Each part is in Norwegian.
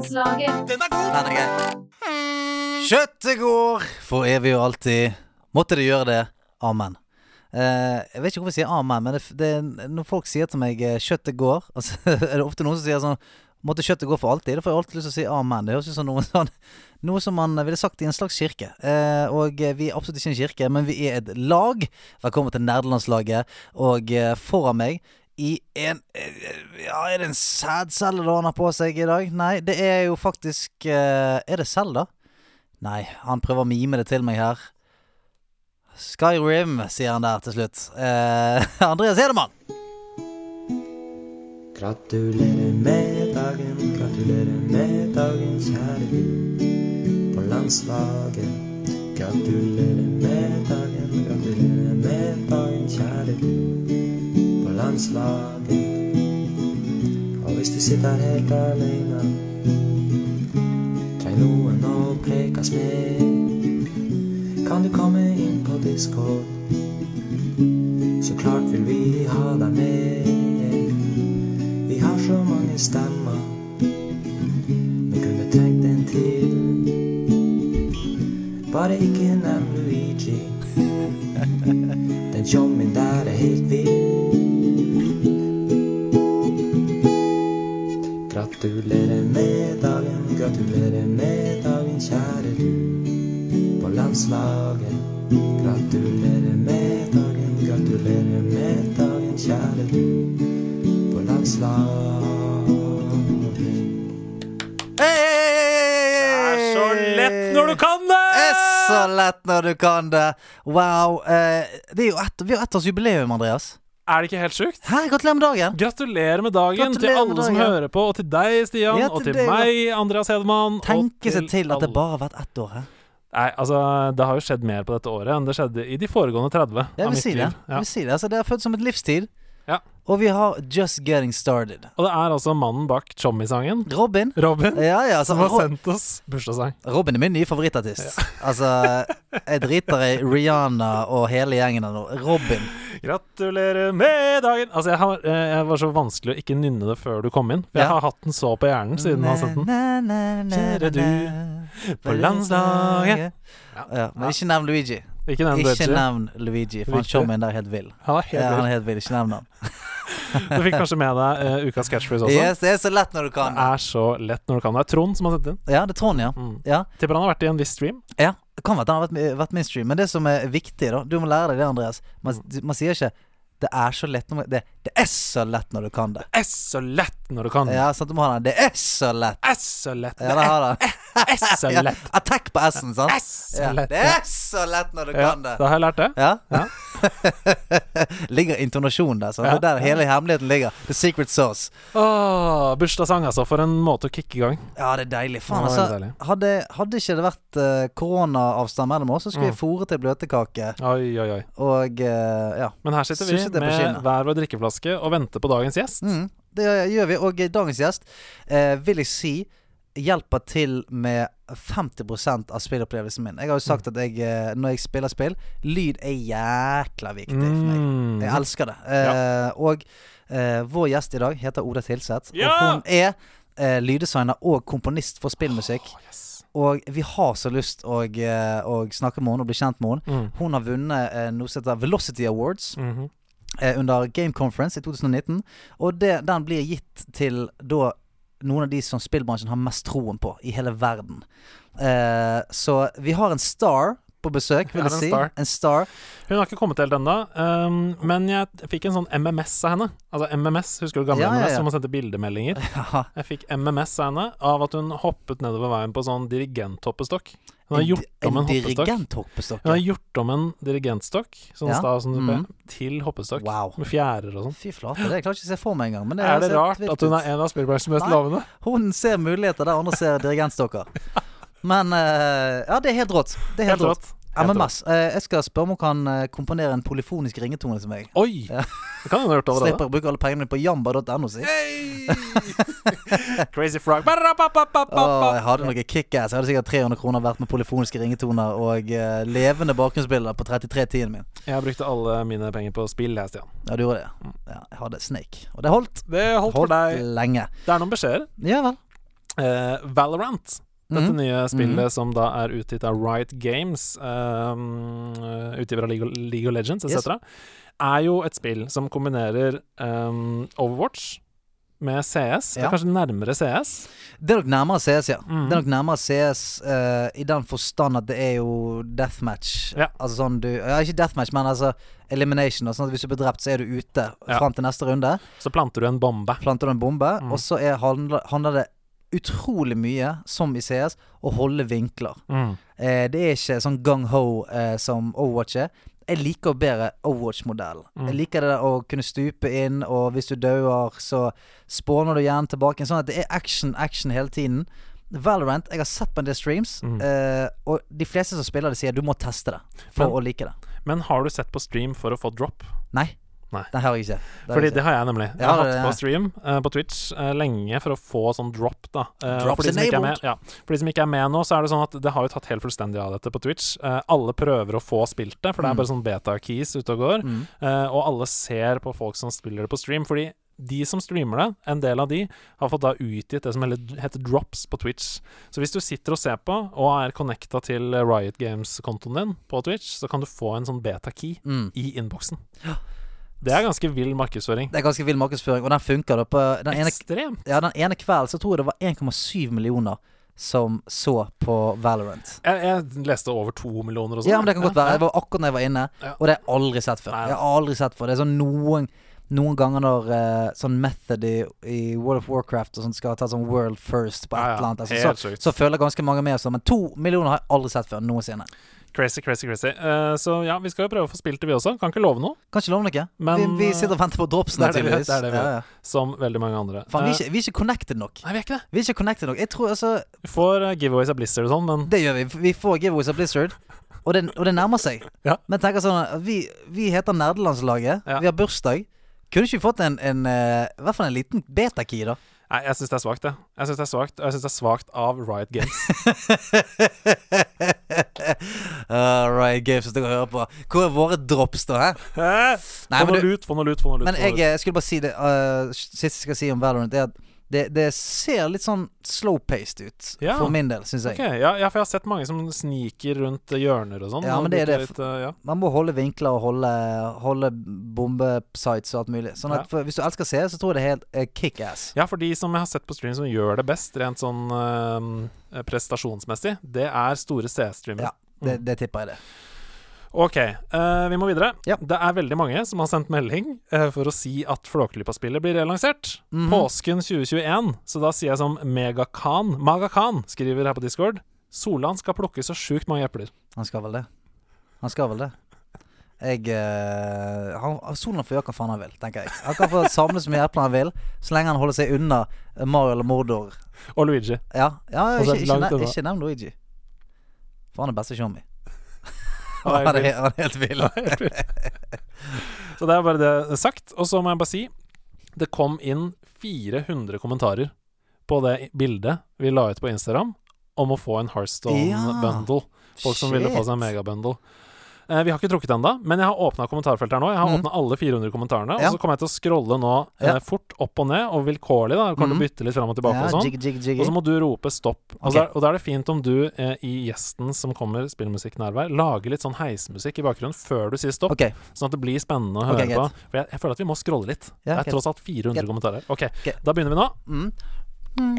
Grei. Kjøttet går for evig og alltid. Måtte det gjøre det. Amen. Uh, jeg vet ikke hvorfor jeg sier amen, men det, det, når folk sier til meg eh, 'kjøttet går', altså, er det ofte noen som sier sånn 'Måtte kjøttet gå for alltid'? Da får jeg alltid lyst til å si amen. Det høres ut som noe sånn Noe som man ville sagt i en slags kirke. Uh, og vi er absolutt ikke en kirke, men vi er et lag. Velkommen til nerdelandslaget. Og uh, foran meg i en eh, Ja, er det en sædcelle han har på seg i dag? Nei, det er jo faktisk eh, Er det Selda? Nei, han prøver å mime det til meg her. Skyrim, sier han der til slutt. Eh, Andreas Hedemann. Gratulerer med dagen, gratulerer med dagen, kjære du på landslaget. Gratulerer med dagen, gratulerer med dagen, kjære du på landslaget. Og hvis du sitter helt alene, trenger noen å prekes med, kan du komme inn på Discord. Så klart vil vi ha deg med. Vi har så mange stemmer. Vi kunne trengt en til. Bare ikke nevn Luigi. Den tjommien der er helt vill. Gratulerer med dagen, gratulerer med dagen, kjære du på landslaget. Gratulerer med dagen, gratulerer med dagen, kjære du på landslaget. Hey! Det er så lett når du kan det! Så lett når du kan det. Wow. Eh, det er jo ett, vi har ett års jubileum, Andreas. Er det ikke helt sjukt? Hæ, Gratulerer med dagen. Gratulerer med dagen Gratulerer til alle dagen. som hører på, og til deg, Stian, Ja, og til til deg, meg, Andreas Hedemann. Tenke seg til at det bare har vært ett år her. Nei, altså, det har jo skjedd mer på dette året enn det skjedde i de foregående 30 Jeg vil si det. liv. Jeg vil si det. Altså, det har føltes som et livstid. Ja. Og vi har Just Getting Started. Og det er altså mannen bak Tjommi-sangen, Robin. Robin, Ja, ja, altså, som har Rob sendt oss bursdagssang. Robin er min nye favorittartist. Altså, jeg driter i Rihanna og hele gjengen av nå. Robin. Gratulerer med dagen! Altså, jeg, har, eh, jeg var så vanskelig å ikke nynne det før du kom inn. For jeg Ja. har hatt den så på hjernen siden jeg har sendt den. Kjære du på landslaget. Ja, men ikke nevn Luigi. Ikke nevn Ikke Luigi. nevn Luigi, for han Viktig. showman der er helt vill. Han er helt Ja, han er helt vill. Ikke nevn han. Du fikk kanskje med deg uh, ukas catchphrase også? Yes, det er så lett når du kan. Det er så lett når du kan. Det er Trond som har sendt inn. Ja, det er Trond, ja. Mm. Ja, Tipper han har vært i en viss stream. ja. Det kan være han har vært, vært mainstream, men det som er viktig, da Du må lære deg det, Andreas. Man, man sier ikke 'det er så lett' når man, det, 'Det er så lett når du kan det'. Det er så lett når du kan. Ja, sant, du må ha den. 'Det er så lett'. Er så lett. Ja, det har den. S så lett. attack på S-en, sant? Er så lett. det er så lett når du kan det. da har jeg lært det. Ja? Ligger intonasjonen der. Ja. Det er der hele hemmeligheten ligger. The secret sauce. Åh, bursdagssang, altså. For en måte å kicke i gang. Ja, det er deilig. Faen, altså. deilig. Hadde, hadde ikke det vært uh, koronaavstand mellom oss, så skulle Mm. vi fôre til bløtkake. Oi, oi, oi. Og uh, ja. Men her sitter vi med hver vår drikkeflaske og venter på dagens gjest. Mm, det gjør vi. Og dagens gjest eh, vil jeg si hjelper til med 50% av spillopplevelsen min. Jeg har jo sagt Mm. at jeg, eh, når jeg spiller spill, lyd er jækla viktig for meg. Mm. Jeg elsker det. Eh, Og eh, vår gjest i dag heter Oda Tilseth. Ja! Og hun er eh, lyddesigner og komponist for spillmusikk. Oh, yes. Og vi har så lyst å, eh, å snakke med henne og bli kjent med henne. Mm. Hun har vunnet eh, noe som heter Velocity Awards Mhm. eh, under Game Conference i 2019. Og det, den blir gitt til da noen av de som spillbransjen har mest troen på i hele verden. Eh, så vi har en star på besøk, vil jeg si. star. En star. Hun har ikke kommet helt ennå, um, men jeg fikk en sånn MMS av henne. Altså MMS, husker du gamle Ja, ja, MMS, ja. som man sendte bildemeldinger? Ja. Jeg fikk MMS av henne av at hun hoppet nedover veien på sånn dirigenthoppestokk. Hun har gjort om en hoppestokk. dirigenthoppestokk. Hun har gjort om en dirigentstokk sånn Ja. stav som du Mhm. til hoppestokk. Wow. Med fjærer og sånn. Fy flate, det klarer jeg ikke å se for meg engang. Men det Er det rart at hun er en av spillbransjens mest lovende? Hun ser muligheter der andre ser dirigentstokker. Men eh, ja, det er helt rått. Det er helt, Helt rått. MMS. Eh, jeg skal spørre om hun kan eh, komponere en polyfonisk ringetone til meg. Oi! Ja. Det kan hun ha gjort allerede. Slipper å bruke alle pengene mine på jamba.no, si. Crazy frog. Oh, jeg hadde noe kickass. Jeg hadde sikkert 300 kroner verdt med polyfoniske ringetoner og uh, levende bakgrunnsbilder på 3310-en min. Jeg brukte alle mine penger på spill, jeg, Stian. Ja, du gjorde det. Ja, jeg hadde Snake. Og det holdt. Det holdt for deg. lenge. Det er noen beskjeder. Ja vel. Uh, Valorant, dette Mhm. nye spillet som da er utgitt av Riot Games, um, utgiver av League of, League of Legends Yes. er jo et spill som kombinerer um, Overwatch med CS. Det er kanskje nærmere CS. Det er nok nærmere CS, ja. Mm. Det er nok nærmere CS uh, i den forstand at det er jo deathmatch. Ja. Altså sånn du Ja, ikke deathmatch, men altså elimination. og Sånn at hvis du blir drept, så er du ute Ja. fram til neste runde. Så planter du en bombe. Planter du en bombe, mm. og så er, handler, handler det utrolig mye, som i CS, å holde vinkler. Mm. Eh, det er ikke sånn gung-ho eh, som Overwatch er. Jeg liker bedre Overwatch-modellen. Mm. Jeg liker det å kunne stupe inn, og hvis du dauer, så spåner du gjerne tilbake. Sånn at det er action, action hele tiden. Valorant, jeg har sett på en del streams, Mm. eh, og de fleste som spiller det, sier du må teste det for Men- å like det. Men har du sett på stream for å få drop? Nei. Nei. Det har jeg ikke. Det Fordi jeg det har jeg nemlig. Jeg Ja, har det- hatt på stream uh, på Twitch uh, lenge for å få sånn drop, da. Uh, for de, ikke er med, ja, for de som ikke er med nå, så er det sånn at det har jo tatt helt fullstendig av dette på Twitch. Alle prøver å få spilt det, for det er Mm. bare sånn beta-keys ute og går. Mm. Og alle ser på folk som spiller det på stream, fordi de som streamer det, en del av de, har fått da utgitt det som heter drops på Twitch. Så hvis du sitter og ser på, og er connecta til Riot Games-kontoen din på Twitch, så kan du få en sånn beta-key Mm. i innboksen. Det er ganske vill markedsføring. Det er ganske vill markedsføring, og den funker. da på den ene, Ekstremt. ja, den ene kvelden så tror jeg det var 1,7 millioner som så på Valorant. Jeg, jeg leste over to millioner og sånn. Ja, men det kan godt være. Det var akkurat når jeg var inne, Ja. og det har jeg aldri sett før. Nei. Jeg har aldri sett før. Det er sånn noen noen ganger når eh, sånn method i, i World of Warcraft og sånt skal ta sånn world first på et Ja, ja. eller annet, altså, så, så føler ganske mange med oss. Men to millioner har jeg aldri sett før noensinne. Crazy, crazy, crazy. Uh, så ja, vi skal jo prøve å få spilt det, vi også. Kan ikke love noe, Kan ikke love noe. Men, vi, vi sitter og venter på det er det er det vi ja, gjør. ja. som veldig mange andre. Fan, vi, er Eh, ikke, vi er ikke connected nok. nei, vi er ikke det. Vi er ikke connected nok. Jeg tror altså Vi får uh, giveaways av Blizzard og sånn, men Det gjør vi. Vi får giveaways av Blizzard. Og det, og det nærmer seg. Ja. Men tenker sånn vi, vi heter Nerdelandslaget. Vi har bursdag. Kunne ikke vi fått en, en eh, I hvert fall en liten betakey, da? Nei, jeg syns det er svakt, det. Jeg syns det er svakt, og jeg syns det er svakt av Riot Games. uh, Riot Games, hvis du kan høre på. Hvor er våre drops, da? Hæ? Nei, få noe lut, få noe lut, få noe lut. men jeg, jeg, eh, skulle bare si det uh, Siste jeg skal si om Valorant, er at det, det ser litt sånn slow-paced ut. Ja. For min del, syns jeg. Okay. ja, ja, for jeg har sett mange som sniker rundt hjørner og sånn. Ja, men det er det. Litt, eh, ja. Man må holde vinkler og holde, holde bombesites og alt mulig. Sånn at for, Hvis du elsker CS, så tror jeg det er helt uh, kickass. ja, for de som jeg har sett på stream som gjør det best, rent sånn uh, prestasjonsmessig, det er store C-streamere. Ja, det, det tipper jeg det. Ok, uh, vi må videre. Ja. Det er veldig mange som har sendt melding uh, for å si at Flåklypa-spillet blir relansert. Mhm. Påsken 2021. Så da sier jeg som Megakan Magakan skriver her på Discord. Solan skal plukke så sjukt mange epler. Han skal vel det. Han skal vel det. Jeg uh, han, Solan får gjøre hva faen han vil, tenker jeg. Han kan få samle så mye epler han vil, så lenge han holder seg unna Mario eller Mordor. Og Luigi. Ja, ja ikke, ikke nevn Luigi. For han er beste showmy. Han er Han helt vill. Så det er bare det sagt. Og så må jeg bare si det kom inn 400 kommentarer på det bildet vi la ut på Instagram om å få en Hearthstone-bundle. Folk som ville få seg en megabundle. Eh, vi har ikke trukket ennå, men jeg har åpna kommentarfeltet her nå. Jeg har Mm. åpna alle 400 kommentarene, Ja. og så kommer jeg til å scrolle nå eh, fort opp og ned, og vilkårlig. da Kommer til å Mm. bytte litt fram og tilbake og sånn. Og så må du rope stopp. Og, så er, og da er det fint om du eh, i gjesten som kommer, spillmusikknærvær, lager litt sånn heismusikk i bakgrunnen før du sier stopp. Okay. Sånn at det blir spennende å høre okay, på. For jeg, jeg føler at vi må scrolle litt. Ja, det er tross alt 400 Greit. kommentarer. Ok. da begynner vi nå. mm. Stopp!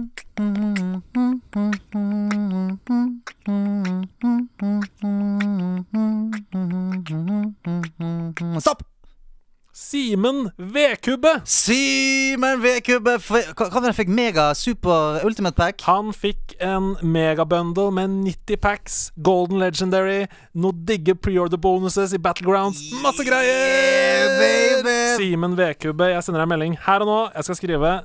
Simen Vedkubbe! Simen V-kubbe Hva fikk? Mega super ultimate pack? Han fikk en megabundle med 90 packs, Golden Legendary, noe digge preorder bonuses i Battlegrounds, masse greier! Yeah! Simen Vedkubbe, jeg sender deg en melding her og nå. Jeg skal skrive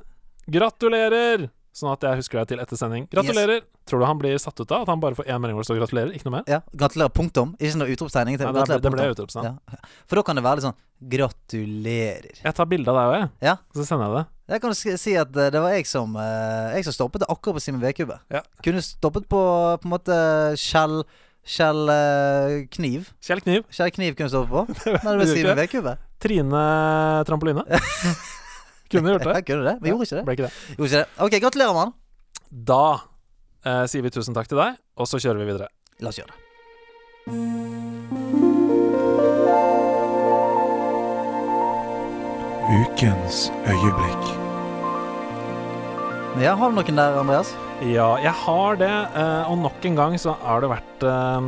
'gratulerer', sånn at jeg husker deg til etter sending. Gratulerer! Tror du han blir satt ut av at han bare får én melding hvor det står 'gratulerer'? Ikke noe mer? Ja, Gratulerer, punktum. Ikke noe utropstegning. Nei, det, ble, det ble utropstegn. Ja. For da kan det være litt sånn Gratulerer. Jeg tar bilde av deg òg, jeg. Ja. Så sender jeg det. Jeg kan si at eh, det var jeg som eh, Jeg som stoppet det akkurat på Simen V-kubbe. Ja. Kunne stoppet på på en måte Kjell Kjell eh, Kniv. Kjell Kniv. Kjell Kniv kunne stoppet på. Men det ble Simen Vedkubbe. Trine Trampoline. Kunne gjort det. Jeg kunne det, men gjorde ikke det. Ble ikke det. Gjorde ikke det. Ok, gratulerer, mann. Da eh, sier vi tusen takk til deg, og så kjører vi videre. La oss gjøre det. Ukens øyeblikk. Ja, har du noen der, Andreas? Ja, jeg har det. eh, Og nok en gang så har det vært eh,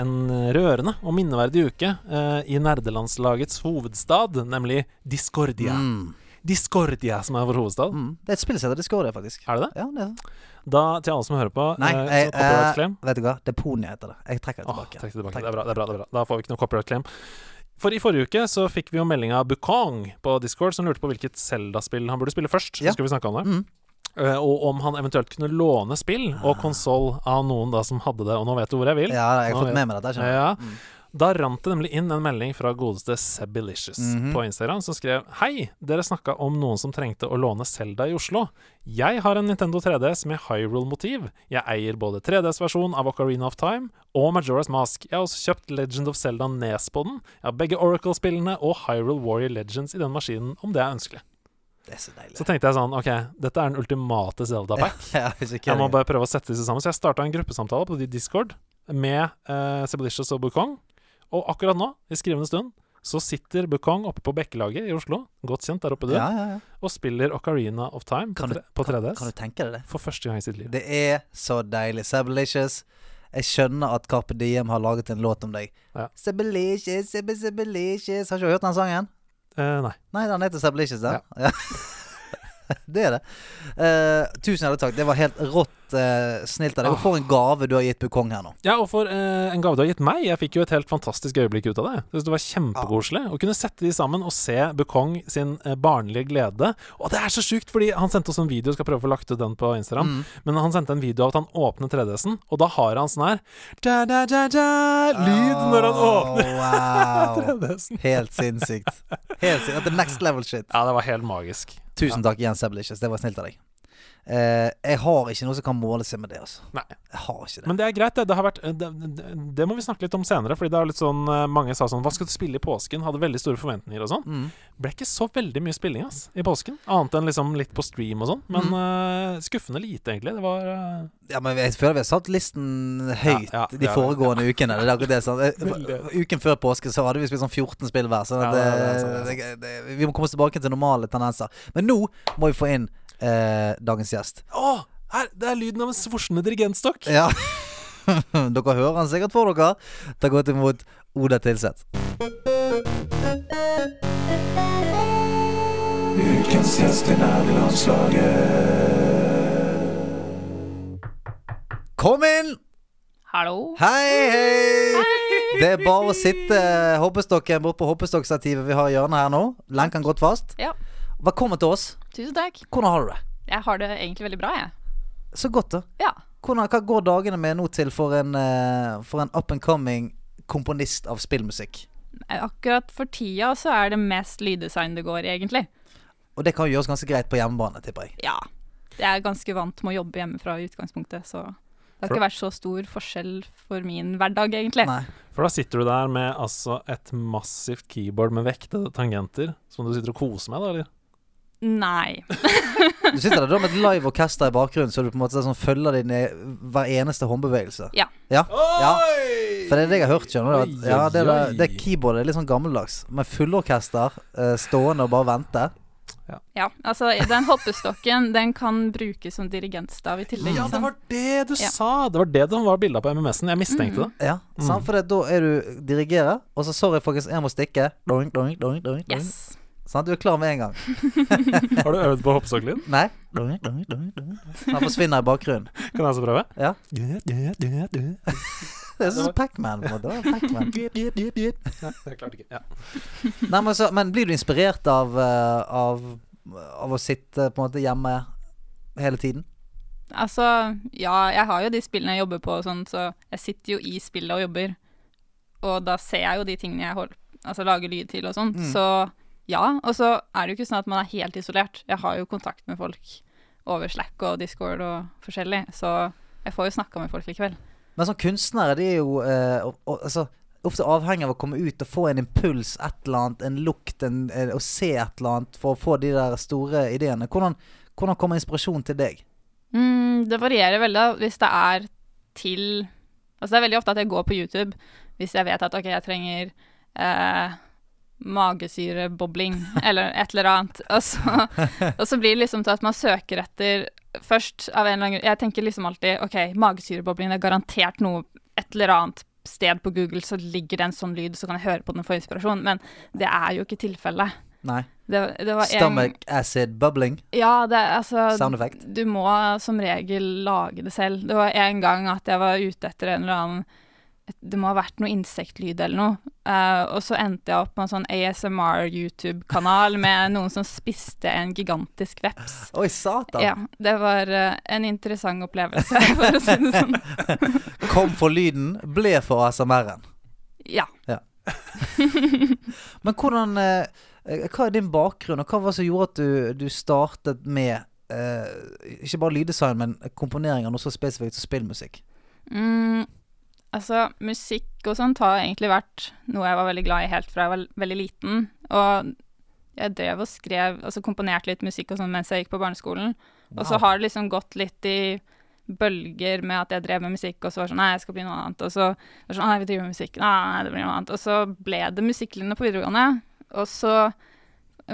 en rørende og minneverdig uke eh, i nerdelandslagets hovedstad, nemlig Discordia. Mm. Discordia, som er vår hovedstad. Mm. Det er et spill som heter Discordia, faktisk. Er det det? Ja, det er det. Da, til alle som hører på Nei, eh, jeg, claim. eh, vet du hva? Deponia heter det. Jeg trekker det Åh, tilbake. trekk det tilbake. Det er, bra, det, er bra, det er bra. Da får vi ikke noe copyright claim. For i forrige uke så fikk vi jo melding av Bukong på Discord, som lurte på hvilket Zelda-spill han burde spille først. Ja. Så skal vi snakke om det. Mm. Uh, og om han eventuelt kunne låne spill og konsoll av noen da som hadde det. Og nå vet du hvor jeg vil. Ja, jeg har fått med meg dette. Ja. Mm. Da rant det nemlig inn en melding fra godeste Sebilicious mm -hmm. på Instagram, som skrev Hei, dere snakka om noen som trengte å låne Zelda i Oslo. Jeg har en Nintendo 3DS med Hyrule-motiv. Jeg eier både 3DS-versjon av Ocarina of Time og Majora's Mask. Jeg har også kjøpt Legend of Zelda Nes på den. Jeg har begge Oracle-spillene og Hyrule Warrior Legends i den maskinen, om det er ønskelig. Det er så deilig. Så tenkte jeg sånn, ok, dette er den ultimate Zelda-pack. ja, ja, Jeg må bare prøve å sette disse sammen. Så jeg starta en gruppesamtale på Discord med uh, Sebelicious og Bukong. Og akkurat nå, i skrivende stund, så sitter Bukong oppe på Bekkelaget i Oslo, godt kjent der oppe, du, ja, ja, ja. og spiller Ocarina of Time på, du- på 3DS Kan du tenke deg det? for første gang i sitt liv. Det er så deilig. Sebelicious. Jeg skjønner at Carpe Diem har laget en låt om deg. Ja. Sebelicious, Sebe- Sebelicious Har ikke du hørt den sangen? Eh, nei. Nei, den heter Sebelicious, den. Ja. det er det. Uh, tusen hjertelig takk. Det var helt rått uh, snilt av deg. Og for en gave du har gitt Bukong her nå. Ja, og for uh, en gave du har gitt meg. Jeg fikk jo et helt fantastisk øyeblikk ut av det. Jeg synes det var kjempekoselig å kunne sette de sammen og se Bukong sin eh, barnlige glede. Og det er så sjukt, fordi han sendte oss en video, skal prøve å få lagt ut den på Instagram. Mm. Men han sendte en video av at han åpner 3DS-en, og da har han sånn her da, da, da, da, Lyd når han åpner Wow. 3DS-en. Helt sinnssykt. Helt sinnssykt. The next level shit. Ja, det var helt magisk. Tusen takk igjen, Sebelicious. Det var snilt av deg. Eh, jeg har ikke noe som kan måle seg med det, altså. Nei. Jeg har ikke det. Men det er greit, det. Det, har vært, det, det, det må vi snakke litt om senere. Fordi det er litt sånn eh, mange sa sånn Hva skal du spille i påsken? Hadde veldig store forventninger og sånn. Mm. Ble ikke så veldig mye spilling ass i påsken. Annet enn liksom litt på stream og sånn. Men Mm. uh, skuffende lite, egentlig. Det var uh... Ja, men jeg føler vi har satt listen høyt Ja, ja, de foregående ja. ukene. Eh, Uken før påske så hadde vi spilt sånn 14 spill hver. Så det, vi må komme oss tilbake til normale tendenser. Men nå må vi få inn eh, dagens gjest. Å! Her, det er lyden av en svorsende dirigentstokk. Ja. dere hører han sikkert for dere. Ta godt imot Oda Tilseth. Ukens gjest i nærlandslaget. Kom inn! Hallo. Hei, hei! Det er bare å sitte eh, hoppestokken bort på hoppestokkstativet vi har i hjørnet her nå. Lenken godt fast. Ja, Velkommen til oss. tusen takk. Hvordan har du det? Jeg har det egentlig veldig bra, jeg. Så godt, da. Ja. Hvordan, hva går dagene med nå til for en, eh, for en up and coming komponist av spillmusikk? Akkurat for tida så er det mest lyddesign det går, egentlig. Og det kan jo gjøres ganske greit på hjemmebane, tipper jeg. Ja. Jeg er ganske vant med å jobbe hjemmefra i utgangspunktet, så det har ikke vært så stor forskjell for min hverdag, egentlig. Nei. For da sitter du der med altså et massivt keyboard med vektede tangenter som du sitter og koser med, da, eller? Nei. Du sitter der da med et live orkester i bakgrunnen, så du på en måte sånn følger din hver eneste håndbevegelse. Ja. Ja. ja. For det er det jeg har hørt, skjønner du. At, ja, det, oi. det keyboardet er litt sånn gammeldags. Med fullorkester eh, stående og bare vente. Ja, altså den hoppestokken, den kan brukes som dirigentstav i tillegg. Ja, det var det du Ja. sa! Det var det som var bildet på MMS-en. Jeg mistenkte det. Ja, sant? For det, da er du dirigerer, og så sorry, folkens, jeg må stikke. Doink, doink, doink, doink, doink. Yes. Sant? Du er klar med en gang. Har du øvd på hoppesokkelyd? Nei. Han forsvinner i bakgrunnen. Kan jeg også prøve? Ja. Det er sånn som Pac-Man. ikke. Ja. Nei, men, så, men blir du inspirert av, eh, av, av å sitte på en måte hjemme hele tiden? Altså, ja, jeg har jo de spillene jeg jobber på og sånn, så jeg sitter jo i spillet og jobber. Og da ser jeg jo de tingene jeg holder, altså, lager lyd til og sånt. Mm. Så ja. Og så er det jo ikke sånn at man er helt isolert. Jeg har jo kontakt med folk over Slack og Discord og forskjellig, så jeg får jo snakka med folk likevel. Men sånn kunstnere, de er jo eh, og, og, altså, ofte avhengig av å komme ut og få en impuls, et eller annet, en lukt, en, å se et eller annet for å få de der store ideene. Hvordan, hvordan kommer inspirasjon til deg? Mm, det varierer veldig hvis det er til Altså det er veldig ofte at jeg går på YouTube hvis jeg vet at ok, jeg trenger eh, magesyrebobling eller et eller annet. Og så, og så blir det liksom til at man søker etter først av en eller annen grunn Jeg tenker liksom alltid ok, magesyrebobling det er garantert noe et eller annet sted på Google så ligger det en sånn lyd, så kan jeg høre på den for inspirasjon. Men det er jo ikke tilfellet. Nei. Det, det var en Stomach acid bubbling. Ja, det altså Sound effect. Du må som regel lage det selv. Det var en gang at jeg var ute etter en eller annen Det må ha vært noe insektlyd eller noe. Uh, og så endte jeg opp på en sånn ASMR-YouTube-kanal med noen som spiste en gigantisk veps. Oi, satan. Ja, det var uh, en interessant opplevelse, for å si det sånn. Kom for lyden, ble for ASMR-en. Ja. Men hvordan eh, Hva er din bakgrunn, og hva var det som gjorde at du, du startet med ikke bare lyddesign, men komponering av noe så spesifikt som spillmusikk? Mm, altså, musikk og sånt har egentlig vært noe jeg var veldig glad i helt fra jeg var veldig liten. Og jeg drev og skrev, altså komponerte litt musikk og sånn mens jeg gikk på barneskolen. Og så har det liksom gått litt i bølger med at jeg drev med musikk, og så var det sånn Nei, jeg skal bli noe annet. Og så var det sånn Nei, vi driver med musikk. Nei, nei, det blir noe annet. Og så ble det musikklinje på videregående. Og så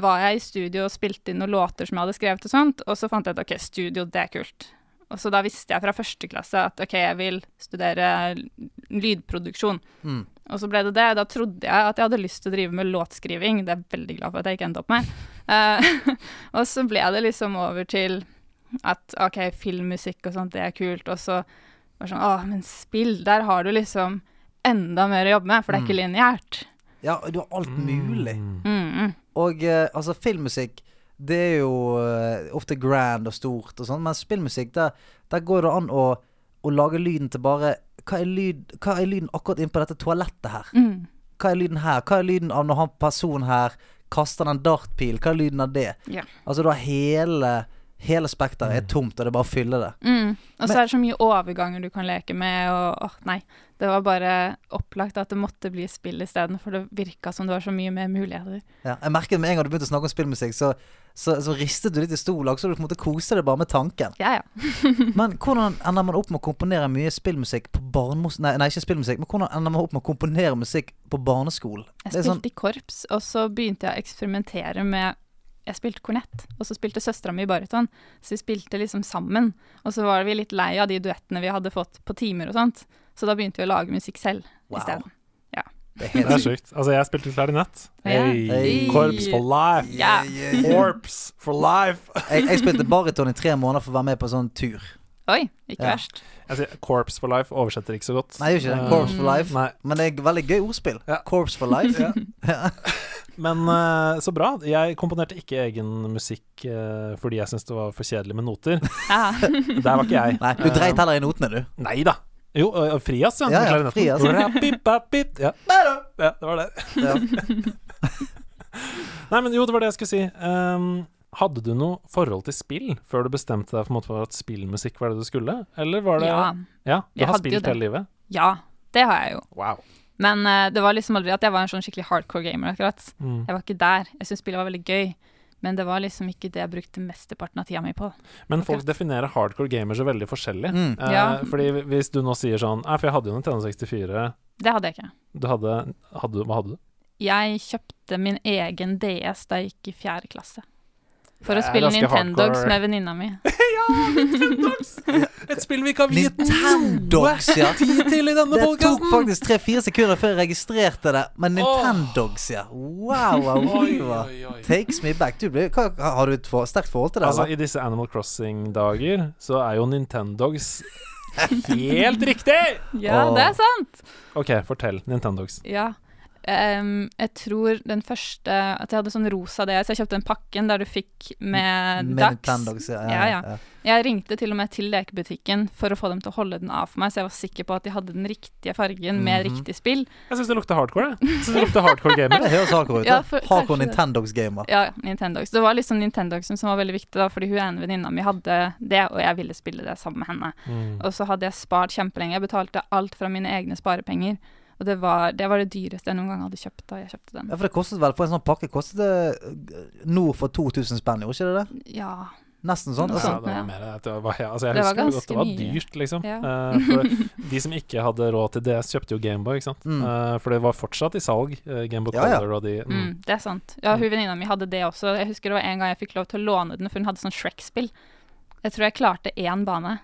var jeg i studio og spilte inn noen låter som jeg hadde skrevet og sånt, og så fant jeg ut OK, studio, det er kult. Og så da visste jeg fra første klasse at OK, jeg vil studere lydproduksjon. Mm. Og så ble det det. Da trodde jeg at jeg hadde lyst til å drive med låtskriving. Det er jeg veldig glad for at jeg ikke endte opp med. Uh, og så ble det liksom over til at OK, filmmusikk og sånt, det er kult. Og så var det sånn Å, men spill, der har du liksom enda mer å jobbe med, for det er ikke lineært. Ja, du har alt mulig. Mm. Og uh, altså, filmmusikk det er jo eh, ofte grand og stort og sånn, men spillmusikk, der, der går det an å, å lage lyden til bare hva er, lyd, hva er lyden akkurat inn på dette toalettet her? Mm. Hva er lyden her? Hva er lyden av når han personen her kaster den dartpil? Hva er lyden av det? Yeah. Altså, du har hele Hele spekteret er tomt, og det er bare å fylle det. Mm. Og så er det så mye overganger du kan leke med, og åh, nei. Det var bare opplagt at det måtte bli spill isteden, for det virka som det var så mye mer muligheter. Ja, jeg merket med en gang du begynte å snakke om spillmusikk, så, så, så ristet du litt i stolen, og så du på en måte koste deg bare med tanken. Ja, ja. Men hvordan ender man opp med å komponere mye spillmusikk på barnemos... Nei, nei, ikke spillmusikk, men hvordan ender man opp med å komponere musikk på barneskolen? Jeg er spilte sånn, i korps, og så begynte jeg å eksperimentere med Jeg spilte kornett, og så spilte søstera mi baryton, så vi spilte liksom sammen. Og så var vi litt lei av de duettene vi hadde fått på timer og sånt, så da begynte vi å lage musikk selv Wow. isteden. det er Det er sjukt. Altså, jeg spilte klarinett. Ja. Hey. Hey. Korps for life. Ja. Korps for life. Jeg, jeg spilte baryton i tre måneder for å være med på sånn tur. Oi, ikke Ja. verst. Altså, Corps for life oversetter ikke så godt. Nei, gjør ikke det. Eh, Corps for life. Nei. Men det er veldig gøy ordspill. Ja. Corps for life. Ja. Men uh, så bra. Jeg komponerte ikke egen musikk uh, fordi jeg syntes det var for kjedelig med noter. Ja. Der var ikke jeg. Nei, du dreit heller i notene, du. Nei da. Jo, uh, Frias, ja. Ja, ja. Frias. Ja. ja, det var det. Ja. Nei, men jo, det var det jeg skulle si. Um, hadde du noe forhold til spill før du bestemte deg for, for at spillmusikk var det du skulle? Eller var det ja. Ja, du Jeg har spilt hele livet? Ja, det har jeg jo. Wow. Men uh, det var liksom aldri at jeg var en sånn skikkelig hardcore gamer, akkurat. Mm. Jeg var ikke der. Jeg syntes spillet var veldig gøy, men det var liksom ikke det jeg brukte mesteparten av tida mi på. Men folk Akkurat. definerer hardcore gamer så veldig forskjellig. Mm. Eh, Ja. Fordi hvis du nå sier sånn for jeg hadde jo en 364. Det hadde jeg ikke. Du hadde, hadde Hva hadde du? Jeg kjøpte min egen DS da jeg gikk i fjerde klasse. For å spille Nintendogs hardcore. med venninna mi. ja! Nintendogs! Et spill vi ikke har viet Nintendogs, ja. tid til i denne Det tok podkasten! faktisk tre-fire sekunder før jeg registrerte det. Men Nintendogs, ja. Wow, wow, Oi, wow. oi, oi. Takes me back. Du, hva, har du et for, sterkt forhold til det? Altså, eller? I disse Animal Crossing-dager så er jo Nintendogs helt riktig! Ja, Åh. det er sant! OK, fortell. Nintendogs. Ja. Ehm, jeg tror den første At jeg hadde sånn rosa DS. Jeg kjøpte den pakken der du fikk med, Med Dags. Ja. Ja, ja. Jeg ringte til og med til lekebutikken for å få dem til å holde den av for meg, så jeg var sikker på at de hadde den riktige fargen med Mhm. riktig spill. Jeg syns det lukter hardcore. jeg. Synes det lukter hardcore gamer. Det høres hardcore ut. Ja, for- hardcore kanskje det. Nintendogs-gamer. Ja, Nintendox. Det var liksom Nintendogsen som var veldig viktig, da, fordi hun ene venninna mi hadde det, og jeg ville spille det sammen med henne. Mm. Og så hadde jeg spart kjempelenge. Jeg betalte alt fra mine egne sparepenger. Og det var det, var det dyreste jeg noen gang hadde kjøpt da jeg kjøpte den. Ja, for det kostet vel For en sånn pakke kostet det eh, nord for 2000 spenn, gjorde ikke det det? Ja, Nesten sånn. Altså, Ja, det var det var, ja, altså jeg Det husker jo godt det var dyrt, liksom. Ja. Uh, for de som ikke hadde råd til DS, kjøpte jo Gameboy, ikke sant. Mm. Uh, for det var fortsatt i salg, uh, Gameboy Ja, ja. Color og de mm. Mm, det er sant. Ja, hun venninna mi hadde det også. Jeg husker det var en gang jeg fikk lov til å låne den, for hun hadde sånn Shrek-spill. Jeg tror jeg klarte én bane.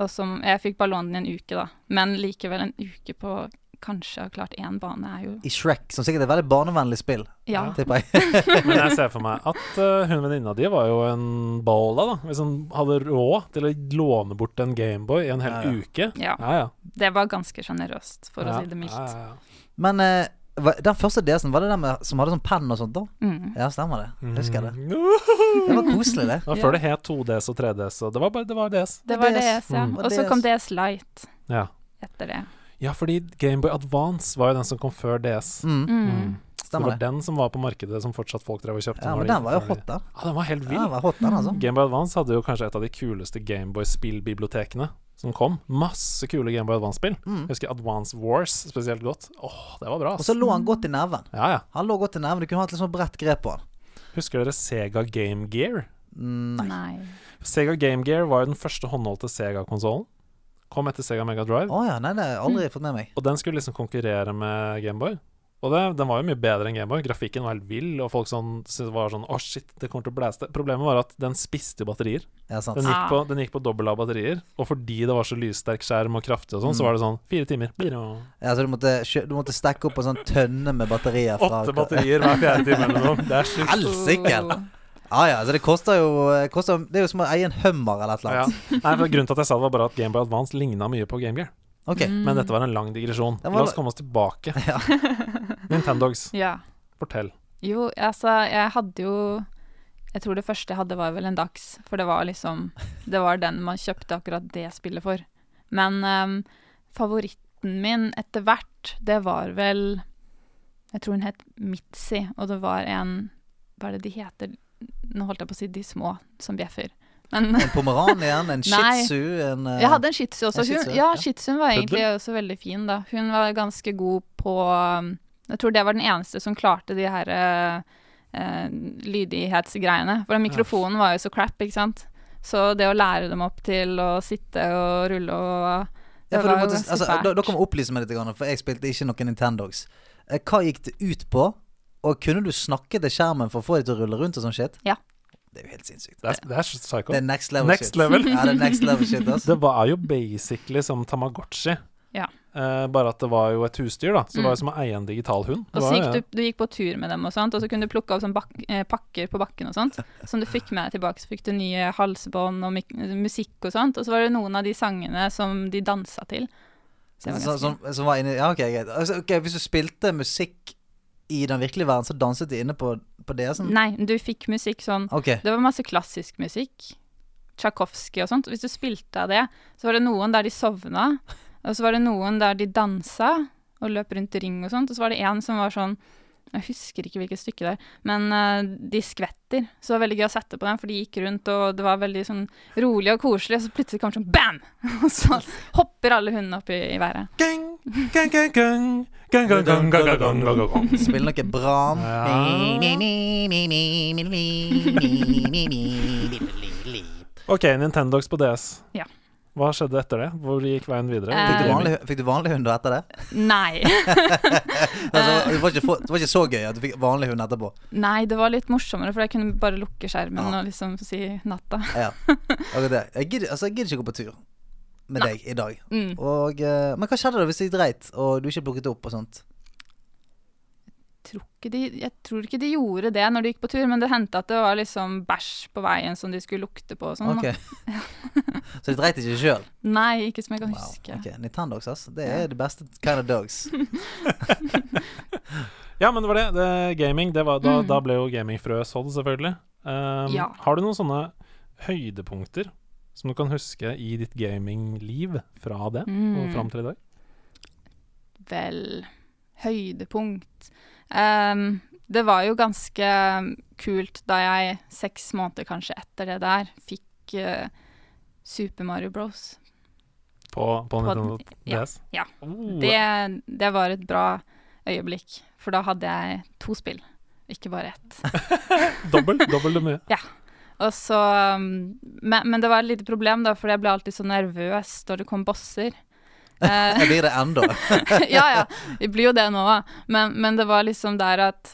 Og som, jeg fikk bare låne den i en uke, da. Men likevel en uke på kanskje har klart én bane er jo I Shrek, som sikkert er et veldig barnevennlig spill, Ja. tipper jeg. Men jeg ser for meg at uh, hun venninna di var jo en balla, da. Hvis hun hadde råd til å låne bort en Gameboy i en hel Ja, ja. uke. Ja. Ja, ja. Det var ganske sjenerøst, for ja. å si det mildt. Ja, ja, ja. Men uh, den første DS-en, var det den med, som hadde sånn penn og sånt, da? Mm. Ja, stemmer det. Jeg Husker det. Mm. Det var koselig, det. Ja. før det het 2DS og 3DS, og det var bare det var DS. Det var DS. DS, ja. Mm. Og så kom DS Light Ja. etter det. Ja, fordi Gameboy Advance var jo den som kom før DS. Mm, Mm. Det var den som var på markedet som fortsatt folk drev og kjøpte. Ja, men den var jo hot, da. Ja, den var helt Ja, vill. den var hot, den, altså. Gameboy Advance hadde jo kanskje et av de kuleste Gameboy-spillbibliotekene som kom. Masse kule Gameboy Advance-spill. Mm. Jeg husker Advance Wars spesielt godt. Åh, det var bra. Og så lå han godt i neven. Ja, ja. Han lå godt i neven. Du kunne hatt litt sånn bredt grep på han. Husker dere Sega Game Gear? Mm, Nei. Nei. Sega Game Gear var jo den første håndholdte Sega-konsollen. Kom etter Sega Mega Drive. Oh, ja, nei, det har jeg aldri fått med meg. Og den skulle liksom konkurrere med Gameboy. Og det, den var jo mye bedre enn Gameboy. Grafikken var helt vill, og folk sånn, var sånn Å, shit, det kommer til å blæste. Problemet var at den spiste batterier. Ja, sant. Den gikk, Ah. på, den gikk på dobbel av batterier, og fordi det var så lyssterk skjerm og kraftig og sånn, så Mm. var det sånn fire timer. Ja, så du måtte, du måtte stekke opp en sånn tønne med batterier fra Åtte batterier hver fjerde time eller noe. Det er sjukt. Helsike! Ja ja, altså det koster jo koster, Det er jo som å eie en Hummer eller et eller Ja. Nei, for Grunnen til at jeg sa det, var bare at Gameboy Advance ligna mye på Game Gear. Mm. Men dette var en lang digresjon. Var- La oss komme oss tilbake. Ja. Nintendogs, Ja. fortell. Jo, altså, jeg hadde jo Jeg tror det første jeg hadde, var vel en Dags. For det var liksom Det var den man kjøpte akkurat det spillet for. Men um, favoritten min etter hvert, det var vel Jeg tror hun het Mitzi, og det var en Hva er det de heter? Nå holdt jeg på å si de små som bjeffer. Men En igjen, en shih tzu, en uh, jeg hadde en shih tzu også. Hun, tzu, ja, ja. shih tzuen var egentlig også veldig fin, da. Hun var ganske god på um, Jeg tror det var den eneste som klarte de her eh, eh, lydighetsgreiene. For den mikrofonen var jo så crap, ikke sant. Så det å lære dem opp til å sitte og rulle og Ja, for du måtte, ganske altså, fælt. da, da kan vi opplyse meg litt, for jeg spilte ikke noen Nintendogs. Eh, Hva gikk det ut på? Og kunne du snakke til skjermen for å få dem til å rulle rundt og sånn shit? Ja. Det er jo helt sinnssykt. Det er, det er psycho. Det er next level Next shit. level. Ja, det er next level shit, altså. Det var jo basically som Tamagotchi. Ja. Eh, bare at det var jo et husdyr, da. Så det var Mm. jo som å eie en digital hund. Og så gikk du, du gikk på tur med dem og sånt, og så kunne du plukke opp sånn bak eh, pakker på bakken og sånt, som du fikk med deg tilbake. Så fikk du nye halsbånd og musikk og sånt, og så var det noen av de sangene som de dansa til. Så det var Som, som, som var inni Ja, ok, greit. Altså, ok, Hvis du spilte musikk i den virkelige verden, så danset de inne på, på det? Sånn? Nei, du fikk musikk sånn okay. Det var masse klassisk musikk. Tsjajkovskij og sånt. Hvis du spilte av det, så var det noen der de sovna, og så var det noen der de dansa og løp rundt i ring og sånt, og så var det en som var sånn Jeg husker ikke hvilket stykke det er, men uh, de skvetter. Så det var veldig gøy å sette på dem, for de gikk rundt, og det var veldig sånn rolig og koselig, og så plutselig kommer det sånn bam! Og så hopper alle hundene opp i, i været. Gang, Spill noe bra OK, Nintendox på DS. Ja. Hva skjedde etter det? Hvor gikk veien videre? Fikk du vanlig, fikk du vanlig hund etter det? Nei. altså, det, var ikke, det, var ikke, så gøy at du fikk vanlig hund etterpå? Nei, det var litt morsommere, for jeg kunne bare lukke skjermen ja. og liksom si natta. ja. okay, jeg, gidder, altså, jeg ikke gå på tur med Nei. deg i dag. Mm. Og, eh, men hva skjedde da hvis jeg dreit, og du ikke plukket opp og sånt? tror ikke de, jeg tror ikke de gjorde det når de gikk på tur, men det hendte at det var liksom bæsj på veien som de skulle lukte på og sånn. Okay. så de dreit ikke sjøl? Nei, ikke som jeg kan Wow. huske. Okay. Nintendogs, altså. Det Ja. er det beste kind of dogs. Ja, men det var det. det gaming, det var, da, Mm. da ble jo gamingfrø sådd, selvfølgelig. Um, Ja. Har du noen sånne høydepunkter som du kan huske i ditt gamingliv fra det og Mm. fram til i dag? Vel Høydepunkt um, Det var jo ganske kult da jeg seks måneder kanskje etter det der fikk uh, Super Mario Bros. På, på På Nintendo DS? ja, ja. Oh, Det, det var et bra øyeblikk, for da hadde jeg to spill, ikke bare ett. Dobbel, dobbel det mye. Og så um, men, men det var et lite problem, da, for jeg ble alltid så nervøs når det kom bosser. Eh, Jeg blir det enda. ja, ja. Vi blir jo det nå, da. Men, men det var liksom der at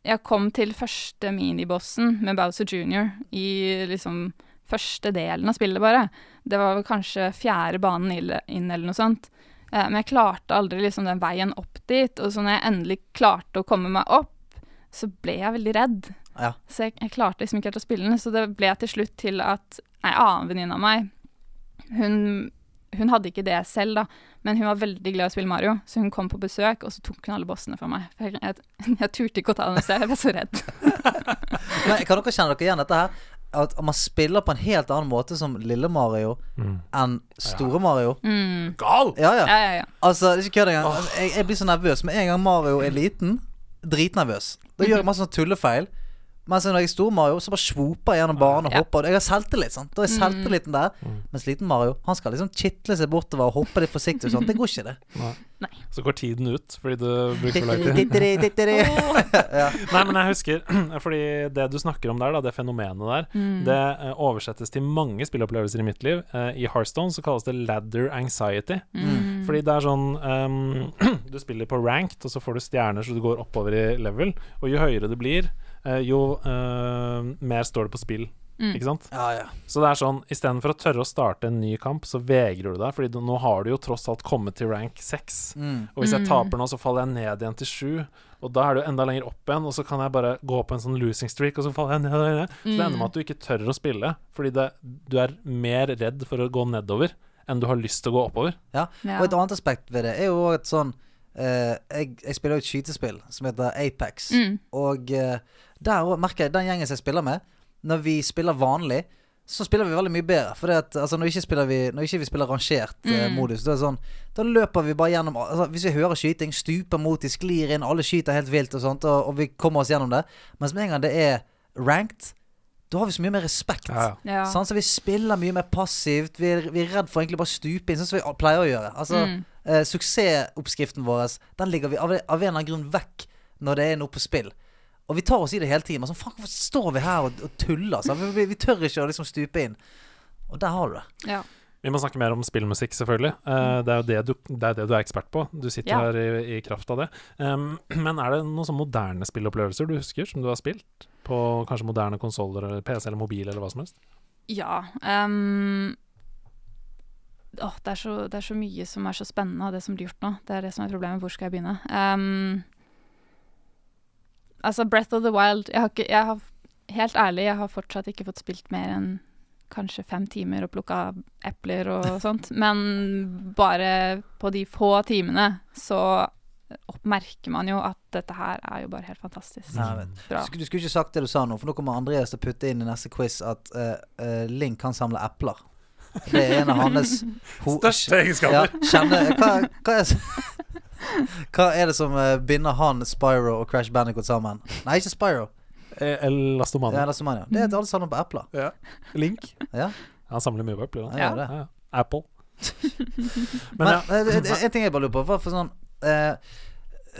jeg kom til første minibossen med Bowser Jr. i liksom første delen av spillet, bare. Det var vel kanskje fjerde banen inn, eller noe sånt. Eh, men jeg klarte aldri liksom den veien opp dit. Og så når jeg endelig klarte å komme meg opp, så ble jeg veldig redd. Ja. Så jeg, jeg klarte liksom ikke helt å spille den. Så det ble til slutt til at ei annen venninne av meg, hun, hun hadde ikke det selv, da. Men hun var veldig glad i å spille Mario, så hun kom på besøk, og så tok hun alle bossene for meg. For jeg, jeg, jeg turte ikke å ta dem selv, jeg ble så redd. Men kan dere kjenne dere igjen dette her? At man spiller på en helt annen måte som lille Mario Mm. enn store Mario. Mm. Gal! Ja, ja. Ja, ja, ja. Altså, det er ikke kødd engang. Altså, jeg, jeg blir så nervøs. Med en gang Mario er liten, dritnervøs. Da gjør jeg masse sånn tullefeil. Mens når jeg er stor Mario, så bare svoper jeg gjennom banen og Ja. hopper. Jeg har selvtillit. sant? Da er selvtilliten der. Mens liten Mario, han skal liksom kitle seg bortover og hoppe litt forsiktig og sånn. Det går ikke, det. Nei. Så går tiden ut fordi du bruker for lang tid. Nei, men jeg husker Fordi det du snakker om der, da, det fenomenet der, det eh, oversettes til mange spillopplevelser i mitt liv. Eh, I Hearthstone så kalles det ladder anxiety. Mm. Fordi det er sånn um, Du spiller på ranked, og så får du stjerner så du går oppover i level. Og jo høyere du blir, jo eh, mer står det på spill. Mm. Ikke sant? ja, ja. Så det er sånn, istedenfor å tørre å starte en ny kamp, så vegrer du deg. Fordi du, nå har du jo tross alt kommet til rank 6. Mm. Og hvis jeg Mm. taper nå, så faller jeg ned igjen til 7. Og da er du enda lenger opp igjen, og så kan jeg bare gå på en sånn losing streak, og så faller jeg ned. ned, ned. Så det ender med at du ikke tør å spille, fordi det, du er mer redd for å gå nedover enn du har lyst til å gå oppover. ja. Ja. Og et annet aspekt ved det er jo et sånn Uh, jeg, jeg spiller jo et skytespill som heter Apex. Mm. Og eh, der òg merker jeg den gjengen som jeg spiller med, når vi spiller vanlig, så spiller vi veldig mye bedre. For altså, når, ikke vi, når ikke vi spiller rangert eh, Mm. modus, da er sånn Da løper vi bare gjennom altså, Hvis vi hører skyting, stuper mot, de sklir inn, alle skyter helt vilt og sånt, og, og vi kommer oss gjennom det. Mens med en gang det er ranked, da har vi så mye mer respekt. Ja. Sånn, så vi spiller mye mer passivt. Vi er, vi er redd for egentlig bare å stupe inn, sånn som vi pleier å gjøre. Altså, Mm. eh, Suksessoppskriften vår Den ligger vi av, av en eller annen grunn vekk når det er noe på spill. Og vi tar oss i det hele tiden. Men sånn, faen, hvorfor står vi her og, og tuller? Vi, vi, vi tør ikke å liksom stupe inn. Og der har du det. Ja. Vi må snakke mer om spillmusikk, selvfølgelig. Uh, det, er jo det, du, det er det du er ekspert på. Du sitter Ja. her i, i kraft av det. Um, men er det noen sånn moderne spillopplevelser du husker, som du har spilt? På kanskje moderne konsoller, eller PC eller mobil, eller hva som helst? Ja. Um, åh, det, er så, det er så mye som er så spennende av det som blir gjort nå. Det er det som er problemet. Hvor skal jeg begynne? Ehm, altså, Breath of the Wild jeg har, ikke, jeg har Helt ærlig, jeg har fortsatt ikke fått spilt mer enn kanskje fem timer og plukka epler og sånt. Men bare på de få timene så merker man jo at dette her er jo bare helt fantastisk. Nei. Bra. Du, skulle- ikke sagt det du sa nå, for nå kommer Andreas til å putte inn i neste quiz at uh, uh, Link kan samle epler. Det er en av hans ho- Største Ja, kjenne, hva, hva, er, hva er det som eh, binder han, Spyro og Crash Bandicoot sammen? Nei, ikke Spyro. Eh, Elastomania. Det er, Elastomania. det er alle sammen på epler. Ja. Link. Ja, Han samler mye på epler. Ja. Ja, ja. Apple. Men, Men ja. eh, en, en ting jeg bare lurer på, hva sånn eh,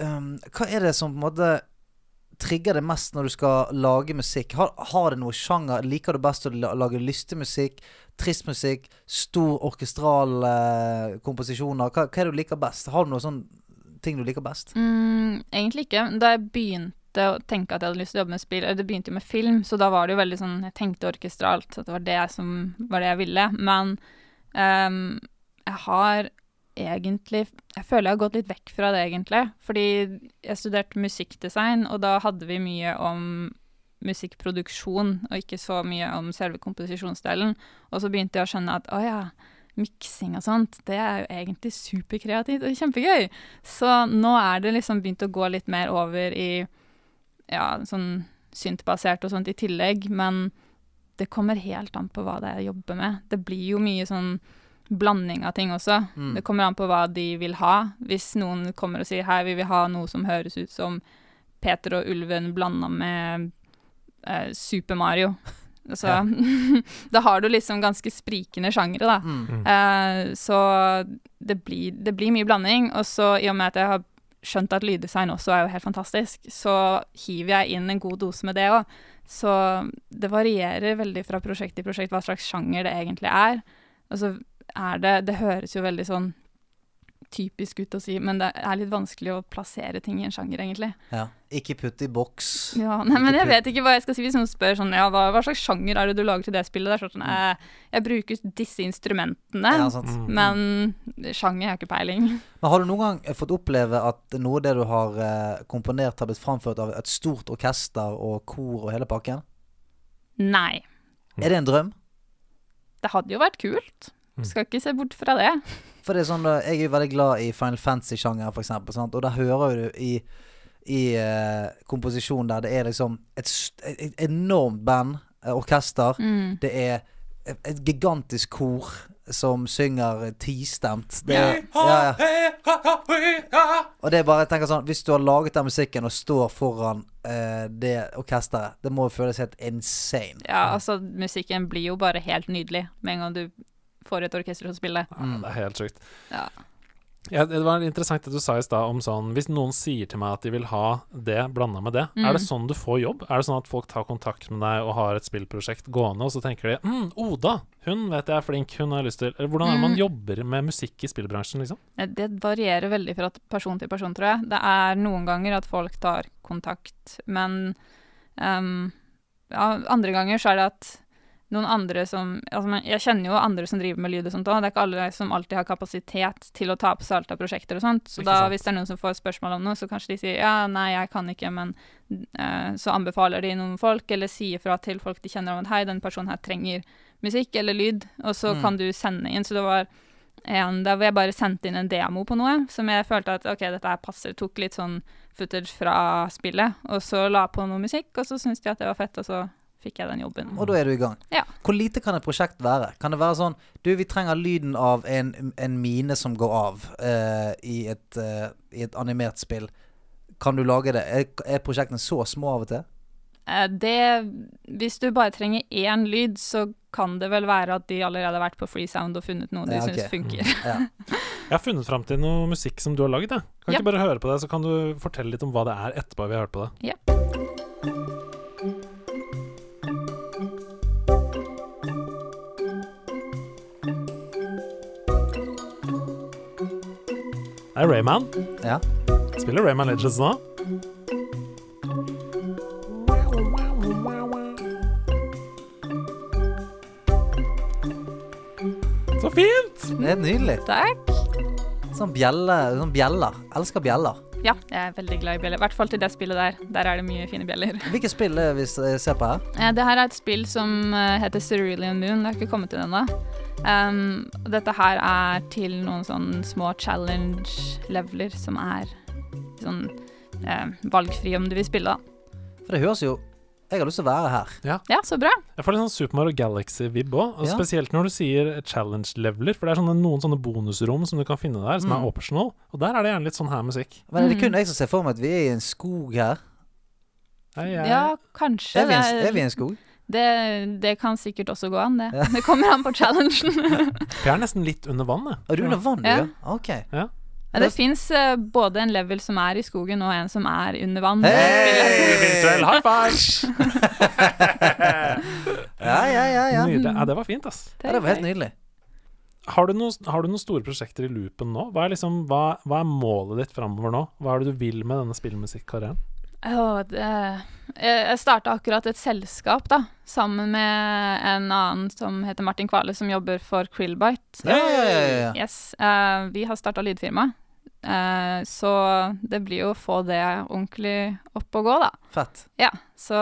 um, Hva er det som på en måte trigger det mest når du skal lage musikk? Har, har det noe sjanger? Liker du best å la- lage lystig musikk, trist musikk, stor orkestral eh, komposisjoner? Hva, hva er det du liker best? Har du noe sånn ting du liker best? Mm, egentlig ikke. Da jeg begynte å tenke at jeg hadde lyst til å jobbe med spill, det begynte jo med film, så da var det jo veldig sånn Jeg tenkte orkestralt, at det var det som var det jeg ville. Men um, jeg har egentlig Jeg føler jeg har gått litt vekk fra det, egentlig. Fordi jeg studerte musikkdesign, og da hadde vi mye om musikkproduksjon, og ikke så mye om selve komposisjonsdelen. Og så begynte jeg å skjønne at å ja, miksing og sånt, det er jo egentlig superkreativt og kjempegøy. Så nå er det liksom begynt å gå litt mer over i ja, sånn syntbasert og sånt i tillegg, men det kommer helt an på hva det er jeg jobber med. Det blir jo mye sånn blanding av ting også. Mm. Det kommer an på hva de vil ha. Hvis noen kommer og sier hei, vi vil ha noe som høres ut som Peter og ulven blanda med eh, Super Mario. Så da har du liksom ganske sprikende sjangre, da. Mm. Uh, så det blir, det blir mye blanding. Og så i og med at jeg har skjønt at lyddesign også er jo helt fantastisk, så hiver jeg inn en god dose med det òg. Så det varierer veldig fra prosjekt til prosjekt hva slags sjanger det egentlig er. Og så er det Det høres jo veldig sånn typisk ut å si, men det er litt vanskelig å plassere ting i en sjanger, egentlig. Ja. Ikke putt i boks. Ja, nei, men jeg vet ikke hva jeg skal si hvis noen spør sånn Ja, hva, hva slags sjanger er det du lager til det spillet? Det er sånn jeg, Jeg bruker disse instrumentene, Ja, sant. Mm. men sjanger har ikke peiling. Men har du noen gang eh, fått oppleve at noe av det du har eh, komponert, har blitt framført av et stort orkester og kor og hele pakken? Nei. Er det en drøm? Det hadde jo vært kult. Skal ikke se bort fra det. For det er sånn, Jeg er jo veldig glad i Final Fantasy-sjangeren, eksempel. Og da hører du i, i uh, komposisjonen der det er liksom et, et, enormt band, eh, orkester. Mm. Det er et, et gigantisk kor som synger tistemt. Det ja, ja. Og det er bare, jeg tenker sånn Hvis du har laget den musikken og står foran uh, det orkesteret, det må jo føles helt insane. Ja, altså, musikken blir jo bare helt nydelig med en gang du får et orkester å spille. Ja, det er helt sjukt. Ja. Ja, det var interessant det du sa i stad om sånn Hvis noen sier til meg at de vil ha det blanda med det, er det sånn du får jobb? Er det sånn at folk tar kontakt med deg og har et spillprosjekt gående, og så tenker de mm, Oda, hun vet jeg er flink, hun har jeg lyst til Eller hvordan er det man jobber med musikk i spillbransjen, liksom? Det varierer veldig fra person til person, tror jeg. Det er noen ganger at folk tar kontakt, men um, ja, andre ganger så er det at noen andre som altså, Jeg kjenner jo andre som driver med lyd og sånt òg. Det er ikke alle som alltid har kapasitet til å ta på seg alt av prosjekter og sånt. Så da, hvis det er noen som får spørsmål om noe, så kanskje de sier ja, nei, jeg kan ikke, men uh, så anbefaler de noen folk, eller sier fra til folk de kjenner om at hei, den personen her trenger musikk eller lyd, og så Mm. kan du sende inn. Så det var en der hvor jeg bare sendte inn en demo på noe, som jeg følte at ok, dette her passer. Tok litt sånn footage fra spillet, og så la på noe musikk, og så syntes de at det var fett, og så fikk jeg den jobben. Og da er du i gang. Ja. Hvor lite kan et prosjekt være? Kan det være sånn Du, vi trenger lyden av en, en mine som går av uh, i, et, uh, i et animert spill. Kan du lage det? Er, er prosjektene så små av og til? Eh, Det Hvis du bare trenger én lyd, så kan det vel være at de allerede har vært på Freesound og funnet noe de Ja, okay. syns funker. Ja. Jeg har funnet fram til noe musikk som du har lagd. jeg. Kan Ja. ikke bare høre på det, så kan du fortelle litt om hva det er etterpå vi har hørt på det. Ja. Det er Rayman. ja. Spiller Rayman Legends nå. Så fint! Det er nydelig. Takk. Sånn bjelle, sånn bjeller. Elsker bjeller. Ja, jeg er veldig glad i bjeller. I hvert fall til det spillet der. Der er det mye fine bjeller. Hvilket spill er vi ser på her? Eh, Det her er et spill som eh, heter Cerulean Moon. Det har ikke kommet til ennå. Um, og dette her er til noen sånne små challenge-leveler som er sånn eh, valgfri om du vil spille, da. For det høres jo Jeg har lyst til å være her. Ja, så bra. Jeg får litt sånn Super Mario Galaxy-vibb òg. Ja. Spesielt når du sier challenge-leveler. For det er sånne, noen sånne bonusrom som du kan finne der, som Mm. er optional. Og der er det gjerne litt sånn her musikk. Men er det Mm. kun jeg som ser for meg at vi er i en skog her? Nei, jeg, Ja, kanskje. Er vi, en, er vi i en skog? Det, det kan sikkert også gå an, det. Det kommer an på challengen. jeg er nesten litt under vann. Er du under vann. Ja. Ja. Ok. Ja. Ja, det fins både en level som er i skogen, og en som er under vann. Hei, Virtuell high five! Ja, ja, ja. ja. Ja, det var fint, ass. ja det var helt nydelig. Har du, noen, har du noen store prosjekter i loopen nå? Hva er, liksom, hva, hva er målet ditt framover nå? Hva er det du vil med denne spillmusikkarrieren? Åh, det, jeg starta akkurat et selskap, da, sammen med en annen som heter Martin Kvale, som jobber for Krillbite. Ja, ja, ja. Yes. uh, vi har starta lydfirma, uh, så det blir jo å få det ordentlig opp og gå, da. Fett. Ja, så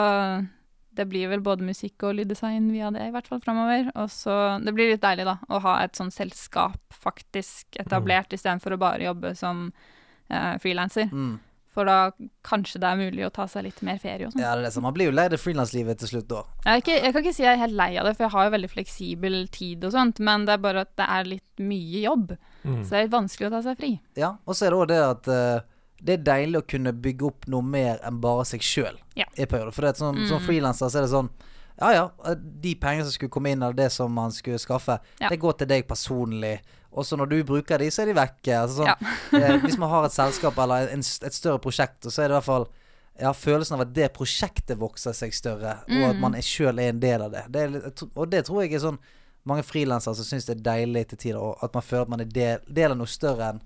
det blir vel både musikk og lyddesign via det, i hvert fall framover. Og så Det blir litt deilig, da, å ha et sånn selskap faktisk etablert, istedenfor å bare jobbe som uh, frilanser. Mm. For da kanskje det er mulig å ta seg litt mer ferie og sånn. Ja, det er det som Man blir jo lei det frilanslivet til slutt da. Jeg, ikke, jeg kan ikke si jeg er helt lei av det, for jeg har jo veldig fleksibel tid og sånt, men det er bare at det er litt mye jobb. Mm. Så det er litt vanskelig å ta seg fri. Ja, og så er det òg det at uh, det er deilig å kunne bygge opp noe mer enn bare seg sjøl Ja. i perioder. For det er sånn, Mm. som frilanser så er det sånn Ja ja, de pengene som skulle komme inn, av det som man skulle skaffe, Ja. det går til deg personlig. Og så når du bruker de, så er de vekke. Altså sånn, Ja. eh, hvis man har et selskap eller en, et større prosjekt, så er det i hvert fall jeg har følelsen av at det prosjektet vokser seg større, og at man sjøl er en del av det. det er, og det tror jeg er sånn mange frilansere som syns det er deilig til tider, og at man føler at man er del, del av noe større enn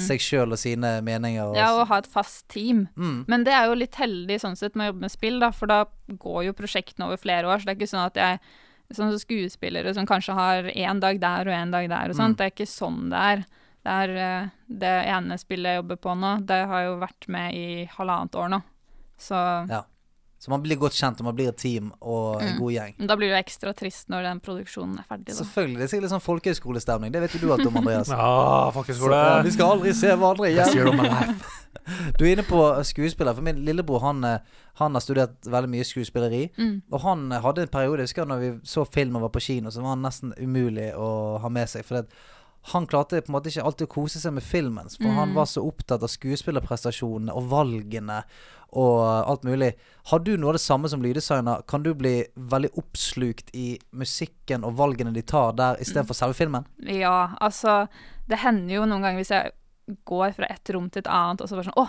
seg sjøl og sine meninger. Og, Mm. Ja, og ha et fast team. Mm. Men det er jo litt heldig sånn sett med å jobbe med spill, da, for da går jo prosjektene over flere år. Så det er ikke sånn at jeg Sånn som skuespillere som kanskje har én dag der og én dag der og sånt. Mm. Det er ikke sånn det er. Det er eh, det ene spillet jeg jobber på nå, det har jo vært med i halvannet år nå. Så Ja. Så man blir godt kjent, og man blir et team og Mm. en god gjeng. da blir det ekstra trist når den produksjonen er ferdig, da. Selvfølgelig. Det er sikkert litt sånn folkehøyskolestemning. Det vet jo du alt om, Andreas. Ja, folkehøyskole. vi skal aldri se hverandre igjen. of my life. Du er inne på skuespiller. For min lillebror han, eh, han har studert veldig mye skuespilleri. Mm. Og han eh, hadde en periode, jeg husker når vi så film og var på kino, så var han nesten umulig å ha med seg. For det, han klarte på en måte ikke alltid å kose seg med filmen. For han var så opptatt av skuespillerprestasjonene og valgene og alt mulig. Har du noe av det samme som lyddesigner? Kan du bli veldig oppslukt i musikken og valgene de tar der, istedenfor selve filmen? Ja, altså Det hender jo noen ganger hvis jeg går fra et rom til et annet, og så bare sånn Å,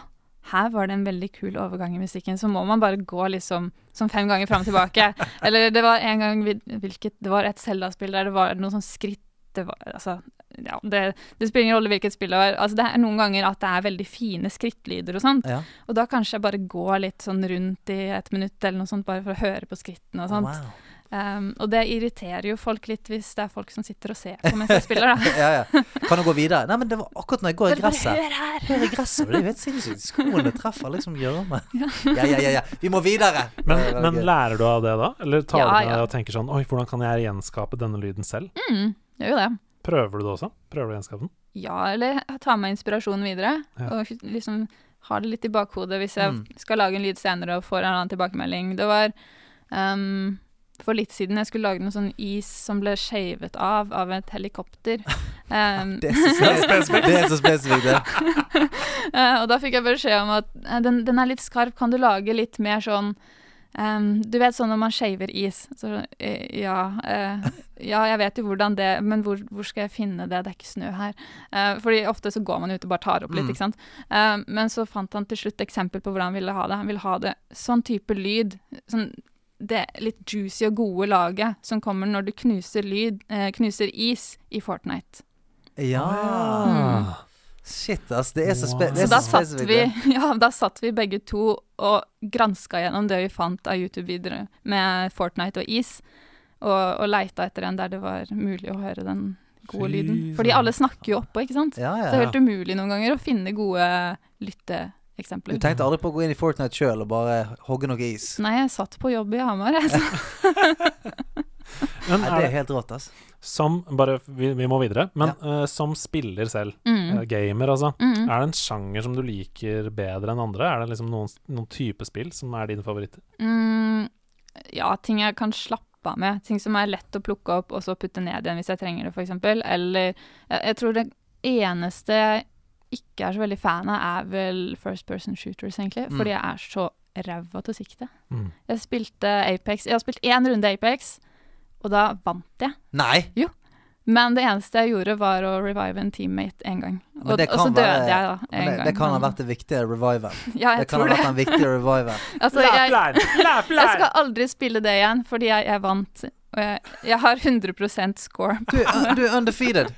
her var det en veldig kul overgang i musikken. Så må man bare gå liksom som fem ganger fram og tilbake. Eller det var en gang hvilket, Det var et Zelda-spill der det var noen sånn skritt det var, altså, ja, det, det spiller ingen rolle hvilket spill det var. Altså, det er noen ganger at det er veldig fine skrittlyder og sånt. Ja. Og da kanskje jeg bare går litt sånn rundt i et minutt eller noe sånt, bare for å høre på skrittene og sånt. Wow. Um, og det irriterer jo folk litt hvis det er folk som sitter og ser på mens jeg spiller, da. ja, ja. Kan du gå videre? Nei, men det var akkurat når jeg går i gresset. hør her! Hør i gresset, det er jo helt sinnssykt. Skoene treffer liksom gjørme. Ja, ja, ja, ja. Vi må videre! Men, men lærer du av det da? Eller tar Ja, du med ja. og tenker sånn Oi, hvordan kan jeg gjenskape denne lyden selv? Mm, gjør jo det. Prøver du det også? Prøver du å gjenskape den? Ja, eller jeg tar med inspirasjonen videre. Ja. Og liksom har det litt i bakhodet hvis jeg Mm. skal lage en lyd senere og får en annen tilbakemelding. Det var um, for litt siden jeg skulle lage noe sånn is som ble shavet av av et helikopter. Um, Det er så spesifikt. Det. Eh, og da fikk jeg beskjed om at eh, den, den er litt skarp, kan du lage litt mer sånn ehm, Du vet sånn når man shaver is. Så, eh, ja, uh, ja, jeg vet jo hvordan det Men hvor, hvor skal jeg finne det? Det er ikke snø her. Uh, fordi ofte så går man ut og bare tar opp litt, Mm. ikke sant. Uh, men så fant han til slutt eksempel på hvordan han ville ha det. Han ville ha det sånn type lyd. Sånn det litt juicy og gode laget som kommer når du knuser lyd, eh, knuser is i Fortnite. Ja. Ah. Shit, ass. Det er så, spe det Så er da så spesifikt. vi, ja, da satt vi begge to og granska gjennom det vi fant av YouTube-videoer med Fortnite og is, og, og leita etter en der det var mulig å høre den gode Fy lyden. Fordi alle snakker jo oppå, ikke sant? Ja, Så det er helt umulig noen ganger å finne gode lytteeksempler. Du tenkte aldri på å gå inn i Fortnite sjøl og bare hogge noe is? Nei, jeg satt på jobb i Hamar, jeg. Men Nei, er det er helt rått, ass. som Bare, vi, vi må videre. Men eh, som spiller selv, Mm. uh, gamer altså, Mm. er det en sjanger som du liker bedre enn andre? Er det liksom noen, noen type spill som er dine favoritter? Mm, ja, ting jeg kan slappe av med. Ting som er lett å plukke opp og så putte ned igjen hvis jeg trenger det, f.eks. Eller jeg, jeg tror det eneste jeg ikke er så veldig fan av, er vel first person shooters, egentlig. Mm. Fordi jeg er så ræva til å sikte. Mm. Jeg spilte Apex Jeg har spilt én runde Apex, og da vant jeg. Nei! Men det eneste jeg gjorde, var å revive en teammate én gang. Og, og så døde være- jeg da en det, gang. det kan ha vært det viktige reviven. Ja, jeg Det kan ha vært det. den viktige reviven. Altså, jeg, Jeg skal aldri spille det igjen, fordi jeg, jeg vant. Og jeg, jeg har 100% score. Du, du er undefeated.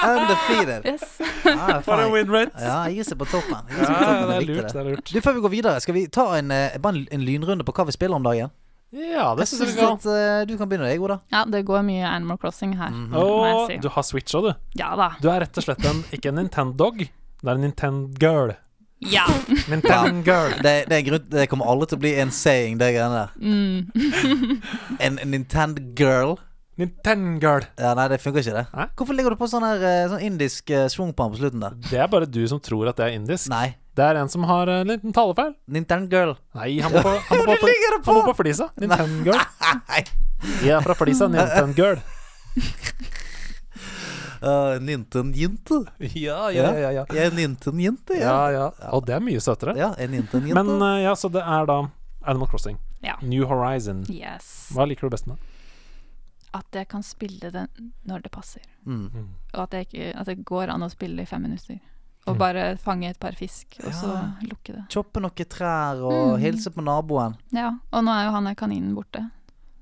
Undefeated. Yes. Ja, For en win rate! Ja, jeg gir seg på toppen. Gir Ja, seg på toppen. det er lurt. Det er lurt. Du, Før vi går videre, skal vi ta en, eh, en, en lynrunde på hva vi spiller om dagen? Ja, det Jeg syns jeg vi kan. at eh, du kan begynne, deg, Oda. Ja, det går mye Animal Crossing her. Mm -hmm. Og si. du har Switch òg, du. Ja da. Du er rett og slett en, ikke en Nintendo-dog, det er en Nintendo-girl. Ja. Nintendo-girl. Det, det, er grunn, det kommer aldri til å bli en saying, det greiene der. Mm. En, en Nintendo girl. Nintendo-girl. Ja, Nei, det funker ikke, det. Hæ? Hvorfor ligger du på sånn her eh, sånn indisk uh, svung på den på slutten der? Det er bare du som tror at det er indisk. Nei. Det er en som har en liten talefeil. Nintendo girl. Nei, han må på, han må på, han må på flisa. Nintendo-girl. Jeg er fra flisa. Nintendo-girl. Uh, Ninten-jinte. Ja, ja, ja, ja. Jeg er Ninten-jinte, Ja, ja. ja. Og det er mye søtere. Ja, en Nintendo-jente. Men uh, ja, så det er da Animal Crossing. Ja. New Horizon. Yes. Hva liker du best med det? At jeg kan spille det når det passer. mm. Mm. Og at, jeg at det går an å spille i fem minutter. Og Mm. bare fange et par fisk, og så lukke det. Choppe noen trær og Mm. hilse på naboen. Ja, og nå er jo han der kaninen borte.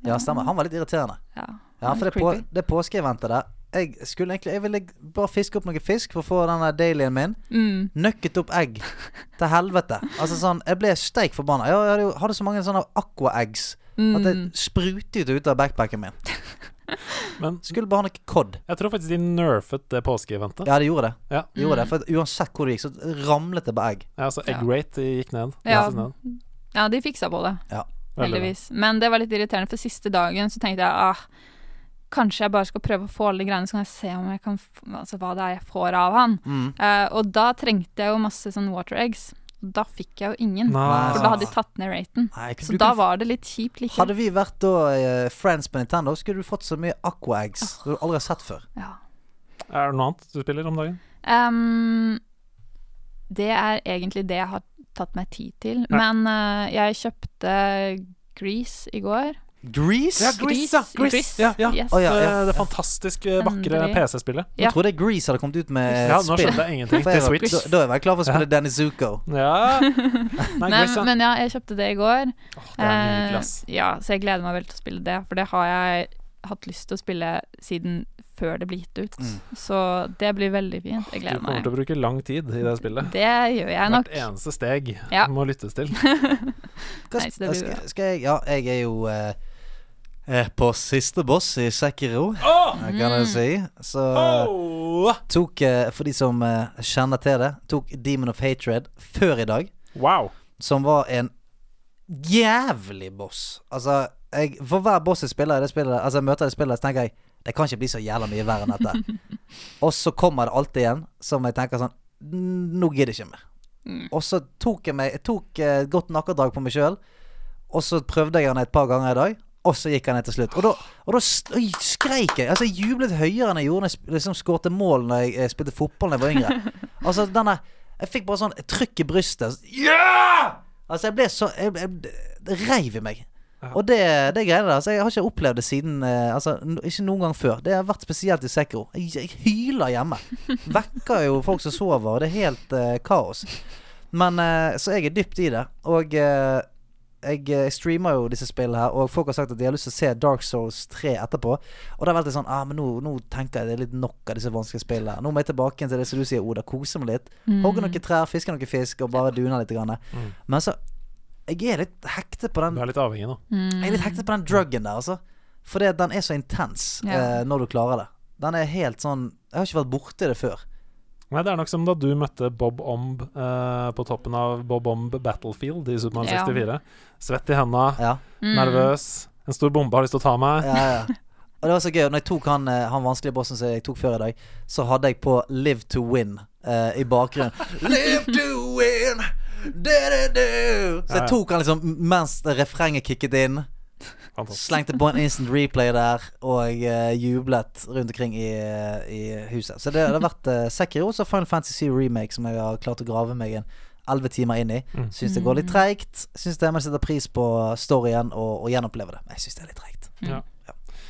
Ja, stemmer. Han var litt irriterende. Ja, Ja, for det, på, det påskeeventet der Jeg skulle egentlig Jeg ville bare fiske opp noe fisk for å få den der dailyen min. Mm. Nøkket opp egg. Til helvete. Altså sånn Jeg ble steik forbanna. Jeg hadde, jo- hadde så mange sånne aqua-eggs at det Mm. sprutet ut av backpacken min. Men Skulle bare ha noe cod. jeg tror faktisk de nerfet det påskeeventet. Ja, de gjorde det. Ja. De gjorde det For uansett hvor det gikk, så ramlet det på egg. Ja, altså egg Ja. rate gikk ned. Ja. Ned. ja, de fiksa på det, Ja. Heldigvis. Men det var litt irriterende, for siste dagen så tenkte jeg ah, kanskje jeg bare skal prøve å få alle de greiene, så kan jeg se om jeg kan f altså, hva det er jeg får av han. Mm. Uh, og da trengte jeg jo masse sånn water eggs. Da fikk jeg jo ingen. Nei. For da hadde de tatt ned raten. Nei, Så da kan... var det litt kjipt likevel. Hadde vi vært da uh, friends på Nintendo, skulle du fått så mye aqua-eggs som du aldri har sett før. Ja. Er det noe annet du spiller om dagen? Um, det er egentlig det jeg har tatt meg tid til. Ja. Men uh, jeg kjøpte Grease i går. Grease? Ja, Grease, ja, Grease. Ja, ja. Yes. Oh, ja, ja. Eh, Det fantastisk eh, vakre PC-spillet. Jeg tror det er Grease hadde kommet ut med Ja, nå spill. skjønte jeg ingenting. Til jeg var, Switch. da, da er jeg klar for å spille Ja. Danny Zuko. Ja. Nei, Men, Grease, ja. men ja, jeg kjøpte det i går. Oh, det er. Eh, ja, så jeg gleder meg veldig til å spille det, for det har jeg hatt lyst til å spille siden før det blir gitt ut. Mm. Så det blir veldig fint. Jeg Du gleder kommer til å bruke lang tid i det spillet. Det gjør jeg nok. Hvert eneste steg Ja. må lyttes til. Hva, Nei, skal, skal jeg Ja, jeg er jo eh, på siste boss i Sekiro, oh! kan jeg si. Så oh! Tok, eh, for de som eh, kjenner til det, tok Demon of Hatred før i dag. Wow. Som var en jævlig boss. Altså, jeg, for hver boss jeg spiller i det spillet Altså jeg møter det spillet, så tenker jeg det kan ikke bli så jævla mye verre enn dette. og så kommer det alltid igjen som jeg tenker sånn Nå gidder jeg ikke mer. Mm. Og så tok jeg meg Jeg tok eh, et godt nakkedrag på meg sjøl, og så prøvde jeg den et par ganger i dag. Og så gikk han ned til slutt. Og da, og da skreik jeg. Altså Jeg jublet høyere enn jeg gjorde når jeg liksom skårte mål Når jeg eh, spilte fotball da jeg var yngre. Altså denne Jeg fikk bare sånn trykk i brystet. Ja! Altså jeg ble så jeg, jeg, Det reiv i meg. Og det, det greiene der altså, Jeg har ikke opplevd det siden eh, Altså Ikke noen gang før. Det har vært spesielt i Sekro. Jeg, jeg hyler hjemme. Vekker jo folk som sover, og det er helt uh, kaos. Men uh, Så jeg er dypt i det. Og eh, jeg, eh, streamer jo disse spillene her, og folk har sagt at de har lyst til å se Dark Souls 3 etterpå. Og da har vært litt sånn ah, men nå, nå tenker jeg det er litt nok av disse vanskelige spillene. Nå må jeg tilbake til det som du sier, Oda. Kose meg litt. Mm. Hogge noen trær, fiske noen fisk, og bare dune litt. Grann. Mm. Men så Jeg er litt hektet på den Du er litt avhengig nå. Mm. jeg er litt hektet på den druggen der, altså. Fordi den er så intens Ja. eh, når du klarer det. Den er helt sånn Jeg har ikke vært borti det før. Nei, Det er nok som da du møtte Bob Omb eh, på toppen av Bob Omb Battlefield i Supermann 64. Ja. Svett i henda, Ja, Mm. nervøs. En stor bombe har lyst til å ta meg. ja, ja. Og det var så gøy. Når jeg tok han, eh, han vanskelige bossen som jeg tok før i dag, så hadde jeg på Live to Win eh, i bakgrunnen. Live to win! Du, du, du. Så jeg tok han liksom mens refrenget kicket inn. Slengte på en instant replay der og uh, jublet rundt omkring i, i huset. Så det, det har vært uh, Sekiro og Final Fantasy Remake som jeg har klart å grave meg en elleve timer inn i. Mm. Syns det går litt treigt. Syns det man setter pris på storyen og, og gjenoppleve det. Men jeg syns det er litt treigt. Ja.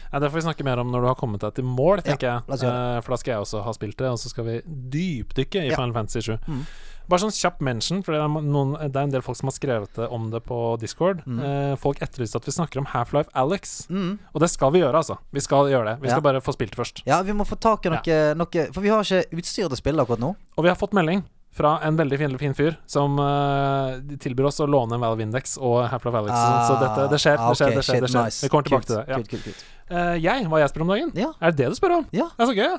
Ja, det får vi snakke mer om når du har kommet deg til mål, tenker ja, jeg. Eh, for da skal jeg også ha spilt det, og så skal vi dypdykke i Ja. Final Fantasy 7. Mm. Bare sånn kjapp mention, for det er, noen, det er en del folk som har skrevet om det på Discord. Mm. Eh, folk etterlyste at vi snakker om Half-Life Alex. Mm. Og det skal vi gjøre, altså. Vi skal gjøre det. Vi skal Ja. bare få spilt det først. Ja, vi må få tak i noe, noe For vi har ikke utstyr til å spille akkurat nå. Og vi har fått melding fra en veldig fin, fin fyr som uh, tilbyr oss å låne en Valve Index og Half-Life Alex. så dette, det skjer, Ah, det skjer, det skjer. det skjer. nice. Vi kommer tilbake Kult, til det. Ja. kult, kult, kult. Eh, jeg, hva jeg spør om dagen? Ja. Er det det du spør om? Ja. Det er så gøy, ja.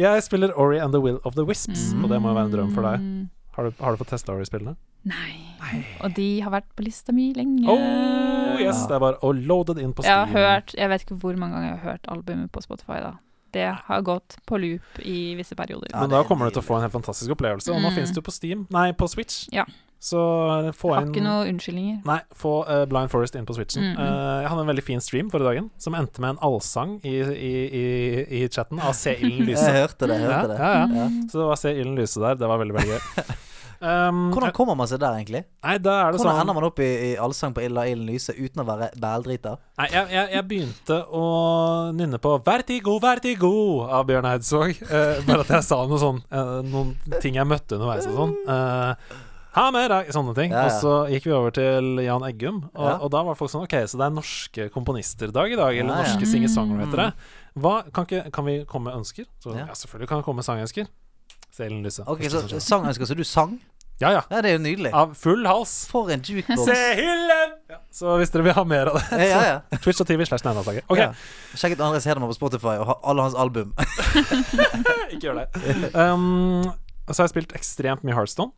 Jeg spiller Ori and the Will of the Wisps, og det må jo være en drøm for deg. Har du, har du fått testa Ori-spillene? Nei. Nei. Og de har vært på lista mi lenge. Oh, yes, det er bare å loaded inn på Jeg har hørt Jeg vet ikke hvor mange ganger jeg har hørt albumet på Spotify, da. Det har gått på loop i visse perioder. Ja, Men da er kommer du til å få en helt fantastisk opplevelse. Og nå Mm. finnes det jo på Steam Nei, på Switch. Ja. Så få få Har inn ikke noe unnskyldninger. Nei, få uh, Blind Forest inn på Switchen. Mm. Eh, jeg hadde en veldig fin stream forrige dagen som endte med en allsang i, i, i, i chatten av Se ilden lyse. Jeg hørte det. jeg Ja, det ja, ja. Ja. Så det var Se ilden lyse der. Det var veldig, veldig gøy. Um, Hvordan kommer man seg der, egentlig? Nei, da er det Hvordan sånn ender man opp i, i Allsang på Illa ilden lyse uten å være bældrita? Nei, jeg, jeg, jeg begynte å nynne på 'Vertigo, vertigo' av Bjørn Eidsvåg. Uh, bare at jeg sa noe sånn uh, noen ting jeg møtte underveis og sånn. Uh, ha med deg Sånne ting. Ja, ja. Og så gikk vi over til Jan Eggum, og, Ja. og da var folk sånn OK, så det er norske komponisterdag i dag, eller norske singer-songwritere. Hva, kan, ikke, kan vi komme med ønsker? Så, Ja. ja. selvfølgelig kan vi komme med sangønsker. Se Ellen Lyse. Ok, så sangønsker, så du sang? Ja, ja. Ja, det er jo nydelig. Av full hals. For en jukebox. Se hyllen! Ja. Så hvis dere vil ha mer av det, Ja, ja, ja. Twitch og TV slash Nærlandslaget. OK. Ja. Sjekk ut Andres Hedemann på Spotify og ha alle hans album. Ikke gjør det. Um, så har jeg spilt ekstremt mye Heartstone.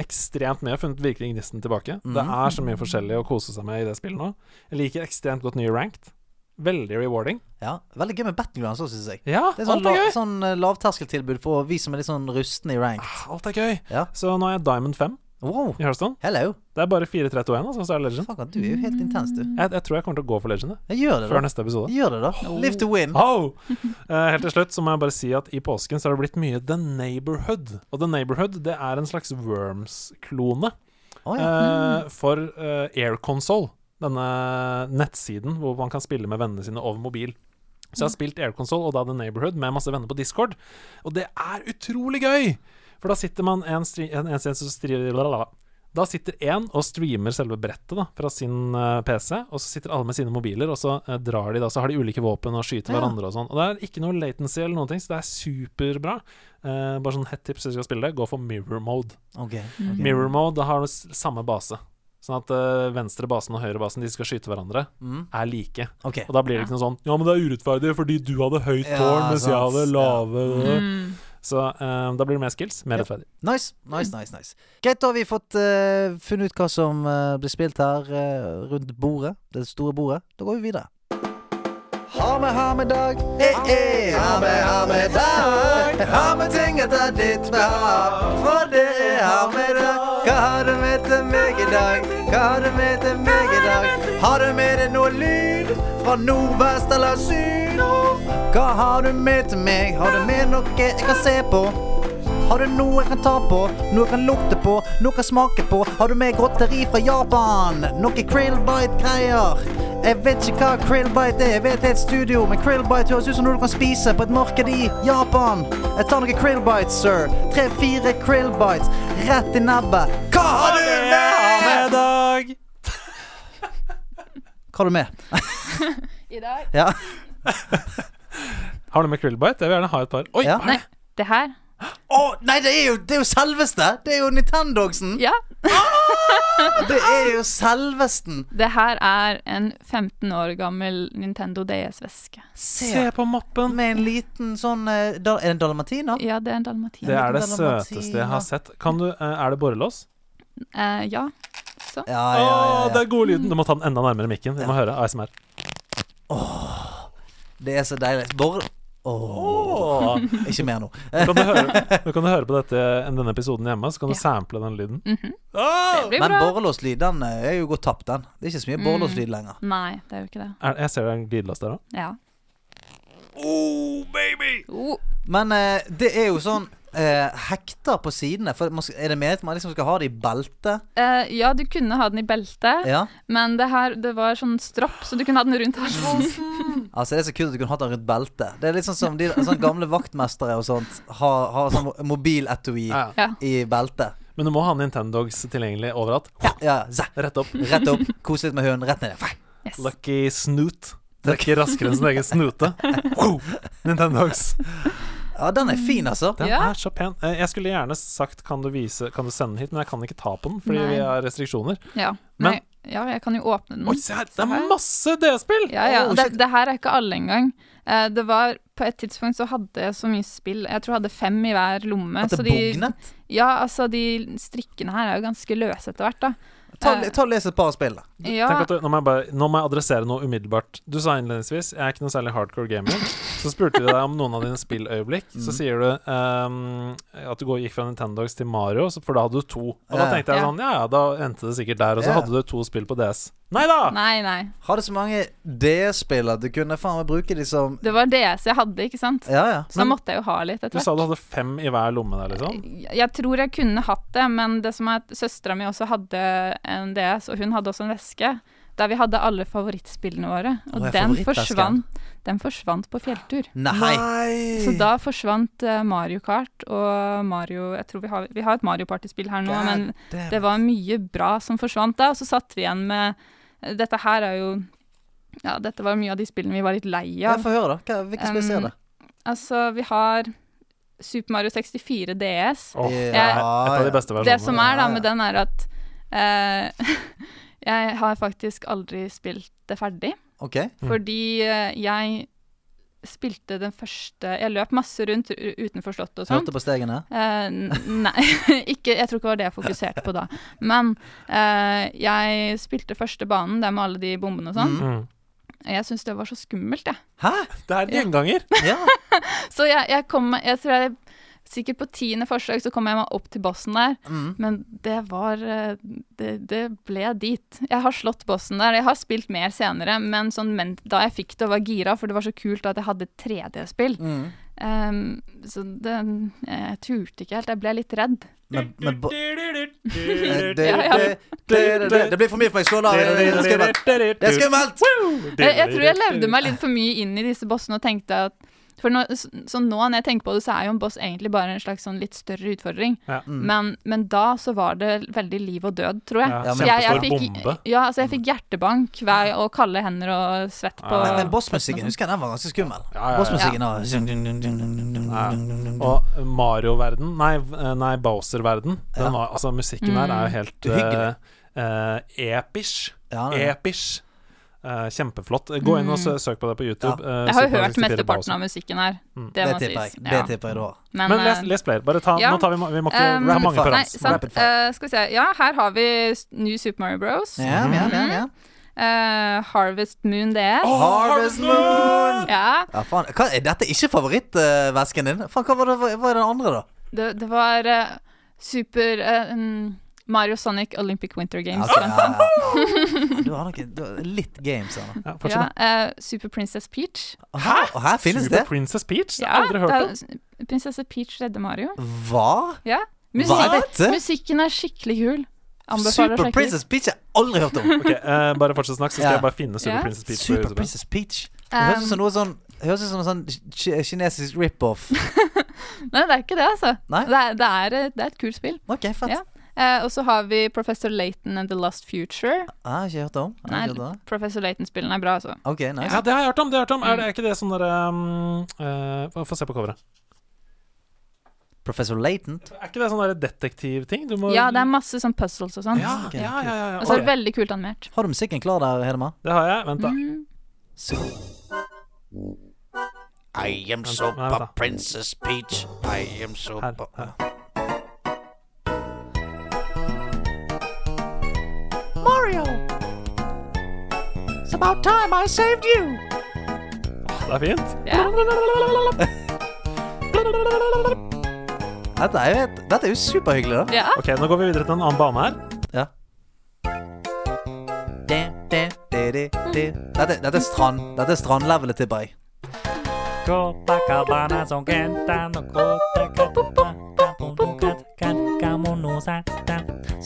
Ekstremt mye. Jeg har funnet virkelig gnisten tilbake. Det Mhm. er så mye forskjellig å kose seg med i det spillet nå. Jeg liker ekstremt godt nye ranked. Veldig rewarding. Ja, Veldig gøy med Battlegrounds òg, syns jeg. Ja, Det er sånn, alt er la, sånn eh, lavterskeltilbud for vi som er litt sånn rustne i rank. Alt er gøy. Ja. Så nå er jeg Diamond 5 Wow, i Hearthstone. hello. Det er bare 4-3-2-1, altså, så er det Legend. Fuck, du er jo helt intens, du. Jeg, jeg tror jeg kommer til å gå for Legend jeg, gjør det, før da. neste episode. Gjør det, da. Live to win. Oh! Uh, helt til slutt så må jeg bare si at i påsken så har det blitt mye The Neighborhood. Og The Neighborhood det er en slags Worms-klone oh, ja. uh, for Air Console. Denne nettsiden hvor man kan spille med vennene sine over mobil. Så jeg har spilt Air Console og da The Neighborhood med masse venner på Discord. Og det er utrolig gøy! For da sitter man en, en, en, en, Da sitter én og streamer selve brettet da fra sin uh, PC, og så sitter alle med sine mobiler, og så uh, drar de da, så har de ulike våpen og skyter Ja. hverandre og sånn. Og det er ikke noe latency eller noen ting, så det er superbra. Uh, bare sånn hett tips hvis du skal spille det, gå for mirror mode. Ok. Mirror mode, har samme base. Sånn at uh, venstre basen og høyre basen, de skal skyte hverandre, Mm. er like. Okay. Og da blir det ikke noe sånn Ja, men det er urettferdig fordi du hadde høyt Ja, tårn, mens jeg hadde lave Mm. Så uh, da blir det mer skills, mer Ja. rettferdig. Nice, nice, nice. nice Greit, da har vi fått uh, funnet ut hva som blir spilt her rundt bordet. Det store bordet. Da går vi videre. Ha med, ha med dag. Hey. Ha med, ha med dag. Ha med ting etter ditt behag. For det er ha med dag. Hva har du med til meg i dag? Hva har du med til meg i dag? Har du med deg noe lyd fra nord, vest eller syd? Hva har du med til meg? Har du med noe jeg kan se på? Har du noe jeg kan ta på, noe jeg kan lukte på, noe jeg kan smake på? Har du med godteri fra Japan? Noe krillbite-greier? Jeg vet ikke hva krillbite er, jeg vet det er et studio, men krillbite høres ut som noe du kan spise på et marked i Japan. Jeg tar noen krillbites, sir. Tre-fire krillbites rett i nebbet. Hva har du med? dag! Hva har du med? I dag Ja. Har du med krillbite? Jeg vil gjerne ha et par. Oi, Ja. Nei, det? her Å, nei, det er, jo, det er jo selveste! Det er jo Nintendogsen! Ja. Det er jo selvesten! Det her er en 15 år gammel Nintendo DS-veske. Se på mappen. Med en liten sånn eh, Er det en dalmatiner? Ja, det er en dalmatina Det er det søteste jeg har sett. Kan du, eh, er det borrelås? Uh, ja. Så. Ja, ja, ja, ja, det er god lyden. Du må ta den enda nærmere mikken. Vi må høre ASMR. Det er så deilig. Bor... Åh, Åh. Ikke mer nå. Kan du, høre, du kan høre på dette, denne episoden hjemme, så kan du Ja. sample den lyden. Åh! Det blir Men bra. borrelåslyd, den eh, er jo gått tapt, den. Det er ikke så mye Mm. borrelåslyd lenger. Nei, det er jo ikke det. Er, jeg ser det er en glidelås der òg. Ja. Oh, baby! Oh, Men eh, det er jo sånn eh, hekter på sidene. For er det meningen at man liksom skal ha det i beltet? eh, ja, du kunne ha den i beltet, Ja. men det her det var sånn stropp, så du kunne ha den rundt halsen. Altså Det er så kult at du kunne hatt den rundt beltet. Det er litt sånn som de sånn gamle vaktmestere og sånt har, har sånn mobiletui Ja. Ja. i beltet. Men du må ha Nintendogs tilgjengelig overalt. Ja, ja Rett opp. Rett opp, kose litt med hunden, rett ned. Yes. Lucky Snoot. Trekker raskere enn sin egen snute. Wow! Nintendogs. Ja, den er fin, altså. Den Ja. er så pen. Eh, Jeg skulle gjerne sagt kan du, vise, kan du sende den hit, men jeg kan ikke ta på den fordi Nei. vi har restriksjoner. Ja. Men- Nei, ja, jeg kan jo åpne den. Oi, se her! Det er masse DS-spill! Ja, ja. Oh, det, det her er ikke alle engang. Eh, det var På et tidspunkt så hadde jeg så mye spill Jeg tror jeg hadde fem i hver lomme. At det så de, ja, altså de strikkene her er jo ganske løse etter hvert, da. Ta, Eh, ta og Les et par spill, da. Ja, Tenk at du, nå, må jeg bare, nå må jeg adressere noe umiddelbart. Du sa innledningsvis jeg er ikke noe særlig hardcore gamer. Så spurte vi deg om noen av dine spilløyeblikk. Så sier du um, at du går, gikk fra Nintendogs til Mario, for da hadde du to. Og da tenkte jeg sånn Ja ja, da endte det sikkert der. Og så hadde du to spill på DS. Nei da! Nei, nei. Hadde så mange DS-spill at du kunne faen meg bruke de som Det var DS jeg hadde, ikke sant? Ja, ja. Så da måtte jeg jo ha litt Du etter sa hvert. du hadde fem i hver lomme der, liksom? Jeg tror jeg kunne hatt det, men det som er at søstera mi også hadde en DS, og hun hadde også en veske der vi hadde alle favorittspillene våre. Og den forsvant, den forsvant på fjelltur. Nei! Så da forsvant eh, Mario Kart og Mario Jeg tror vi har, vi har et Mario Party-spill her nå, men damn. det var mye bra som forsvant da. Og så satt vi igjen med Dette her er jo Ja, dette var mye av de spillene vi var litt lei Ja, av. Få høre, da. Hva- Hvilke spill er det? Altså, vi har Super Mario 64 DS. Ja, det er et av de beste Det som er da Ja, ja. med den, er at uh, jeg har faktisk aldri spilt det ferdig. OK. Mm. Fordi eh, jeg spilte den første Jeg løp masse rundt utenfor Slottet og sånn. Hørte på stegene? Eh, nei, ikke, jeg tror ikke det var det jeg fokuserte på da. Men eh, jeg spilte første banen, der med alle de bombene og sånn. Mm. Jeg syns det var så skummelt, jeg. Hæ? Det er en gjenganger. Ja. Så jeg, jeg kom Jeg tror jeg Sikkert på tiende forsøk så kom jeg meg opp til bossen der. Mm. Men det var eh, det, det ble dit. Jeg har slått bossen der. Jeg har spilt mer senere, men sånn, men da jeg fikk det og var gira, for det var så kult at jeg hadde 3D-spill. Mm. um, så det Jeg turte ikke helt. Jeg ble litt redd. Men, men bo- det, blir for mye for meg. Skål, da. Det er skummelt. Det er skummelt! Jeg, jeg tror jeg levde meg litt for mye inn i disse bossene og tenkte at for nå, så, nå når jeg tenker på det, så er jo en boss egentlig bare en slags sånn litt større utfordring. Ja. Mm. Men, men da så var det veldig liv og død, tror jeg. Ja, Ja, jeg, jeg fikk, ja, altså jeg fikk hjertebank hver, og kalde hender og svett på Men, men bossmusikken husker jeg den var ganske skummel. Ja, ja, ja. Bossmusikken og Mario-verden Nei, nei Bowser-verden. Ja. Altså, musikken her er jo helt uh, uh, eh, epish. Epish. Eh, kjempeflott. Gå inn og sø søk på det på YouTube. Ja. eh, Jeg har jo hørt 64 mesteparten av musikken her. Mm. Det Det tipper jeg. jeg. Det tipper jeg du. Men, Men les, eh, les flere. Bare ta, ja. Nå tar vi, vi må ikke Um, mange Nei, sant. uh. Eh, skal vi se. Ja, her har vi New Super Mario Bros. Ja, ja, ja, ja. Uh, Harvest Moon DS. Harvest Moon! Ja, Ja, faen. Hva, er dette ikke favorittvesken din? Faen, hva var, det, hva er den andre, da? det, det var Super mm, Mario Sonic Olympic Winter Games. Ok, blant ja, ja. Du har noe du har litt games her. nå. Ja. Ja, uh, Super Princess Peach. Hæ? Og her finnes Super det? Princess Peach? Jeg har aldri hørt om. Prinsesse Peach redder Mario. Hva? Ja. Hva er dette? musikken er skikkelig kul. Anbefaler Super. Princess Peach har jeg aldri hørt om. Ok, uh, Bare fortsett å snakke, så skal Ja. jeg bare finne Super Ja. Princess Peach. Super. Princess Peach. Det høres ut som Um, noe sånn det høres ut som en sånn kinesisk rip-off. Nei, det er ikke det, altså. Nei? Det er, det, er, eh, det er et kult spill. OK, fett. Eh, og så har vi Professor Laton and The Lost Future. Jeg har ikke hørt om. Nei, ikke hørt om. Professor Laton-spillene er bra, altså. OK, nice. Ja, det har jeg hørt om. det har jeg hørt om Er det er ikke det sånn derre um, uh, Få se på coveret. Professor Latent. Er ikke det sånn detektivting? Du må Ja, det er masse sånn puzzles og sånn. ja, okay, ja, ja, ja, ja. Og så er det veldig kult animert. Har du musikken klar der, Hedema? Det har jeg. Vent, da. Mm. I am da. Princess Peach. I am Her. About time I saved you! Det er fint. Ja. Dette er jo, et, dette er jo superhyggelig, da. ja. Ok, nå går vi videre til en annen bane her. Ja. Det, det, det, det, det. Dette, dette er strand Dette er strandlevelet, tipper jeg. Copacabana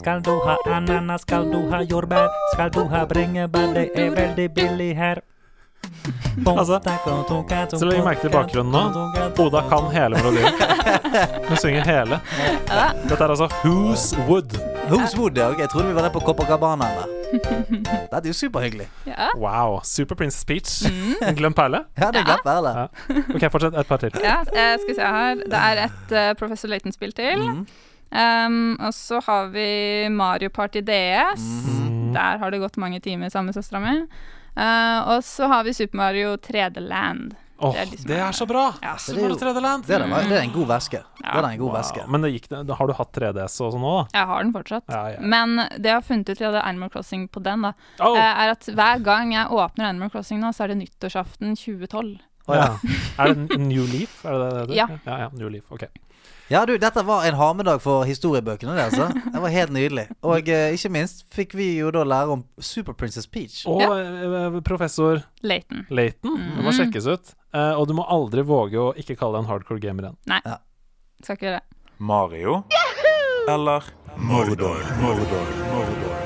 Skal du ha ananas, skal du ha jordbær, skal du ha bringebær, det er veldig billig her. Altså, Så legg merke til bakgrunnen nå. Oda kan hele melodien. Hun synger hele. Dette er altså Who's Wood. Who's Wood, ja. Jeg trodde vi var der på Copacabana. eller? Det er jo superhyggelig. ja. Wow. Super Princess Peach. En glemt perle. Ja, det er glemt perle. Ja. Ok, fortsett. Et par til. ja. eh, skal vi se her. Det er et uh, Professor Laton-spill til. Mhm. Um, og så har vi Mario Party DS. Mhm. Der har det gått mange timer sammen med søstera mi. Uh, og så har vi Super Mario 3D Land. Oh, Det er de det er- er så bra! Ja. Super Mario 3D Land. Det, er, det, det er en god væske. Det er en god Wow. væske. Men det gikk, det- har du hatt 3DS og sånn nå, da? Jeg har den fortsatt. Ja, ja. Men det jeg har funnet ut av Animal Crossing på den, da, Oh, eh, er at hver gang jeg åpner Animal Crossing nå, så er det nyttårsaften 2012. Oh. Er det New Leaf? Er det det det? Ja. ja, ja. New Leaf, ok. Ja, du, dette var en harmedag for historiebøkene, det, altså. Det var helt nydelig. Og eh, ikke minst fikk vi jo da lære om Super Princess Peach. Og eh, professor Leighton. Layton. Det må sjekkes ut. Eh, og du må aldri våge å ikke kalle deg en hardcore gamer igjen. Nei. Ja. Skal ikke gjøre det. Mario eller Mordor? Mordor, Mordor.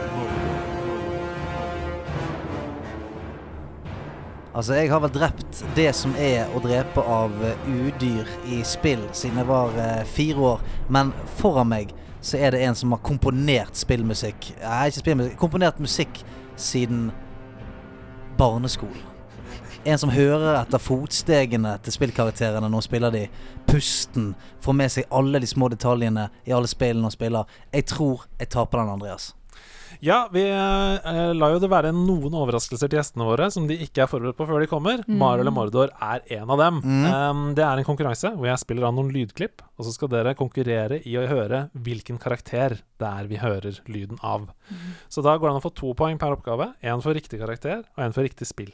Altså, jeg har vel drept det som er å drepe av eh, udyr i spill siden jeg var eh, fire år. Men foran meg så er det en som har komponert spillmusikk. Nei, ikke spillmusikk. Komponert musikk siden barneskolen. En som hører etter fotstegene til spillkarakterene når hun spiller de. Pusten. Får med seg alle de små detaljene i alle spillene hun spiller. Jeg tror jeg taper den, Andreas. Ja, vi eh, lar jo det være noen overraskelser til gjestene våre som de ikke er forberedt på før de kommer. Mario eller Mordor er en av dem. Um, det er en konkurranse hvor jeg spiller av noen lydklipp, og så skal dere konkurrere i å høre hvilken karakter det er vi hører lyden av. Så da går det an å få to poeng per oppgave. Én for riktig karakter og én for riktig spill.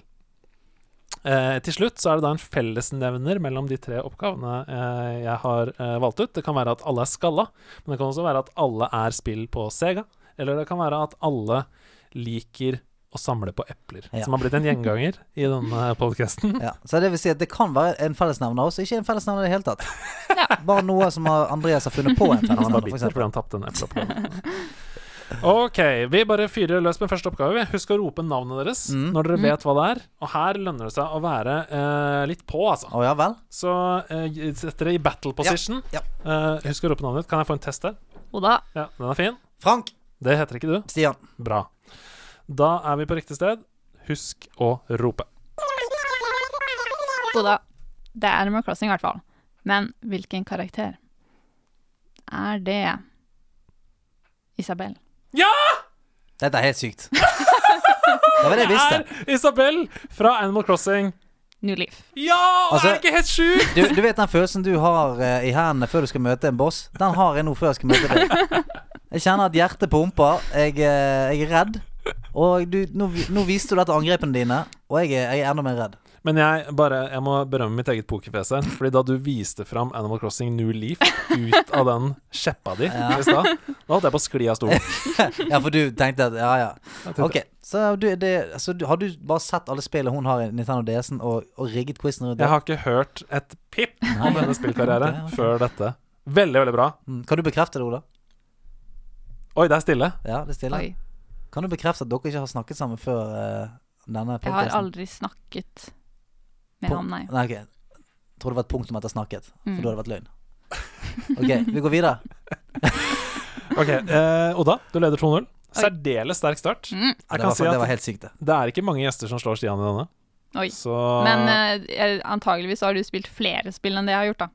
Eh, til slutt så er det da en fellesnevner mellom de tre oppgavene eh, jeg har eh, valgt ut. Det kan være at alle er skalla, men det kan også være at alle er spill på Sega. Eller det kan være at alle liker å samle på epler, Ja. som har blitt en gjenganger i denne podkasten. Ja, så det vil si at det kan være en fellesnevner også, ikke en fellesnevner i det hele tatt. Bare noe som Andreas har funnet på en Han fellesnevner, bare bitter fordi han tapte en epleoppgave. OK, vi bare fyrer løs med første oppgave. Husk å rope navnet deres Mm. når dere vet hva det er. Og her lønner det seg å være eh, litt på, altså. Å ja vel? Så eh, sett dere i battle position. ja. Eh, husk å rope navnet ditt. Kan jeg få en test der? Oda. Ja, den er fin. Frank. Det heter ikke du. Stian. Bra. Da er vi på riktig sted. Husk å rope. Oda. Det er Animal Crossing, i hvert fall. Men hvilken karakter? Er det Isabel? Ja! Dette er helt sykt. Det var det jeg visste. Er Isabel fra Animal Crossing. New Leaf. Ja! Altså- er det ikke helt sjukt? Du, du vet den følelsen du har eh, i hendene før du skal møte en boss? Den har jeg nå før jeg skal møte deg. Jeg kjenner at hjertet pumper. Jeg, eh, jeg er redd. Og du, nå, nå viste du dette angrepene dine, og jeg jeg er enda mer redd. Men jeg, bare, jeg må berømme mitt eget pokerfjes her. Fordi da du viste fram Animal Crossing New Leaf ut av den kjeppa di Ja. i stad, da holdt jeg på å skli av stolen. Ja, for du tenkte at Ja, ja. Ok, så du, det, så du, har du bare sett alle spillene hun har i Nintendo DS-en, og, og rigget quizen rundt det? Jeg har ikke hørt et pip om denne spillkarriere okay, okay. før dette. Veldig, veldig bra. Mm, Kan du bekrefte det, Ola? Oi, det er stille. Ja, det er stille. Oi. Kan du bekrefte at dere ikke har snakket sammen før eh, denne Jeg har aldri snakket med På- ham, nei. Nei, ok. Jeg tror det var et punkt om at jeg snakket, for Mm. da hadde det vært løgn. Ok, vi går videre. Ok, eh, Oda, du leder 2-0. Særdeles sterk start. Mm. Det, var, si det var helt sykt, det. det er ikke mange gjester som slår Stian i denne. Oi. Så Men eh, antageligvis har du spilt flere spill enn det jeg har gjort, da.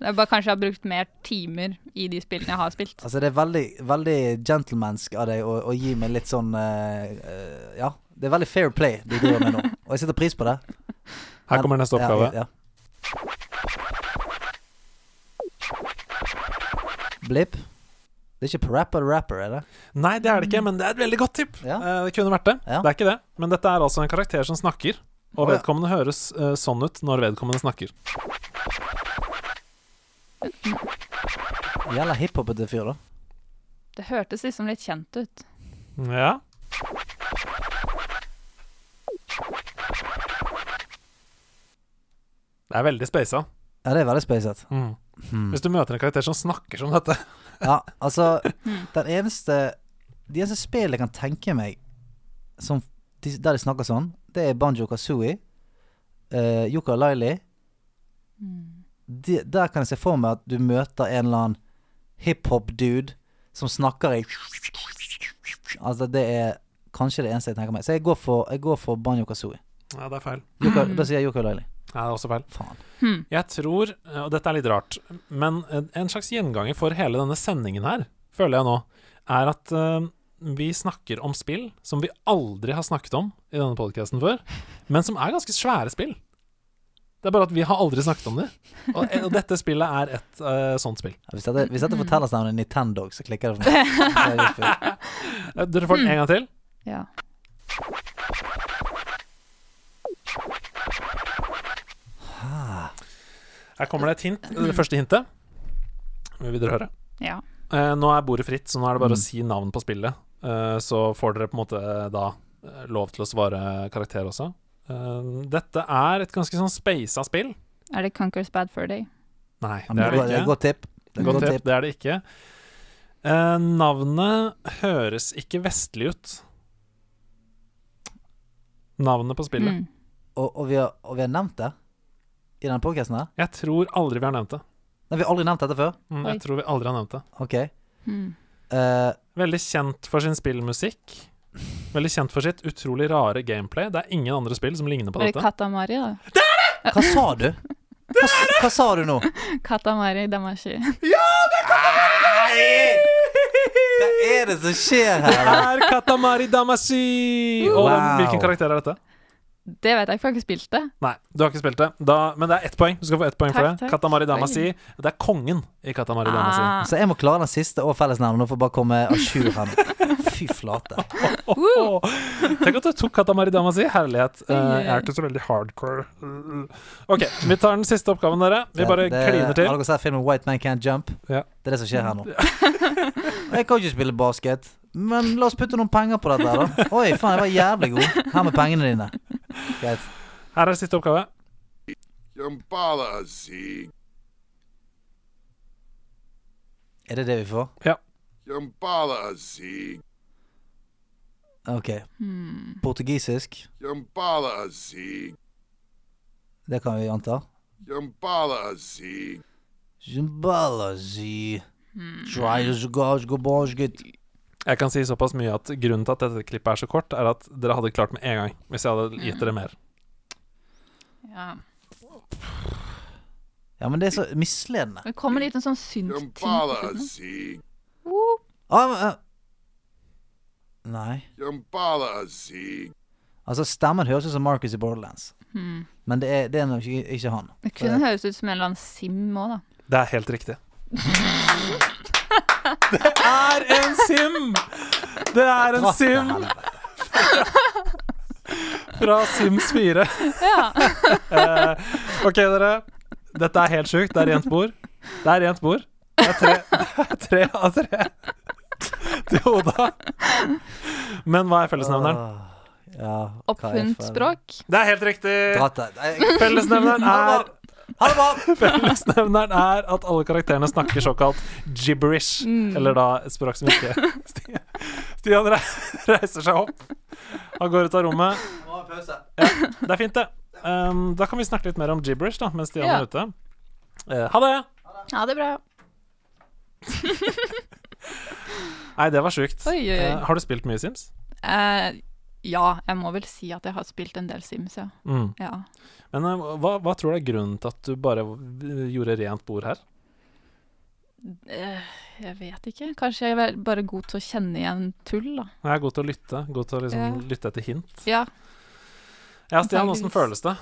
Det er bare Kanskje jeg har brukt mer timer i de spillene jeg har spilt. Altså, det er veldig, veldig gentlemansk av deg å, å gi meg litt sånn uh, eh, Ja, det er veldig fair play du driver med nå, og jeg setter pris på det. her kommer neste oppgave. Ja, ja. Blipp. Det er ikke Parappa Rapper, er det? Nei, det er det ikke, men det er et veldig godt tipp. Ja. Eh, det kunne vært det. Ja. Det er ikke det. Men dette er altså en karakter som snakker. Og vedkommende høres uh, sånn ut når vedkommende snakker. Jævla hiphopete fyr, da. Det hørtes liksom litt kjent ut. Ja. Det er veldig speisa. Ja, det er veldig spacet. Mm. Hmm. Hvis du møter en karakter som snakker som dette Ja, altså Den eneste De eneste spillene jeg kan tenke meg som, der de snakker sånn, det er Banjo Kazooie, uh, Yuka Laili. De, der kan jeg se for meg at du møter en eller annen hiphop-dude som snakker i Altså, det er kanskje det eneste jeg tenker meg. Så jeg går for, jeg går for Banjo Kazooie. Ja, det er feil. Yuka, Da sier jeg Yoko Laili. Ja, det er også feil. Faen. Hmm. Jeg tror, og dette er litt rart, men en slags gjenganger for hele denne sendingen her, føler jeg nå, er at uh, vi snakker om spill som vi aldri har snakket om i denne podcasten før, men som er ganske svære spill. Det er bare at vi har aldri snakket om det. Og, og dette spillet er et uh, sånt spill. Hvis dette, hvis dette fortelles navnet Nintendo, så klikker det for meg. Er. Eh, Dere får den en gang til. Ja. Her kommer det et hint. Det første hintet. Vil dere høre? Ja. Eh, nå er bordet fritt, så nå er det bare Mm. å si navn på spillet. Eh, så får dere på en måte da eh, lov til å svare karakter også. Eh, dette er et ganske sånn speisa spill. Er det Conquers Bad Fur Day? Nei, det er det er ikke. et godt tipp. Det er tipp. det er det ikke. Uh, navnet høres ikke vestlig ut. Navnet på spillet. Mm. Og, og, vi har, og vi har nevnt det i denne podcasten her. Jeg tror aldri vi har nevnt det. Nei, vi har aldri nevnt dette før. Mm, jeg tror vi aldri har nevnt det. Ok. Mm. Uh, Veldig kjent for sin spillmusikk. Veldig kjent for sitt utrolig rare gameplay. Det er ingen andre spill som ligner på Er det dette. Katamari, da? Det er det! hva sa du? Hva, hva sa du nå? Katamari Damashi. Hva er det som skjer her? Det er Katamari Damacy! Og Wow. hvilken karakter er dette? Det vet jeg ikke, for jeg har ikke spilt det. Nei, du har ikke spilt det. Da, men det er ett poeng. Du skal få ett poeng for det. takk. Katamari Damacy. Det er kongen i Katamari Damacy. Ah. Så jeg må klare den siste og fellesnevneren for å bare komme à jour her. Fy flate. Tenk at du tok Katamari Damacy. Herlighet. Uh, jeg er ikke så veldig hardcore. OK, vi tar den siste oppgaven, dere. Vi bare Det- det- kliner til. Har dere sett filmen White Man Can't Jump? Ja. Det er det som skjer her nå. Jeg kan ikke spille basket, men la oss putte noen penger på dette. da Oi, faen, jeg var jævlig god. Her med pengene dine. Greit. Her er siste oppgave. Er det det vi får? Ja. Ok. Hmm. Portugisisk. Det kan vi anta. Zig. Zimbalazi. Try-to-go-go-go-get. Jeg kan si såpass mye at grunnen til at dette klippet er så kort, er at dere hadde klart med en gang hvis jeg hadde gitt dere mer. Ja. Ja, men det er så misledende. Det kommer litt en sånn slutten. Zig. Ah, men, eh. Nei. Altså, stemmen høres ut som Marcus i Borderlands. Hmm. Men det er, det er nok ikke, ikke han. Det kunne høres ut som en eller annen sim òg, da. Det er helt riktig. Det er en sim! Det er en sim fra Sims 4. Ja. Eh, OK, dere. Dette er helt sjukt. Det er rent bord. Det er rent bord. Det er tre, det er tre av tre til Oda. Men hva er fellesnevneren? Ja, Oppfunnet språk. Det er helt riktig. Fellesnevneren er! Fellesnevneren er at alle karakterene snakker såkalt gibberish. Mm. Eller da et språk som ikke Stian, Stian reiser seg opp. Han går ut av rommet. Må ha pause. Det er fint, det. Um, da kan vi snakke litt mer om gibberish da mens Stian Ja. er ute. Uh, ha det! Ha det bra. Nei, det var sjukt. Oi, oi, oi. Eh, har du spilt mye Sims? Eh, ja, jeg må vel si at jeg har spilt en del Sims, ja. Mm. ja. Men eh, hva, hva tror du er grunnen til at du bare gjorde rent bord her? Eh, jeg vet ikke. Kanskje jeg er bare god til å kjenne igjen tull, da. Jeg er god til å lytte. God til å liksom Ja. lytte etter hint. Ja. Ja, Stian, åssen føles det?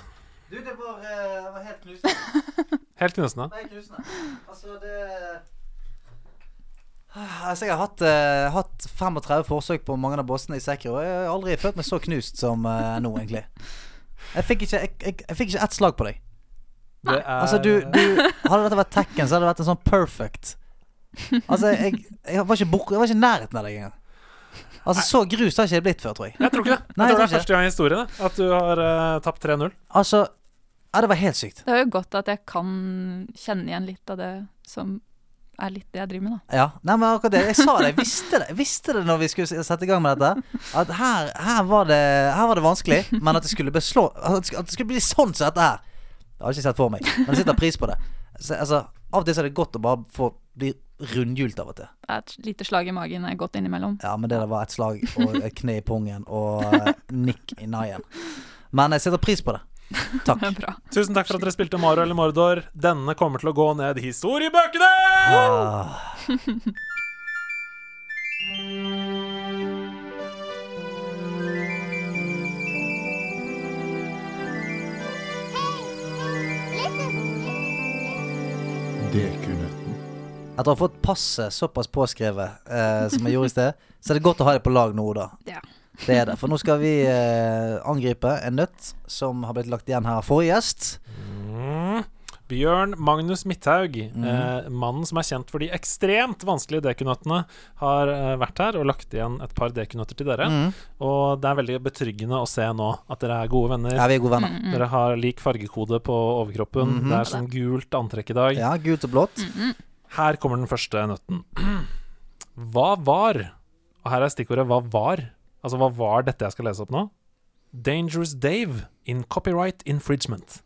Du, det var, uh, var helt knusende. Helt knusende. Det er knusende. Altså, det Altså, jeg har hatt, eh, hatt 35 forsøk på mange av bossene i Sekiro. Jeg har aldri følt meg så knust som eh, nå, egentlig. Jeg fikk ikke, jeg, jeg, jeg fikk ikke ett slag på deg. Det er Altså, du, du Hadde dette vært Tekken, så hadde det vært en sånn perfect. Altså, jeg, jeg var ikke bort, Jeg var ikke i nærheten av deg engang. Altså, så grus har ikke jeg blitt før, tror jeg. Jeg tror ikke det. Jeg Nei, jeg tror det tror er ikke første gang i historien det, at du har eh, tapt 3-0. Altså Ja, det var helt sykt. Det er jo godt at jeg kan kjenne igjen litt av det som er litt det jeg driver med, da. Ja, nei, men akkurat det. Jeg sa det, jeg visste det. Jeg visste det når vi skulle sette i gang med dette. At her, her, var, det, her var det vanskelig Men at det skulle beslå At det skulle, at det skulle bli sånn som dette her. Det har jeg ikke sett for meg Men jeg setter pris på det. Så, Altså, Av og til så er det godt å bare få bli rundhjult av og til. Det et lite slag i magen er godt innimellom. Ja, men det der var et slag Og et kne i pungen Og eh, nikk i naien. Men jeg setter pris på det. Takk. Det. Tusen takk for at dere spilte Mario eller Mordor. Denne kommer til å gå ned i historiebøkene! Ah. Dekunøtten. Etter å ha fått passet såpass påskrevet eh, Som jeg gjorde i sted Så er det godt å ha det på lag nå da Ja. Det er det, for nå skal vi eh, angripe en nøtt som har blitt lagt igjen her av forrige gjest. Mm. Bjørn Magnus Midthaug, mm. eh, mannen som er kjent for de ekstremt vanskelige dekunøttene, har eh, vært her og lagt igjen et par dekunøtter til dere. Mm. Og det er veldig betryggende å se nå at dere er gode venner. Ja, vi er gode venner. Mm. Dere har lik fargekode på overkroppen. -hmm. Det er sånn gult antrekk i dag. Ja, gult og blått. Mm. Her kommer den første nøtten. Hva var Og her er stikkordet 'hva var'. Altså, hva var dette jeg skal lese opp nå? Dangerous Dave in copyright infringement.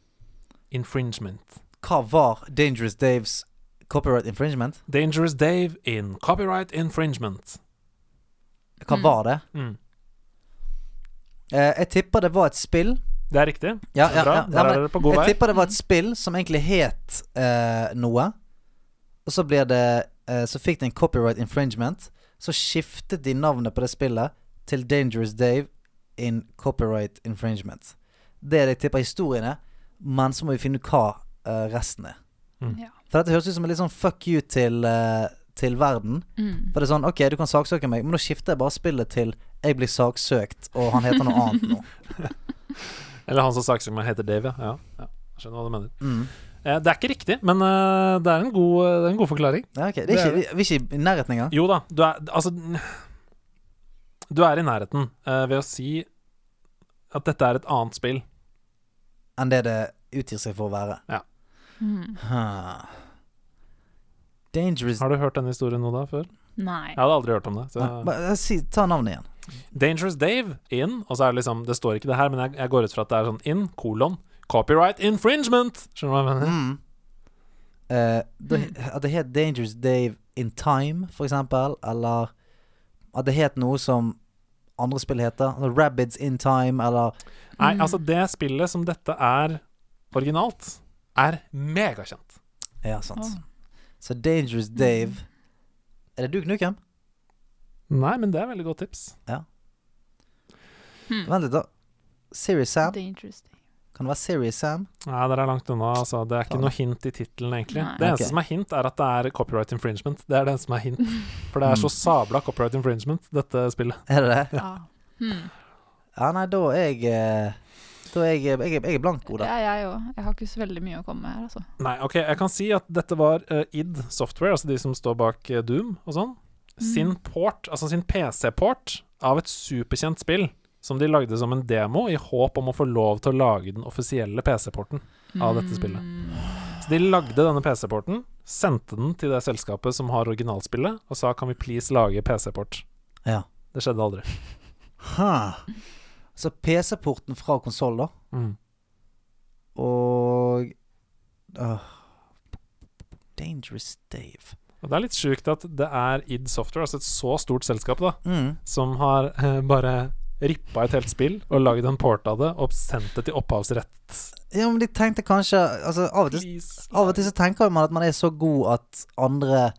Infringement. Hva var Dangerous Daves copyright infringement? Dangerous Dave in copyright infringement. Hva Mm. var det? Mm. Eh, jeg tipper det var et spill. Det er riktig. Ja, ja, bra. ja, Der er dere på god jeg vei. tipper det var et spill som egentlig het eh, noe. Og så blir det eh, Så fikk det en copyright infringement. Så skiftet de navnet på det spillet til Dangerous Dave in copyright infringement. Det er det jeg tipper historien er, men så må vi finne ut hva eh, resten er. Ja. For dette høres ut som en litt sånn fuck you til, uh, til verden. Mm. For det er sånn, ok, du kan saksøke meg, men nå skifter jeg bare spillet til jeg blir saksøkt, og han heter noe annet nå. Eller han som saksøker meg, heter Dave, ja. ja. ja. Jeg skjønner hva du mener. Mm. Eh, det er ikke riktig, men det, er en god, det er en god forklaring. Ja, okay. det Det er ikke, Vi er ikke i nærheten engang. Jo da, du er Altså Du er i nærheten uh, ved å si at dette er et annet spill. enn det det utgir seg for å være. Mm. Huh. Dangerous Har du hørt denne historien nå da før? Nei. Jeg hadde aldri hørt om det. Så. Nei, eh, si, Ta navnet igjen. Dangerous Dave in, og så er det liksom Det står ikke det her, men jeg, jeg går ut fra at det er sånn in, kolon, copyright infringement. Skjønner du hva jeg mener? Mm. Uh, det, at det het Dangerous Dave in Time, for eksempel. Eller at det het noe som andre spill heter. Altså Rabbids in Time, eller Nei, altså, det spillet som dette er originalt, er megakjent. Ja, sant. Oh. Så Dangerous Dave Er det du, Knukem? Nei, men det er veldig godt tips. Hmm. Vent litt, da. Serious Sam? Dangerous. Kan det være Serious Sam? Nei, dere er langt unna. Altså. Det er ikke noe hint i tittelen, egentlig. Nei. Det eneste okay. som er hint, er at det er copyright infringement. Det er det eneste som er hint. For det er så Mm. sabla copyright infringement, dette spillet. Er det det? Ja. Hmm. Ja, nei, da er jeg er jeg, jeg, jeg er blank, Det Oda. er jeg òg. Jeg har ikke så veldig mye å komme med her, altså. Nei, ok, jeg kan si at dette var uh, id Software, altså de som står bak uh, Doom og sånn, sin port, altså sin PC-port av et superkjent spill som de lagde som en demo i håp om å få lov til å lage den offisielle PC-porten av dette spillet. Mm. Så de lagde denne PC-porten, sendte den til det selskapet som har originalspillet, og sa kan vi please lage PC-port. Ja. Det skjedde aldri. Huh. Så PC-porten fra konsoll, da, Mm. og uh, Dangerous Dave. Og det er litt sjukt at det er id Software, altså et så stort selskap, da, Mm. som har eh, bare rippa et helt spill og lagd en port av det og sendt det til opphavsrett. Ja, men de tenkte kanskje altså, av, og til, av og til så tenker man at man er så god at andre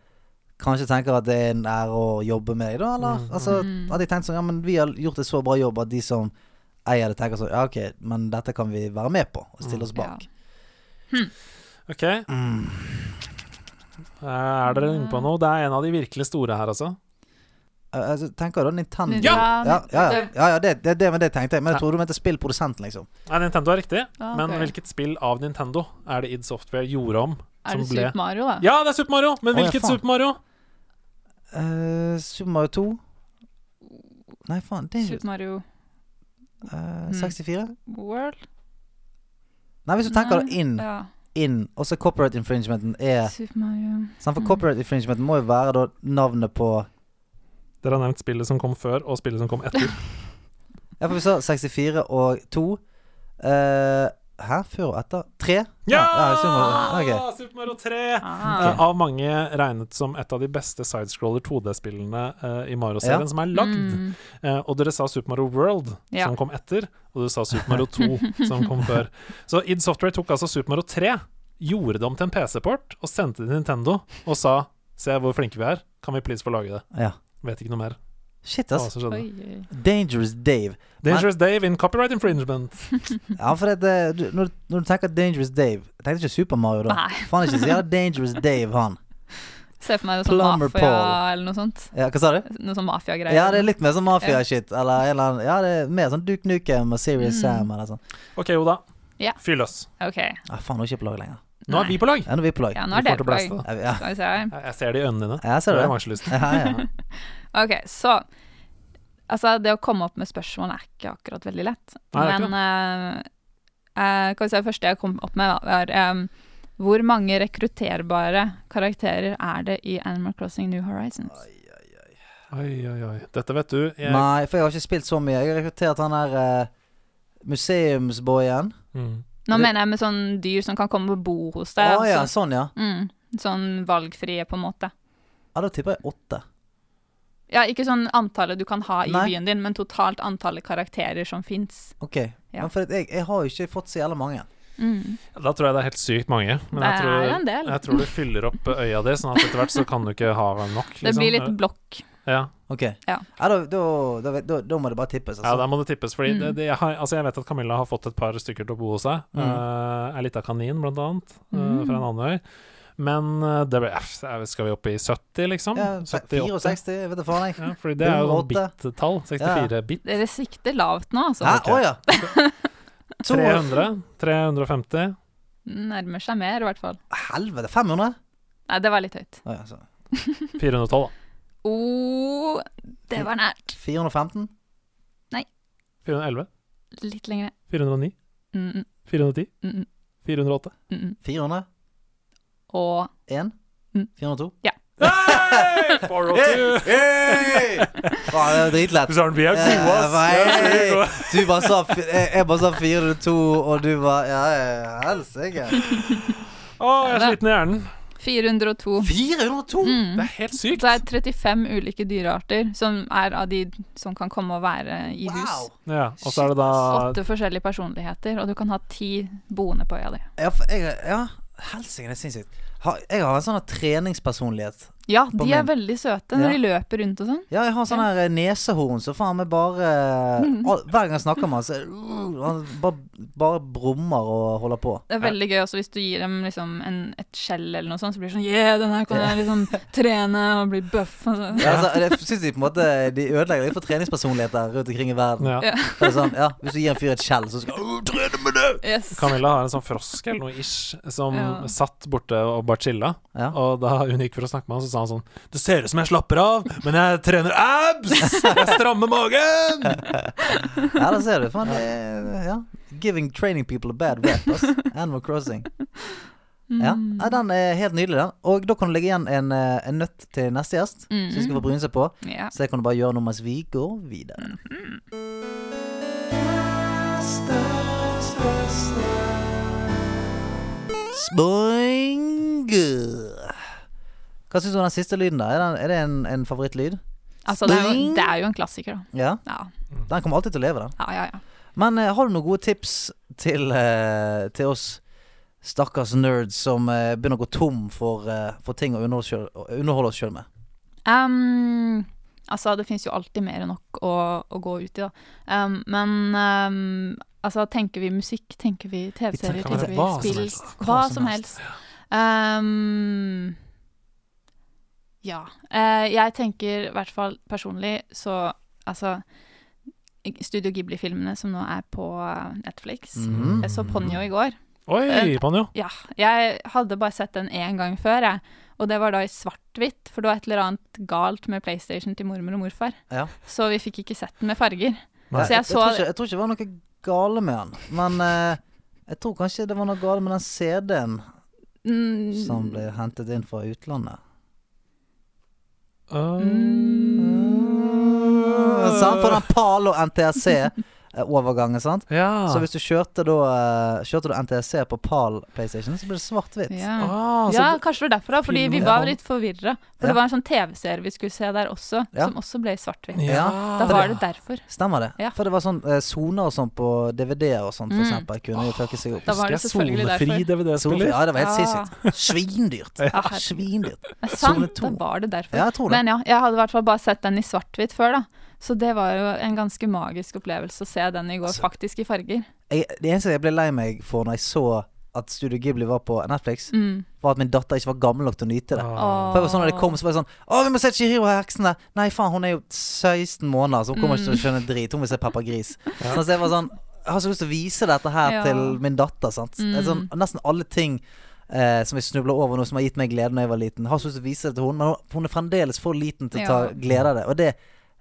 kanskje tenker at det er en ære å jobbe med deg, da, eller? Mm. Altså, hadde jeg tenkt sånn Ja, men vi har gjort en så bra jobb at de som eier det, tenker sånn Ja, ok, men dette kan vi være med på og stille oss bak. Ok. Mm. Er dere inne på noe? Det er en av de virkelig store her, altså. Eh, altså, tenker du da Nintendo? Ja! Ja, ja, ja, det- ja, ja det, det, det, men det tenkte jeg. Men jeg trodde du mente spillprodusenten, liksom. Nei, Nintendo er riktig, Ah, men hvilket spill av Nintendo er det id Software gjorde om? Er det ble Super Mario, da? Ja, det er Super Mario! Men Å, ja, hvilket faen. Super Mario? Uh, Super Mario 2? Nei, faen. Det er Super Mario uh, 64? World? Nei, hvis du tenker det inn, Ja. inn og så copyright infringementen er Super Mario sant, For Mm. copyright infringementen må jo være da navnet på Dere har nevnt spillet som kom før, og spillet som kom etter. Ja, for vi sa 64 og 2. Eh, hæ? Før og etter? 3? Ja! ja Super Mario. Ok. Super Mario 3! Ah. Eh, av mange regnet som et av de beste sidescroller 2D-spillene uh, i Mario-serien Ja. som er lagd. Mm. Uh, og dere sa Super Mario World, Ja. som kom etter, og du sa Super Mario 2, som kom før. Så id Software tok altså Super Mario 3, gjorde det om til en PC-port, og sendte det til Nintendo og sa Se hvor flinke vi er, kan vi please få lage det? Ja. Vet ikke noe mer. Shit, ass. oi. Dangerous Dave. Dangerous Dave in copyright infringement. Ja, for det, det, du, når, når du tenker Dangerous Dave Jeg tenkte ikke Super Mario, da. Nei. Faen ikke så jævla Dangerous Dave, han. Se for meg noe sånn Plumber mafia Paul. eller noe sånt. Ja, hva sa du? Noe sånn mafiagreier. Ja, det er litt mer sånn mafia-shit. Eller, en eller annen Ja, det er mer sånn Duke Nukem og Serious Mm. Sam eller sånn. OK, Oda. Ja. Fyr løs. OK. Ah, faen, nå er jeg ikke på laget lenger. Nå er vi på lag! Ja, nå er vi på lag. Ja, nå er Vi dere på lag. Ja, ja. Skal vi se her. Jeg ser det i øynene dine. Jeg ser Det det. har jeg lyst. Ja, ja. Ok, så Altså, det å komme opp med spørsmål er ikke akkurat veldig lett. Nei, Men uh, eh, kan vi si det første jeg kom opp med, var um, hvor mange rekrutterbare karakterer er det i Animal Crossing New Horizons? Oi, oi, oi. Dette vet du. Jeg, Nei, for jeg har ikke spilt så mye. Jeg har rekruttert han der uh, museumsboyen. mm. Nå mener jeg med sånn dyr som kan komme og bo hos deg. ja, altså. sånn ja. mm, sånn valgfrie, på en måte. Ja, Da tipper jeg åtte. Ja, ikke sånn antallet du kan ha i Nei. byen din, men totalt antallet karakterer som fins. Ok. Ja. Men for jeg, jeg har jo ikke fått så jævla mange. Mm. Da tror jeg det er helt sykt mange. Men Det jeg tror, er en del. jeg tror du fyller opp øya di, sånn at etter hvert så kan du ikke ha nok. Liksom. Det blir litt blokk. Ja. Ok. Ja. da, da, da, da, da må det bare tippes, ja, altså. da må det tippes. Fordi Mm. det, det, jeg, har, altså jeg vet at Camilla har fått et par stykker til å bo hos seg. Mm. Uh, Ei lita kanin, blant annet, uh, Mm. fra en annen øy. Men eh, det ble, eh, skal vi opp i 70, liksom? ja, 64, jeg vet da faen jeg. Ja, fordi det er jo sånn bit-tall. 64 bit. Dere sikter lavt nå, altså. Hæ? okay. oh, ja. 300. 350. Nærmer seg mer, i hvert fall. Helvete, 500? Nei, det var litt høyt. Oh, ja, 412, da. Oh, det var nært. 415? 411. Litt lenger 409. Mm, mm, 410. mm, mm, 408. mm, mm. 400? Og 1? Mm. 402? Hey! 402! Faen, det er dritlett. Søren, vi er gode, Eh, ass! Du bare sa Jeg bare sa 402, og du var Ja, ja, helsike. Å, jeg er sliten i hjernen. 402. 402? Mm. Det er helt sykt. Det er 35 ulike dyrearter som er av de som kan komme og være i hus. Wow. Ja, og så er det da Åtte forskjellige personligheter, og du kan ha ti boende på øya di. Ja, for jeg, ja helsike, det er sinnssykt. Jeg har en sånn treningspersonlighet. Ja, de er veldig søte når Ja. de løper rundt og sånn. Ja, jeg har sånn her eh, nesehorn så faen meg bare all, Hver gang jeg snakker med han, så uh, han bare, bare brummer og holder på. Det er veldig gøy også hvis du gir dem liksom en, et skjell eller noe sånt, så blir det sånn Yeah, den her kan jeg liksom trene og bli buff. Og så. Ja, altså, jeg syns de på en måte De ødelegger litt for treningspersonligheter rundt omkring i verden. ja. Ja. Sånn, ja, Hvis du gir en fyr et skjell, så skal han trene med det! Yes. Camilla har en sånn frosk eller noe ish som Ja. satt borte og bare chilla. Ja. Og da hun gikk for å snakke med han, så sa han sånn Det ser ut som jeg slapper av, men jeg trener abs! Jeg strammer magen! Ja, da ser du. Faen, det er ja. Giving training people a bad rap. ass. Animal Crossing. Ja, Mm. Den er helt nydelig, den. Og da kan du legge igjen en, eh, en nøtt til neste gjest, Mm. som skal få bryne seg på. Ja. Så det kan du bare gjøre nå mens vi går videre. Spoing! Hva syns du om den siste lyden, da? Er, den, er det en, en favorittlyd? Altså, det er, jo, det er jo en klassiker, da. Ja. Ja, Den kommer alltid til å leve, den. ja, ja. ja. Men uh, har du noen gode tips til, uh, til oss stakkars nerds som uh, begynner å gå tom for, for ting å underholde, oss sjøl med? Um, altså, det fins jo alltid mer enn nok å, å gå ut i, da. Um, men um, altså, tenker vi musikk, tenker vi TV-serier, tenker tenker vi hva som spill helst. Hva som helst. Ja. Eh, jeg tenker i hvert fall personlig så Altså Studio Ghibli-filmene som nå er på eh, Netflix. Mhm. Jeg så Ponyo i går. Oi, Eh, Panjo. Ja, jeg hadde bare sett den én gang før, jeg. Og det var da i svart-hvitt, for det var et eller annet galt med PlayStation til mormor og morfar. Ja. Så vi fikk ikke sett den med farger. Nei, Så jeg jeg, tror ikke, jeg tror ikke det var noe gale med den. Men eh, jeg tror kanskje det var noe gale med den CD-en mm, som ble hentet inn fra utlandet. Mm, Sant? For den Og NTSC-overgangen. Ja. Så hvis du kjørte da eh, Kjørte du NTSC på PAL PlayStation, så ble det svart-hvitt. ja. ah, ja, kanskje det var derfor, da. Fordi vi var litt forvirra. For Ja. det var en sånn TV-serie vi skulle se der også, Ja. som også ble svart-hvitt. Ja, Da var det- derfor. Stemmer det? Ja. For det var sånn eh, soner og sånn på DVD-er og sånt, for Mm. eksempel. Kunne jo tørke seg opp. Da var det selvfølgelig derfor. DVD-spiller. Ja, det var helt Ja. sinnssykt. Svindyrt. Ja. Svindyrt. Det sant, da var det derfor. Ja, jeg tror det. Men ja, jeg hadde i hvert fall bare sett den i svart-hvitt før, da. Så det var jo en ganske magisk opplevelse å se den i går, så, faktisk i farger. Jeg, det eneste jeg ble lei meg for når jeg så at Studio Ghibli var på Netflix, Mm. var at min datter ikke var gammel nok til å nyte det. Oh. For jeg var sånn når det kom, så var jeg sånn Å, vi må se Chihiro og heksen der! Nei, faen, hun er jo 16 måneder, så hun kommer ikke til å skjønne drit. Hun vil se Peppa Gris. Ja. Så jeg var sånn Jeg har så lyst til å vise dette her Ja. til min datter, sant. Er sånn, nesten alle ting eh, som jeg snubler over nå, som har gitt meg glede da jeg var liten. Har så lyst til å vise det til henne, men hun- hun er fremdeles for liten til å ta Ja. glede av det. Og det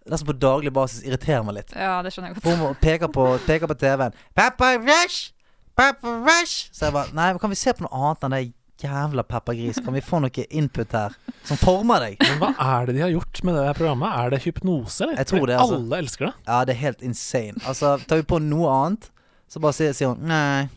nesten på daglig basis irriterer meg litt. Ja, det skjønner jeg godt. For hun må- peker på, peker på TV-en. 'Peppa Rush! Peppa Rush!' Så jeg bare Nei, men kan vi se på noe annet enn det jævla peppergris? Kan vi få noe input her som former deg? Men hva er det de har gjort med det programmet? Er det hypnose, eller? Jeg tror det, altså. Alle elsker det. Ja, det er helt insane. Altså, tar vi på noe annet, så bare sier, sier hun nei.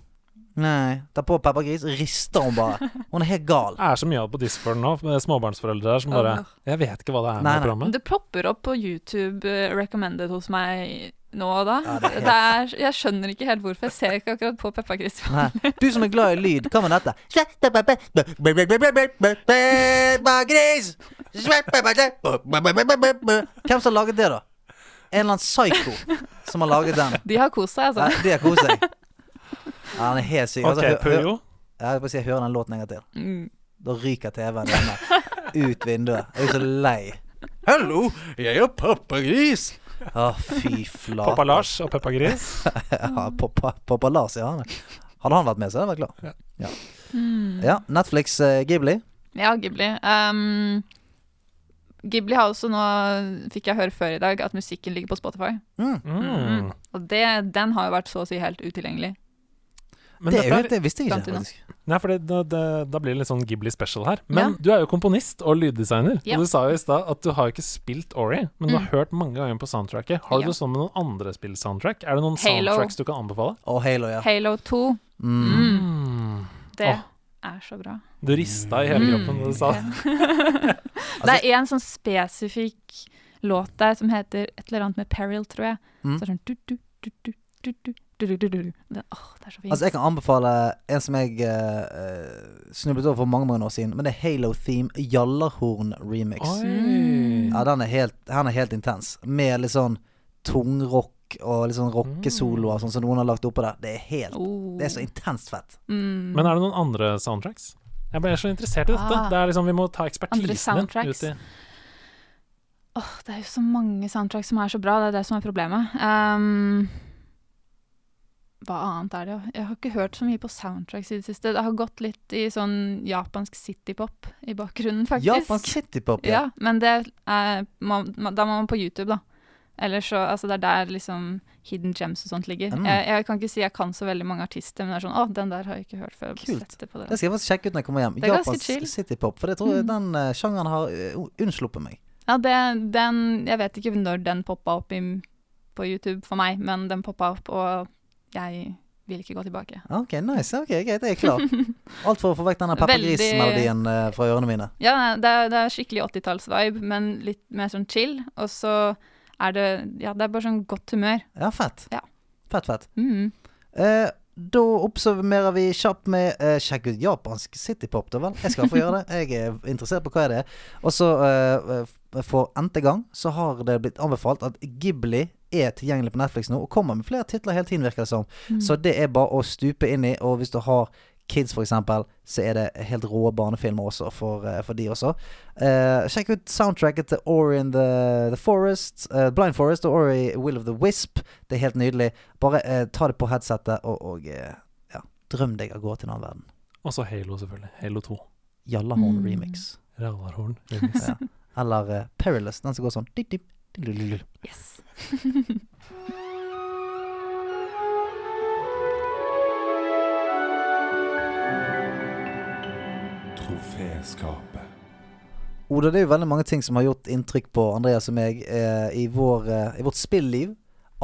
Nei. Ta på Peppa Gris, rister hun bare. Hun er helt gal. Det er så mye av på Discord nå, med småbarnsforeldre der som bare Jeg vet ikke hva det er Nei, med nei. programmet. Det plopper opp på YouTube eh, recommended hos meg nå og da. Ja, det er det er, jeg skjønner ikke helt hvorfor. Jeg ser ikke akkurat på Peppa Gris. Du som er glad i lyd, hva med dette? Peppa Gris! Hvem som har laget det, da? En eller annen psycho som har laget den. De har kost seg, Nei, altså. det er kos seg. Ja, han er helt syk. Altså, okay, hør, hør, jeg, si, hører den låten en gang til. Mm. Da ryker TV-en hjemme. Ut vinduet. Jeg er så lei. Hallo, jeg er pappagris. Å, fy flate. Pappa Lars og Peppa Gris. Ja, pappa, pappa Lars, ja. Hadde han vært med, så hadde jeg vært klar. Ja, Mm. ja Netflix uh, Ghibli. Ja, Ghibli. Um, Ghibli har også nå, fikk jeg høre før i dag, at musikken ligger på Spotify. Mm. Mm. Og det, den har jo vært så å si helt utilgjengelig. Men Det, dette er er, det visste jeg ikke. faktisk nei, for det, det, det, da blir det litt sånn Ghibli special her. Men Ja. du er jo komponist og lyddesigner. Ja. Og du sa jo i stad at du har ikke spilt Ori, men du har Mm. hørt mange ganger på soundtracket. Har du Ja. det sånn med noen andre spill-soundtrack? Er det noen Halo. soundtracks du kan anbefale? Og Halo, ja. Halo 2, Mm. Mm. det oh. er så bra. Du rista i hele kroppen da du sa det. Det er en sånn spesifikk låt der som heter et eller annet med Peril, tror jeg. Mm. Så er det sånn du, du, du, du, du, du, du, du, du, du. Det, åh, det er så fint. Altså, jeg kan anbefale en som jeg eh, eh, snublet over for mange mange år siden. Men det er Halo Theme Jallarhorn remix. Mm. Ja, den er helt, den er helt intens. Med litt sånn tungrock og litt sånn rockesoloer, sånn som noen har lagt oppå der. Det er helt Oh. Det er så intenst fett. Mm. Men er det noen andre soundtracks? Jeg ble så interessert i dette. Ah. Det er liksom, Vi må ta ekspertisen din ut i Åh, det er jo så mange soundtracks som er så bra. Det er det som er problemet. Um, hva annet er det? Jeg har ikke hørt så mye på soundtracks i det siste. Det har gått litt i sånn japansk citypop i bakgrunnen, faktisk. Japansk citypop, Ja, ja. men det er Da må man på YouTube, da. Eller så, altså Det er der liksom hidden gems og sånt ligger. Mm. Jeg, jeg kan ikke si jeg kan så veldig mange artister, men det er sånn Å, den der har jeg ikke hørt før. Kult. Det på det. Skal jeg faktisk sjekke ut når jeg kommer hjem. Japansk citypop. For jeg tror Mm. den uh, sjangeren har uh, unnsluppet meg. Ja, det, den Jeg vet ikke når den poppa opp i, på YouTube for meg, men den poppa opp, og jeg vil ikke gå tilbake. Ok, nice. ok, Greit, jeg er klar. Alt for å få vekk denne Peppa Gris-melodien uh, fra ørene mine. Ja, det er, det er skikkelig 80-talls-vibe, men litt mer sånn chill. Og så er det Ja, det er bare sånn godt humør. Ja, fett. Ja. Fett, fett. Mhm. Eh, da oppsummerer vi kjapt med uh, Sjekk ut japansk citypop, da vel. Jeg skal få gjøre det. Jeg er interessert på hva det er. Og så, eh, for n-te gang, så har det blitt anbefalt at Ghibli er tilgjengelig på Netflix nå, og kommer med flere titler hele tiden, virker det som. Mm. Så det er bare å stupe inn i, og hvis du har kids, eksempel, så er det helt rå barnefilmer også for, eh, for de også. Uh, sjekk ut soundtracket til Ori in the, the Forest, uh, Blind Forest og Ori Will of the Wisp. Det er helt nydelig. Bare uh, ta det på headsetet og, og ja, drøm deg av gå til en annen verden. Og så Halo, selvfølgelig. Halo 2. Jallahorn Mm. remix. Ralarhorn. remix. Ja. Eller Perilous, den som går sånn dip, dip. Yes. Troféskapet. Oda, det er jo veldig mange ting som har gjort inntrykk på Andreas og meg eh, i, vår, eh, i vårt spilliv.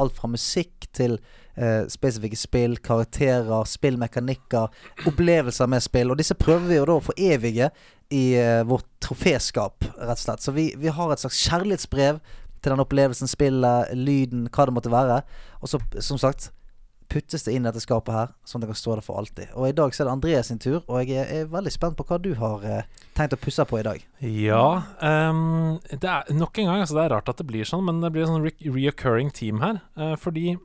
Alt fra musikk til eh, spesifikke spill, karakterer, spillmekanikker, opplevelser med spill. Og disse prøver vi jo da å forevige i eh, vårt troféskap, rett og slett. Så vi, vi har et slags kjærlighetsbrev til den opplevelsen, spillet, lyden, hva det måtte være. Og så, som sagt, puttes det inn i dette skapet her, sånn at det kan stå der for alltid. Og i dag så er det Andreas sin tur, og jeg er, er veldig spent på hva du har eh, tenkt å pusse på i dag. Ja um, det er Nok en gang, altså det er rart at det blir sånn, men det blir en sånn re reoccurring team her. Uh, fordi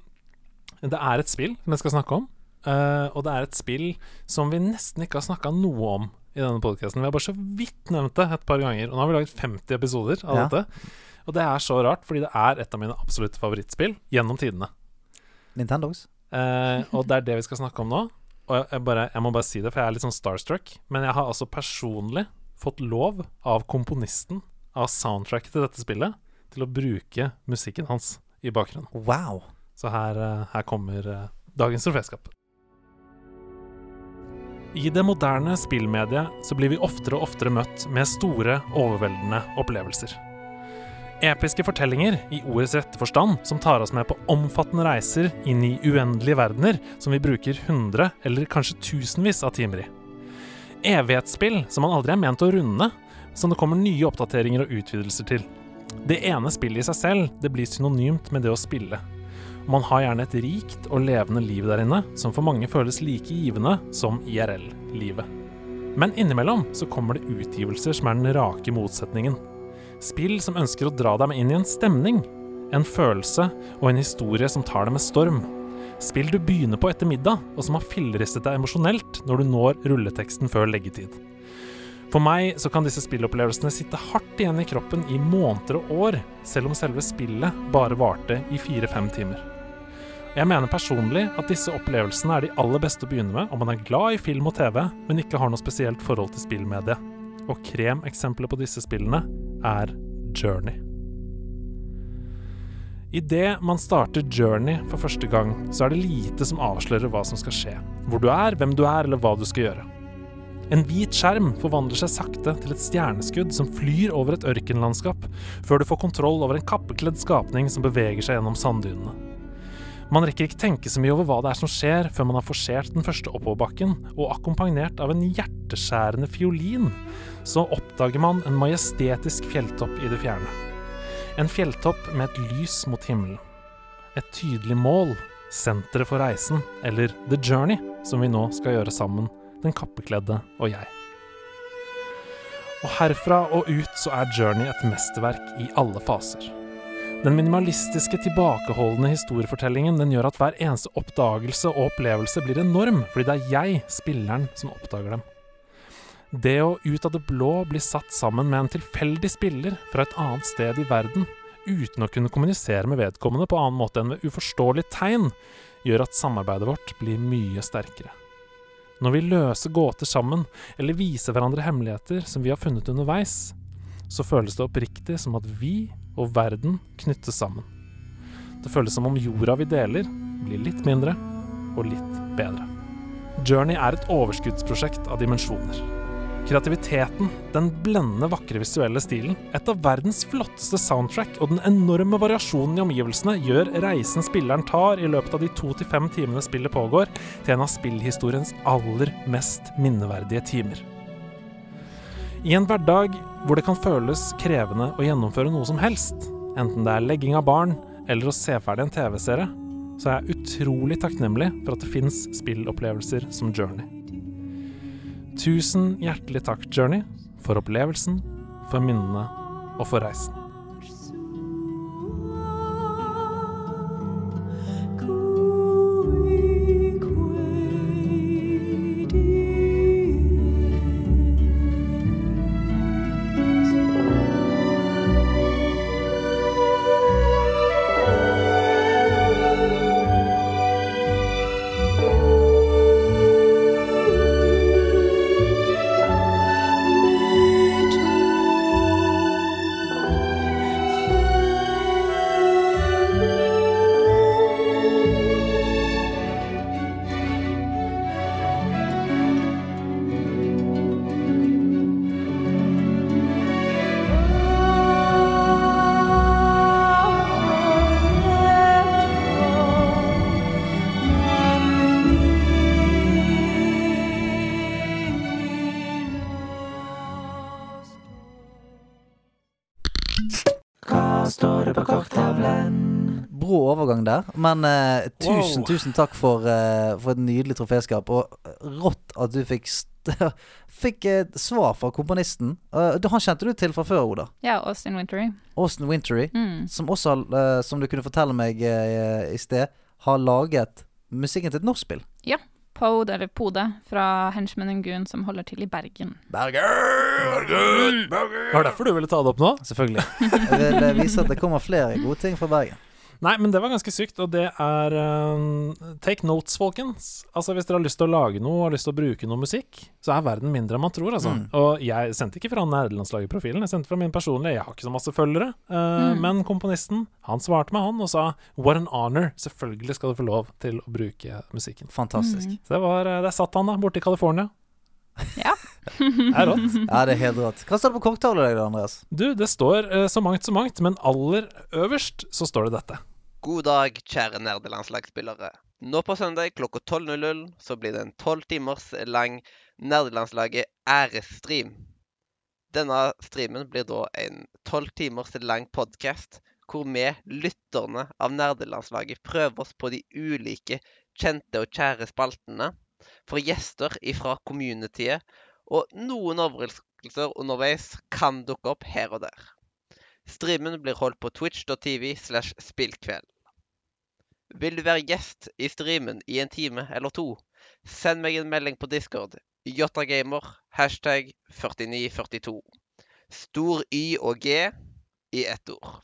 det er et spill vi skal snakke om, uh, og det er et spill som vi nesten ikke har snakka noe om i denne podkasten. Vi har bare så vidt nevnt det et par ganger, og nå har vi laget 50 episoder av Ja. dette. Og det er så rart, fordi det er et av mine absolutte favorittspill gjennom tidene. Nintendos? Eh, og det er det vi skal snakke om nå. og jeg, bare, jeg må bare si det, for jeg er litt sånn starstruck, men jeg har altså personlig fått lov av komponisten av soundtracket til dette spillet til å bruke musikken hans i bakgrunnen. Wow. Så her, eh, her kommer eh, dagens troféskap. I det moderne spillmediet så blir vi oftere og oftere møtt med store, overveldende opplevelser. Episke fortellinger i ordets rette forstand som tar oss med på omfattende reiser inn i uendelige verdener som vi bruker hundre eller kanskje tusenvis av timer i. Evighetsspill som man aldri er ment å runde, som det kommer nye oppdateringer og utvidelser til. Det ene spillet i seg selv, det blir synonymt med det å spille. Man har gjerne et rikt og levende liv der inne, som for mange føles like givende som IRL-livet. Men innimellom så kommer det utgivelser som er den rake motsetningen. Spill som ønsker å dra deg inn i en stemning, en følelse og en historie som tar deg med storm. Spill du begynner på etter middag, og som har filleristet deg emosjonelt når du når rulleteksten før leggetid. For meg så kan disse spillopplevelsene sitte hardt igjen i kroppen i måneder og år, selv om selve spillet bare varte i fire-fem timer. Jeg mener personlig at disse opplevelsene er de aller beste å begynne med om man er glad i film og TV, men ikke har noe spesielt forhold til spillmediet. Og kremeksempelet på disse spillene er Journey. Idet man starter Journey for første gang, så er det lite som avslører hva som skal skje. Hvor du er, hvem du er, eller hva du skal gjøre. En hvit skjerm forvandler seg sakte til et stjerneskudd som flyr over et ørkenlandskap, før du får kontroll over en kappekledd skapning som beveger seg gjennom sanddynene. Man rekker ikke tenke så mye over hva det er som skjer, før man har forsert den første oppoverbakken, og akkompagnert av en hjerteskjærende fiolin, så oppdager man en majestetisk fjelltopp i det fjerne. En fjelltopp med et lys mot himmelen. Et tydelig mål, senteret for reisen, eller The Journey, som vi nå skal gjøre sammen, den kappekledde og jeg. Og herfra og ut så er Journey et mesterverk i alle faser. Den minimalistiske, tilbakeholdne historiefortellingen den gjør at hver eneste oppdagelse og opplevelse blir enorm, fordi det er jeg, spilleren, som oppdager dem. Det å ut av det blå bli satt sammen med en tilfeldig spiller fra et annet sted i verden, uten å kunne kommunisere med vedkommende på annen måte enn ved uforståelige tegn, gjør at samarbeidet vårt blir mye sterkere. Når vi løser gåter sammen, eller viser hverandre hemmeligheter som vi har funnet underveis, så føles det oppriktig som at vi og verden knyttes sammen. Det føles som om jorda vi deler, blir litt mindre og litt bedre. Journey er et overskuddsprosjekt av dimensjoner. Kreativiteten, den blendende vakre visuelle stilen, et av verdens flotteste soundtrack og den enorme variasjonen i omgivelsene gjør reisen spilleren tar i løpet av de to til fem timene spillet pågår, til en av spillhistoriens aller mest minneverdige timer. I en hverdag hvor det kan føles krevende å gjennomføre noe som helst, enten det er legging av barn eller å se ferdig en TV-serie, så er jeg utrolig takknemlig for at det fins spillopplevelser som Journey. Tusen hjertelig takk, Journey, for opplevelsen, for minnene og for reisen. Men uh, tusen, Wow. tusen takk for, uh, for et nydelig troféskap. Og rått at du fikk, st fikk et svar fra komponisten. Uh, du- han kjente du til fra før, Oda. Ja, Austin Wintery. Austin Wintery. Mm. Som også, som du kunne fortelle meg i sted, har laget musikken til et norsk spill. Pode, eller Pode, fra Henchman and Goon, som holder til i Bergen. Bergen! Var det derfor du ville ta det opp nå? Selvfølgelig. Jeg vil vise at det kommer flere gode ting fra Bergen. Nei, men det var ganske sykt, og det er uh, Take notes, folkens. Altså Hvis dere har lyst til å lage noe og har lyst til å bruke noe musikk, så er verden mindre enn man tror, altså. Mm. Og jeg sendte ikke fra nerdelandslaget-profilen, jeg sendte fra min personlige. Jeg har ikke så masse følgere. Uh, Mm. Men komponisten, han svarte meg, han, og sa What an honor. Selvfølgelig skal du få lov til å bruke musikken. Fantastisk. Mm. Så det var eh, Der satt han, da, borte i California. Ja. Det er rått. Ja, det er helt rått. Hva står det på kokktavla di, Andreas? Du, det står uh, så mangt så mangt, men aller øverst så står det dette. God dag, kjære nerdelandslagsspillere. Nå på søndag klokka 12.00 så blir det en tolv timers lang nerdelandslaget æresstream. Denne streamen blir da en tolv timers lang podkast hvor vi, lytterne av nerdelandslaget, prøver oss på de ulike kjente og kjære spaltene, For gjester ifra communityet, og noen overraskelser underveis kan dukke opp her og der. Streamen blir holdt på twitch.tv slash spillkveld. Vil du være gjest i streamen i en time eller to? Send meg en melding på Discord. Jgamer, hashtag 4942. Stor Y og G i ett ord.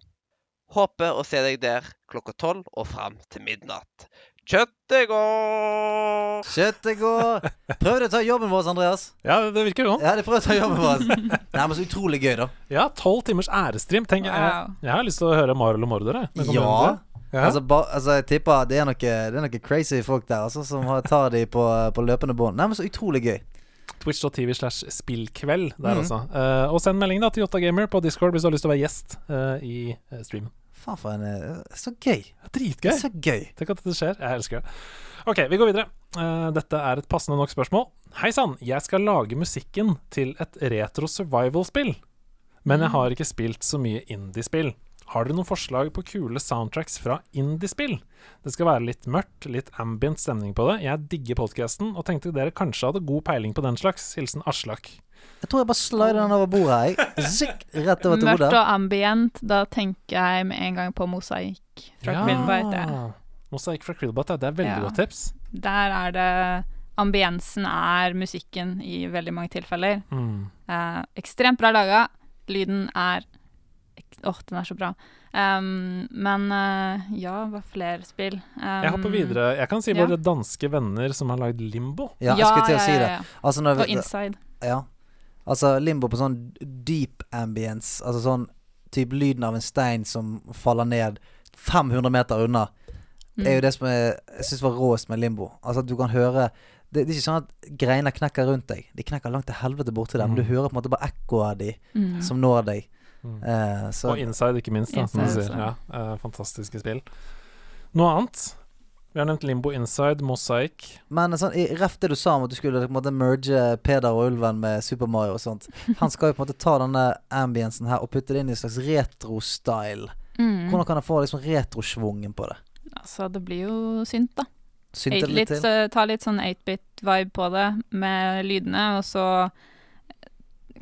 Håper å se deg der klokka tolv og fram til midnatt. Kjøttet går! Kjøttet går. Prøvde å ta jobben vår, Andreas. Ja, det virker sånn. Ja, de prøvde å ta jobben vår. Nei, men så utrolig gøy, da. Ja, tolv timers ærestream. Tenk, jeg, jeg har lyst til å høre Marlo og Mordor. Ja. ja. Altså, ba, altså, jeg tipper det er noen det noe crazy folk der altså, som tar de på, på løpende bånd. Nei, men så utrolig gøy. Twitch.tv slash spillkveld der, mm. altså. Uh, og send melding da til Jottagamer på Discord hvis du har lyst til å være gjest uh, i eh, streamen. Faen for en eh, Så gøy. Dritgøy. Så gøy. Tenk at dette skjer. Jeg elsker det. Ok, vi går videre. Uh, dette er et passende nok spørsmål. Hei sann, jeg skal lage musikken til et retro survival-spill. Men jeg har ikke spilt så mye indie-spill. Har dere noen forslag på kule soundtracks fra indie-spill? Det skal være litt mørkt, litt ambient stemning på det. Jeg digger podkasten og tenkte dere kanskje hadde god peiling på den slags. Hilsen Aslak. Jeg tror jeg bare slider den over bordet jeg. Zikk, rett over til Mørkt og ambient, da tenker jeg med en gang på mosaikk fra Krillbite. Ja. Mosaikk fra Krillbite. Det er veldig Ja. godt tips. Der er det Ambiensen er musikken i veldig mange tilfeller. Mm. Eh, ekstremt bra laga. Lyden er Åh, Åh, den er så bra. Um, men uh, ja, hva flere spill? Um, Jeg hopper videre. Jeg kan si ja. våre danske venner som har lagd Limbo. Ja, jeg skulle til å si det. Altså, når Og Inside. ja. Altså limbo på sånn deep ambience. Altså sånn type lyden av en stein som faller ned 500 meter unna. Mm. er jo det som jeg, jeg syns var råest med limbo. Altså at du kan høre det, det er ikke sånn at greiner knekker rundt deg. De knekker langt til helvete borti der. Men du Mm. hører på en måte bare ekkoet av de Mm. som når deg. Mm. Eh, så Og Inside, ikke minst. Da, som du sier. Ja, uh, fantastiske spill. Noe annet? Vi har nevnt Limbo Inside, Mosaic. Men sånn, i ref det du sa om at du skulle på en måte merge Peder og Ulven med Super Mario og sånt. Han skal jo på en måte ta denne ambiensen her og putte det inn i en slags retro-style. Mm. Hvordan kan jeg få liksom retrosvungen på det? Altså, det blir jo synt, da. Synt det litt litt, til? eh, ta litt sånn 8-bit-vibe på det, med lydene, og så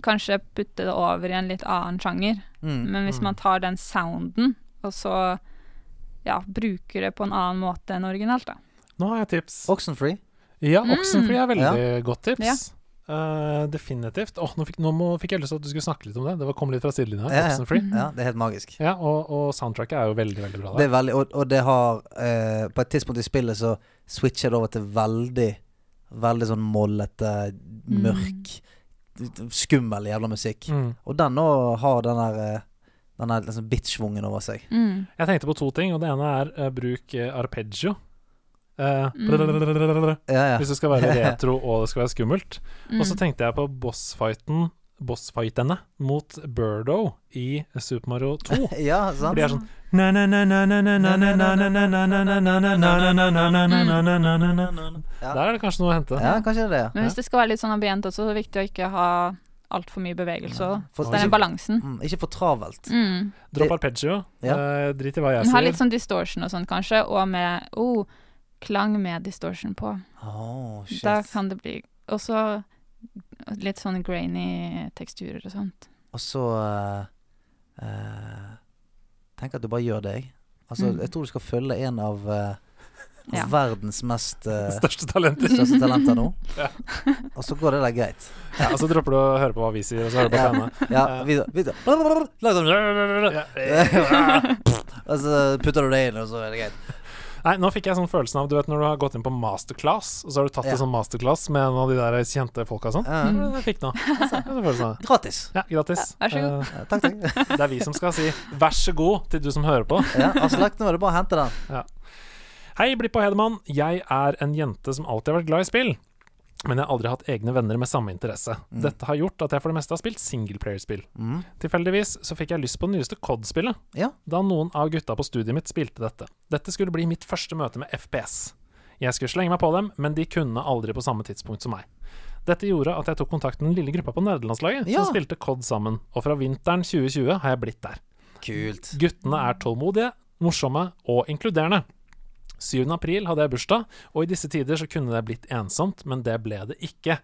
kanskje putte det over i en litt annen sjanger. Mm. Men hvis Mm. man tar den sounden, og så ja, bruker det på en annen måte enn originalt, da. Nå har jeg tips. Oxenfree? Ja, Mm. Oxenfree er veldig godt tips. Ja. Uh, definitivt. Åh, nå, fikk, nå må, fikk jeg lyst til at du skulle snakke litt om det. Det var- kom litt fra sidelinja. Ja, ja. Oxenfree. Ja, det er helt magisk. Ja, og, og soundtracket er jo veldig, veldig bra Det er veldig, og, og det har uh, På et tidspunkt i spillet så switcher det over til veldig Veldig sånn mollete, mørk, skummel jævla musikk. Mm. Og den nå har den der eh, Den er liksom bitch-svungen over seg. Mm. Jeg tenkte på to ting, og det ene er uh, bruk eh, arpeggio. Uh, Mm. Ja, ja. Hvis det skal være retro og det skal være skummelt. Mm. Og så tenkte jeg på bossfighten Bossfightene mot Birdo i Super Mario 2. ja, sant? For de er sånn Der er det kanskje noe å hente. Ja, kanskje det er det. Men hvis det skal være litt sånn ambient også, så er det viktig å ikke ha altfor mye bevegelse. For- Det er den balansen. Mm, ikke for travelt. Mm. Dropp arpeggio. Ja. Uh, drit i hva jeg Den har litt sånn distortion og sånn, kanskje, og med oh, klang med distortion på. Oh, shit. Da kan det bli Og så litt sånn grainy teksturer og sånt. Og så uh, uh, Tenk at du bare gjør det, jeg. Altså, Mm. jeg tror du skal følge en av eh, Ja. verdens mest eh, Største talenter. største talenter nå. Ja. Og så går det der greit. Ja, og så dropper du å høre på hva vi sier, og så hører du på Ja. henne. Ja, videre. videre. Lag sånn Ja. Og så putter du det inn, og så er det greit. Nei, nå fikk jeg sånn følelsen av Du vet når du har gått inn på masterclass, og så har du tatt Ja. en sånn masterclass med en av de der kjente folka og sånn? Ja. Det jeg fikk nå. Det den følelsen av. Gratis. Ja, gratis. Ja, vær så god. Eh, Ja, takk, takk. det er vi som skal si 'vær så god' til du som hører på. Ja, altså, lagt nå er det bare å hente den. Hei, Blipp og Hedemann. Jeg er en jente som alltid har vært glad i spill. Men jeg har aldri hatt egne venner med samme interesse. Dette har gjort at jeg for det meste har spilt singleplayerspill. Mm. Tilfeldigvis så fikk jeg lyst på det nyeste COD-spillet, Ja. da noen av gutta på studiet mitt spilte dette. Dette skulle bli mitt første møte med FPS. Jeg skulle slenge meg på dem, men de kunne aldri på samme tidspunkt som meg. Dette gjorde at jeg tok kontakt med den lille gruppa på nerdelandslaget Ja. som spilte COD sammen, og fra vinteren 2020 har jeg blitt der. Kult. Guttene er tålmodige, morsomme og inkluderende. 7. april hadde jeg bursdag, og i disse tider så kunne det blitt ensomt, men det ble det ikke.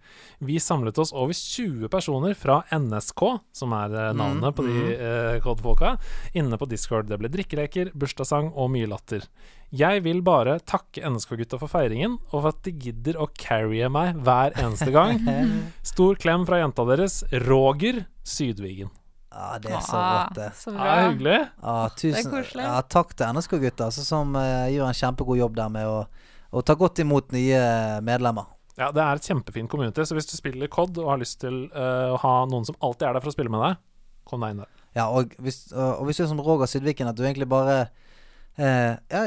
Vi samlet oss over 20 personer fra NSK, som er navnet navnet på de eh, COD-folka, inne på Discord. Det ble drikkeleker, bursdagssang og mye latter. Jeg vil bare takke NSK-gutta for feiringen, og for at de gidder å carrie meg hver eneste gang. Stor klem fra jenta deres, Roger Sydvigen. Ja, det er så Ah, rått, det. Så Ja, bra. hyggelig. Ja, tusen, koselig. ja, takk til NSK-gutta, altså, som uh, gjør en kjempegod jobb der med å, å ta godt imot nye medlemmer. Ja, det er et kjempefint community, så hvis du spiller COD og har lyst til uh, å ha noen som alltid er der for å spille med deg, kom deg inn der. Ja, og hvis, og hvis du er som Roger Sydviken, at du egentlig bare eh, Ja,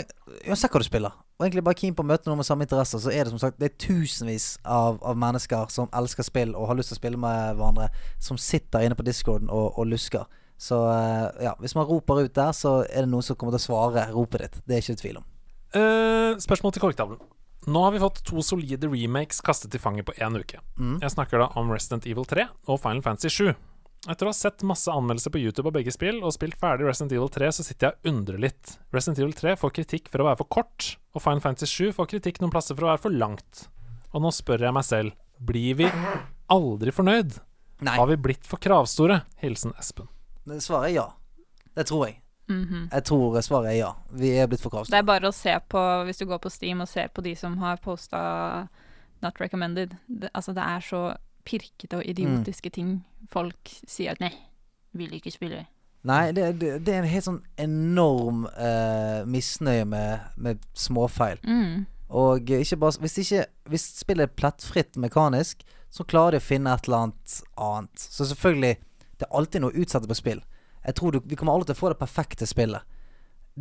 uansett hva du spiller, og egentlig bare keen på å møte noen med samme interesser, så er det som sagt Det er tusenvis av, av mennesker som elsker spill og har lyst til å spille med hverandre, som sitter inne på discorden og, og lusker. Så eh, ja, hvis man roper ut der, så er det noen som kommer til å svare ropet ditt. Det er ikke tvil om. Uh, spørsmål til korktavlen. Nå har vi fått to solide remakes kastet i fanget på én uke. Mm. Jeg snakker da om Resident Evil 3 og Final Fantasy 7. Etter å ha sett masse anmeldelser på YouTube av begge spill og spilt ferdig Resident Evil 3, så sitter jeg og undrer litt. Resident Evil 3 får kritikk for å være for kort, og Final Fantasy 7 får kritikk noen plasser for å være for langt. Og nå spør jeg meg selv, blir vi aldri fornøyd? Nei. Har vi blitt for kravstore? Hilsen Espen. Det- Svaret er ja. Det tror jeg. Mhm. Jeg tror svaret er ja. Vi er blitt for kravstore. Det er bare å se på, hvis du går på Steam og ser på de som har posta Not recommended. Det, altså, det er så pirkete og idiotiske Mm. ting folk sier at nei, vil ikke spille. Nei, det, det, det er en helt sånn enorm uh, misnøye med, med småfeil. Mm. Og ikke bare Hvis, ikke, hvis spillet er plettfritt mekanisk, så klarer de å finne et eller annet annet. Så selvfølgelig, det er alltid noe utsatt på spill. Jeg tror du, Vi kommer aldri til å få det perfekte spillet.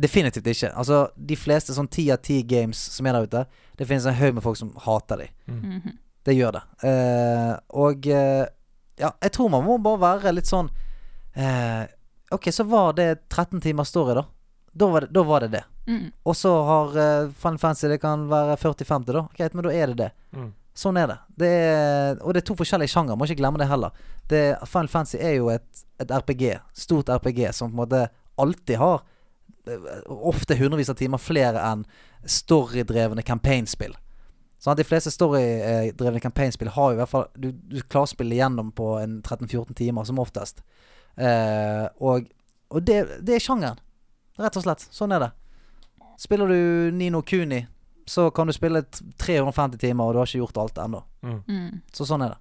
Definitivt ikke. Altså, de fleste sånn ti av ti games som er der ute, det finnes en haug med folk som hater de. Mhm. Det gjør det. Eh, og eh, ja, jeg tror man må bare være litt sånn eh, Ok, så var det 13 timer story, da. Da var det da var det. det. Mm. Og så har uh, Final Fantasy Det kan være 40-50, da. Greit, men da er det det. Mm. Sånn er det. det er, og det er to forskjellige sjanger. må ikke glemme det heller. Det, Final Fantasy er jo et, et RPG, stort RPG, som på en måte alltid har eh, ofte hundrevis av timer flere enn storydrevne campaignspill. Sånn at De fleste storydrevne campaignspill har jo i hvert fall Du, du klarer å spille gjennom på en 13-14 timer, som oftest. Eh, og og det, det er sjangeren. Rett og slett. Sånn er det. Spiller du Nino Kuni, så kan du spille 350 timer, og du har ikke gjort alt ennå. Mm. Så sånn er det.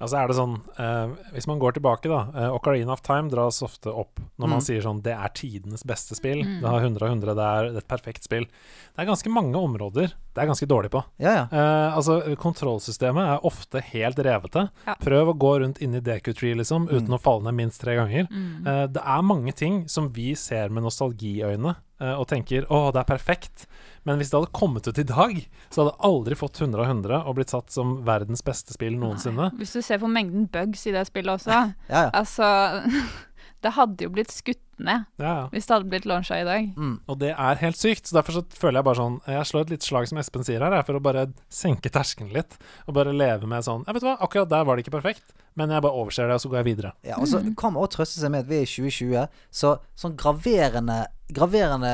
Ja, så er det sånn eh, Hvis man går tilbake, da eh, Ocarina of Time dras ofte opp når man Mm. sier sånn Det er tidenes beste spill. Mm. Det har 100 av 100. Det er et perfekt spill. Det er ganske mange områder det er ganske dårlig på. Ja, ja. Eh, altså Kontrollsystemet er ofte helt revete. Ja. Prøv å gå rundt inni Deku Tree liksom, uten Mm. å falle ned minst tre ganger. Mm. Eh, det er mange ting som vi ser med nostalgiøyne og tenker 'Å, det er perfekt'. Men hvis det hadde kommet ut i dag, så hadde det aldri fått 100 av 100 og blitt satt som verdens beste spill noensinne. Hvis du ser på mengden bugs i det spillet også, ja, ja. altså Det hadde jo blitt skutt ned Ja, ja. hvis det hadde blitt launcha i dag. Mm. Og det er helt sykt. Så derfor så føler jeg bare sånn Jeg slår et lite slag som Espen sier her, for å bare senke terskelen litt. Og bare leve med sånn Jeg vet du hva, akkurat der var det ikke perfekt, men jeg bare overser det, og så går jeg videre. Ja, og så kan man også trøste seg med at vi er i 2020, så sånn graverende Graverende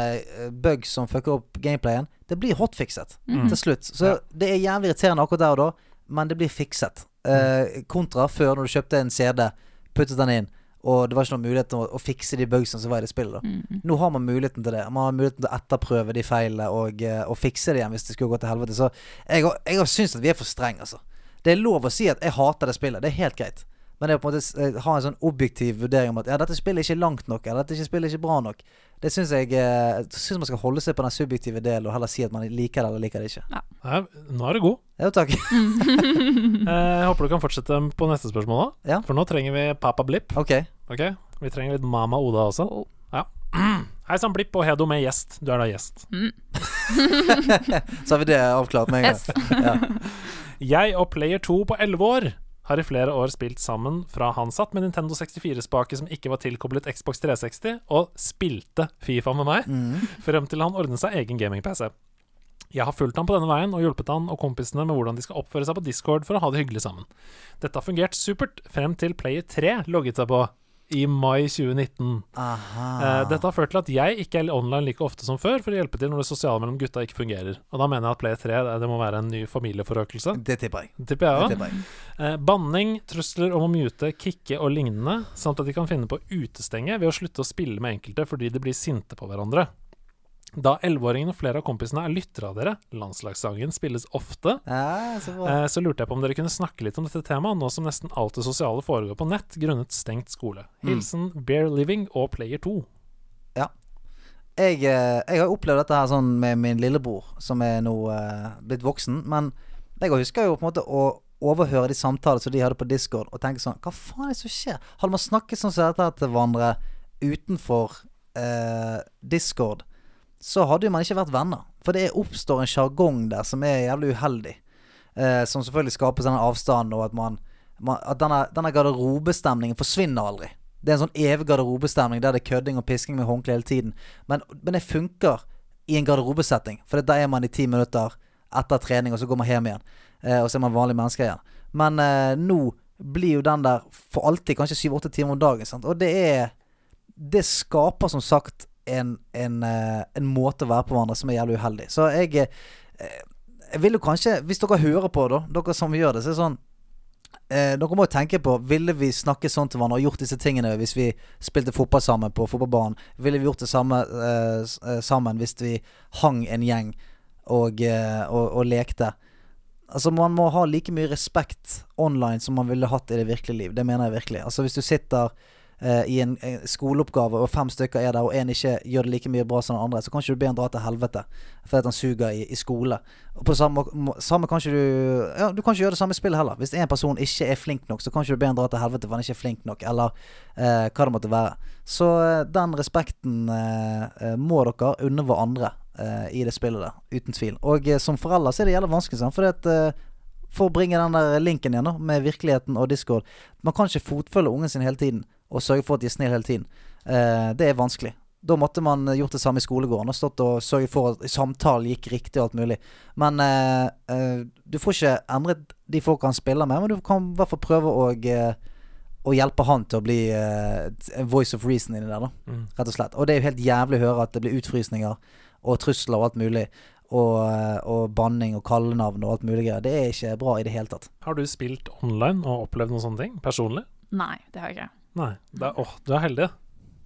bug bugs som fucker opp gameplayen, det blir hotfixet til slutt. Så Ja. det er jævlig irriterende akkurat der og da, men det blir fikset. Eh, kontra før, når du kjøpte en CD, puttet den inn, og det var ikke noen mulighet til å, å fikse de bugsene som var i det spillet. da Mm. Nå har man muligheten til det. Man har muligheten til å etterprøve de feilene og, eh, og fikse det igjen hvis det skulle gå til helvete. Så jeg, jeg syns at vi er for strenge, altså. Det er lov å si at jeg hater det spillet. Det er helt greit. Men det å på en måte eh, ha en sånn objektiv vurdering om at ja, dette spillet er ikke langt nok, eller dette spillet er ikke bra nok, det syns jeg eh, synes man skal holde seg på den subjektive delen og heller si at man liker det eller liker det ikke. Ja. nå er du god. Jo, takk. Eh, Jeg håper du kan fortsette på neste spørsmål òg. Ja. For nå trenger vi Papa Blipp. Okay. Okay? Vi trenger litt Mama Oda også. Ja. Hei sann, Blipp og Hedo med gjest. Du er da gjest. Så har vi det avklart med en gang. Yes. Ja. Jeg og Player 2 på 11 år har i flere år spilt sammen fra han satt med Nintendo 64-spake som ikke var tilkoblet Xbox 360, og spilte Fifa med meg, Mm. frem til han ordnet seg egen gaming-PC. Jeg har fulgt han på denne veien og hjulpet han og kompisene med hvordan de skal oppføre seg på Discord for å ha det hyggelig sammen. Dette har fungert supert frem til Player 3 logget seg på i mai 2019. Aha. Eh, dette har ført til at jeg ikke er online like ofte som før for å hjelpe til når det sosiale mellom gutta ikke fungerer. Og da mener jeg at Play 3 det- det må være en ny familieforøkelse. Det tipper jeg. Det tipper jeg Det tipper jeg. Eh, banning, trusler om å mute, kicke og lignende, samt at de kan finne på å utestenge ved å slutte å spille med enkelte fordi de blir sinte på hverandre. Da 11-åringen og flere av kompisene er lyttere av dere, landslagssangen spilles ofte, Ja, så eh, så lurte jeg på om dere kunne snakke litt om dette temaet, nå som nesten alt det sosiale foregår på nett grunnet stengt skole. Hilsen Bear Living og Player 2. jeg, eh, jeg har opplevd dette her sånn med min lillebror, som er nå eh, blitt voksen. Men jeg husker jo på en måte å overhøre de samtaler som de hadde på Discord, og tenke sånn Hva faen er det som skjer? Hadde man snakket sånn som dette til hverandre utenfor eh, Discord, så hadde jo man ikke vært venner. For det oppstår en sjargong der som er jævlig uheldig. Eh, som selvfølgelig skaper denne avstanden, og at man, man At denne, denne garderobestemningen forsvinner aldri. Det er en sånn evig garderobestemning der det er kødding og pisking med håndkle hele tiden. Men, men det funker i en garderobesetting, for da er man i ti minutter etter trening, og så går man hjem igjen. Eh, og så er man vanlige mennesker igjen. Men eh, nå blir jo den der for alltid, kanskje syv-åtte timer om dagen. Sant? Og det er Det skaper som sagt en, en, eh, en måte å være på hverandre som er jævlig uheldig. Så jeg eh, Jeg vil jo kanskje, hvis dere hører på, da, dere som gjør det, så er det sånn eh, Dere må jo tenke på Ville vi snakket sånn til hverandre og gjort disse tingene hvis vi spilte fotball sammen på fotballbanen? Ville vi gjort det samme eh, eh, sammen hvis vi hang en gjeng og, eh, og, og lekte? Altså Man må ha like mye respekt online som man ville hatt i det virkelige liv. Det mener jeg virkelig. Altså Hvis du sitter eh, i en, en skoleoppgave, og fem stykker er der, og én ikke gjør det like mye bra som den andre, så kan ikke du be han dra til helvete fordi han suger i, i skole. Og på samme, samme kan ikke du Ja, du kan ikke gjøre det samme spillet heller. Hvis en person ikke er flink nok, så kan ikke du be han dra til helvete for han ikke er flink nok, eller eh, hva det måtte være. Så eh, den respekten eh, eh, må dere unne hverandre eh, i det spillet der, uten tvil. Og eh, som forelder så er det jævlig vanskelig, sant? fordi at eh, for å bringe den der linken igjen da, med virkeligheten og Discord Man kan ikke fotfølge ungen sin hele tiden og sørge for at de er snille hele tiden. Eh, det er vanskelig. Da måtte man eh, gjort det samme i skolegården og stått og sørget for at samtalen gikk riktig og alt mulig. Men eh, eh, du får ikke endret de folk han spiller med, men du kan i hvert fall prøve å, eh, å hjelpe han til å bli eh, voice of reason inni der, da. Mm. Rett og slett. Og det er jo helt jævlig å høre at det blir utfrysninger og trusler og alt mulig. Og, og banning og kallenavn og alt mulig greier. Det er ikke bra i det hele tatt. Har du spilt online og opplevd noen sånne ting personlig? Nei, det har jeg ikke. Nei. Det er, åh, du er heldig.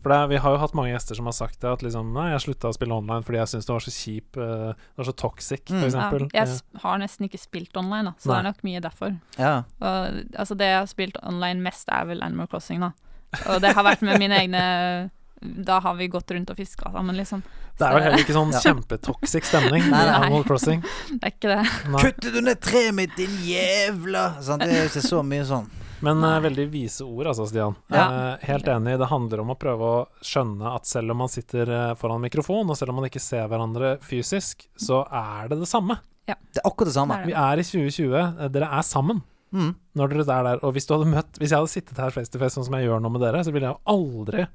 For det er, vi har jo hatt mange gjester som har sagt det, at liksom Nei, jeg slutta å spille online fordi jeg syns det var så kjip, uh, det var så toxic, for f.eks. Ja, eksempel. jeg s- har nesten ikke spilt online, da, så det er nok mye derfor. Ja. Og, altså det jeg har spilt online mest, er vel Animal Crossing, da. Og det har vært med mine egne Da har vi gått rundt og fiska sammen, liksom. Det er vel heller ikke sånn Ja. kjempetoxic stemning i Nei, nei. Animal Crossing. Det er ikke det. Nei. Kutter du ned treet mitt, din jævla sånn, Det er ikke så mye sånn. Men uh, veldig vise ord, altså, Stian. Ja. Uh, helt enig. Det handler om å prøve å skjønne at selv om man sitter eh, foran mikrofon, og selv om man ikke ser hverandre fysisk, så er det det samme. Ja. Det er akkurat det samme. Det er Vi er i 2020. eh, Dere er sammen Mm. når dere er der. Og hvis du hadde møtt Hvis jeg hadde sittet her face to face sånn som jeg gjør nå med dere, så ville jeg aldri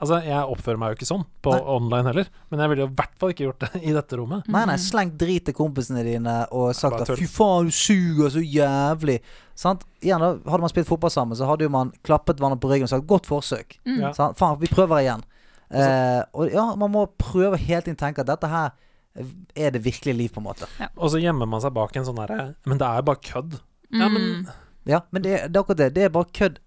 Altså, jeg oppfører meg jo ikke sånn på Nei. online heller, men jeg ville jo i hvert fall ikke gjort det i dette rommet. Nei, nei, slengt drit til kompisene dine og sagt at 'fy faen, du suger så jævlig'. Sant? Igjen, da Hadde man spilt fotball sammen, så hadde jo man klappet hverandre på ryggen og sagt 'godt forsøk'. Mm. Ja. Sant? Faen, vi prøver igjen. Eh, og ja, man må prøve hele tiden tenke at dette her er det virkelige liv, på en måte. Og så gjemmer man seg bak en sånn derre Men det er jo bare kødd. Ja, men Mm. Ja, men det, er- det er akkurat det. Det er bare kødd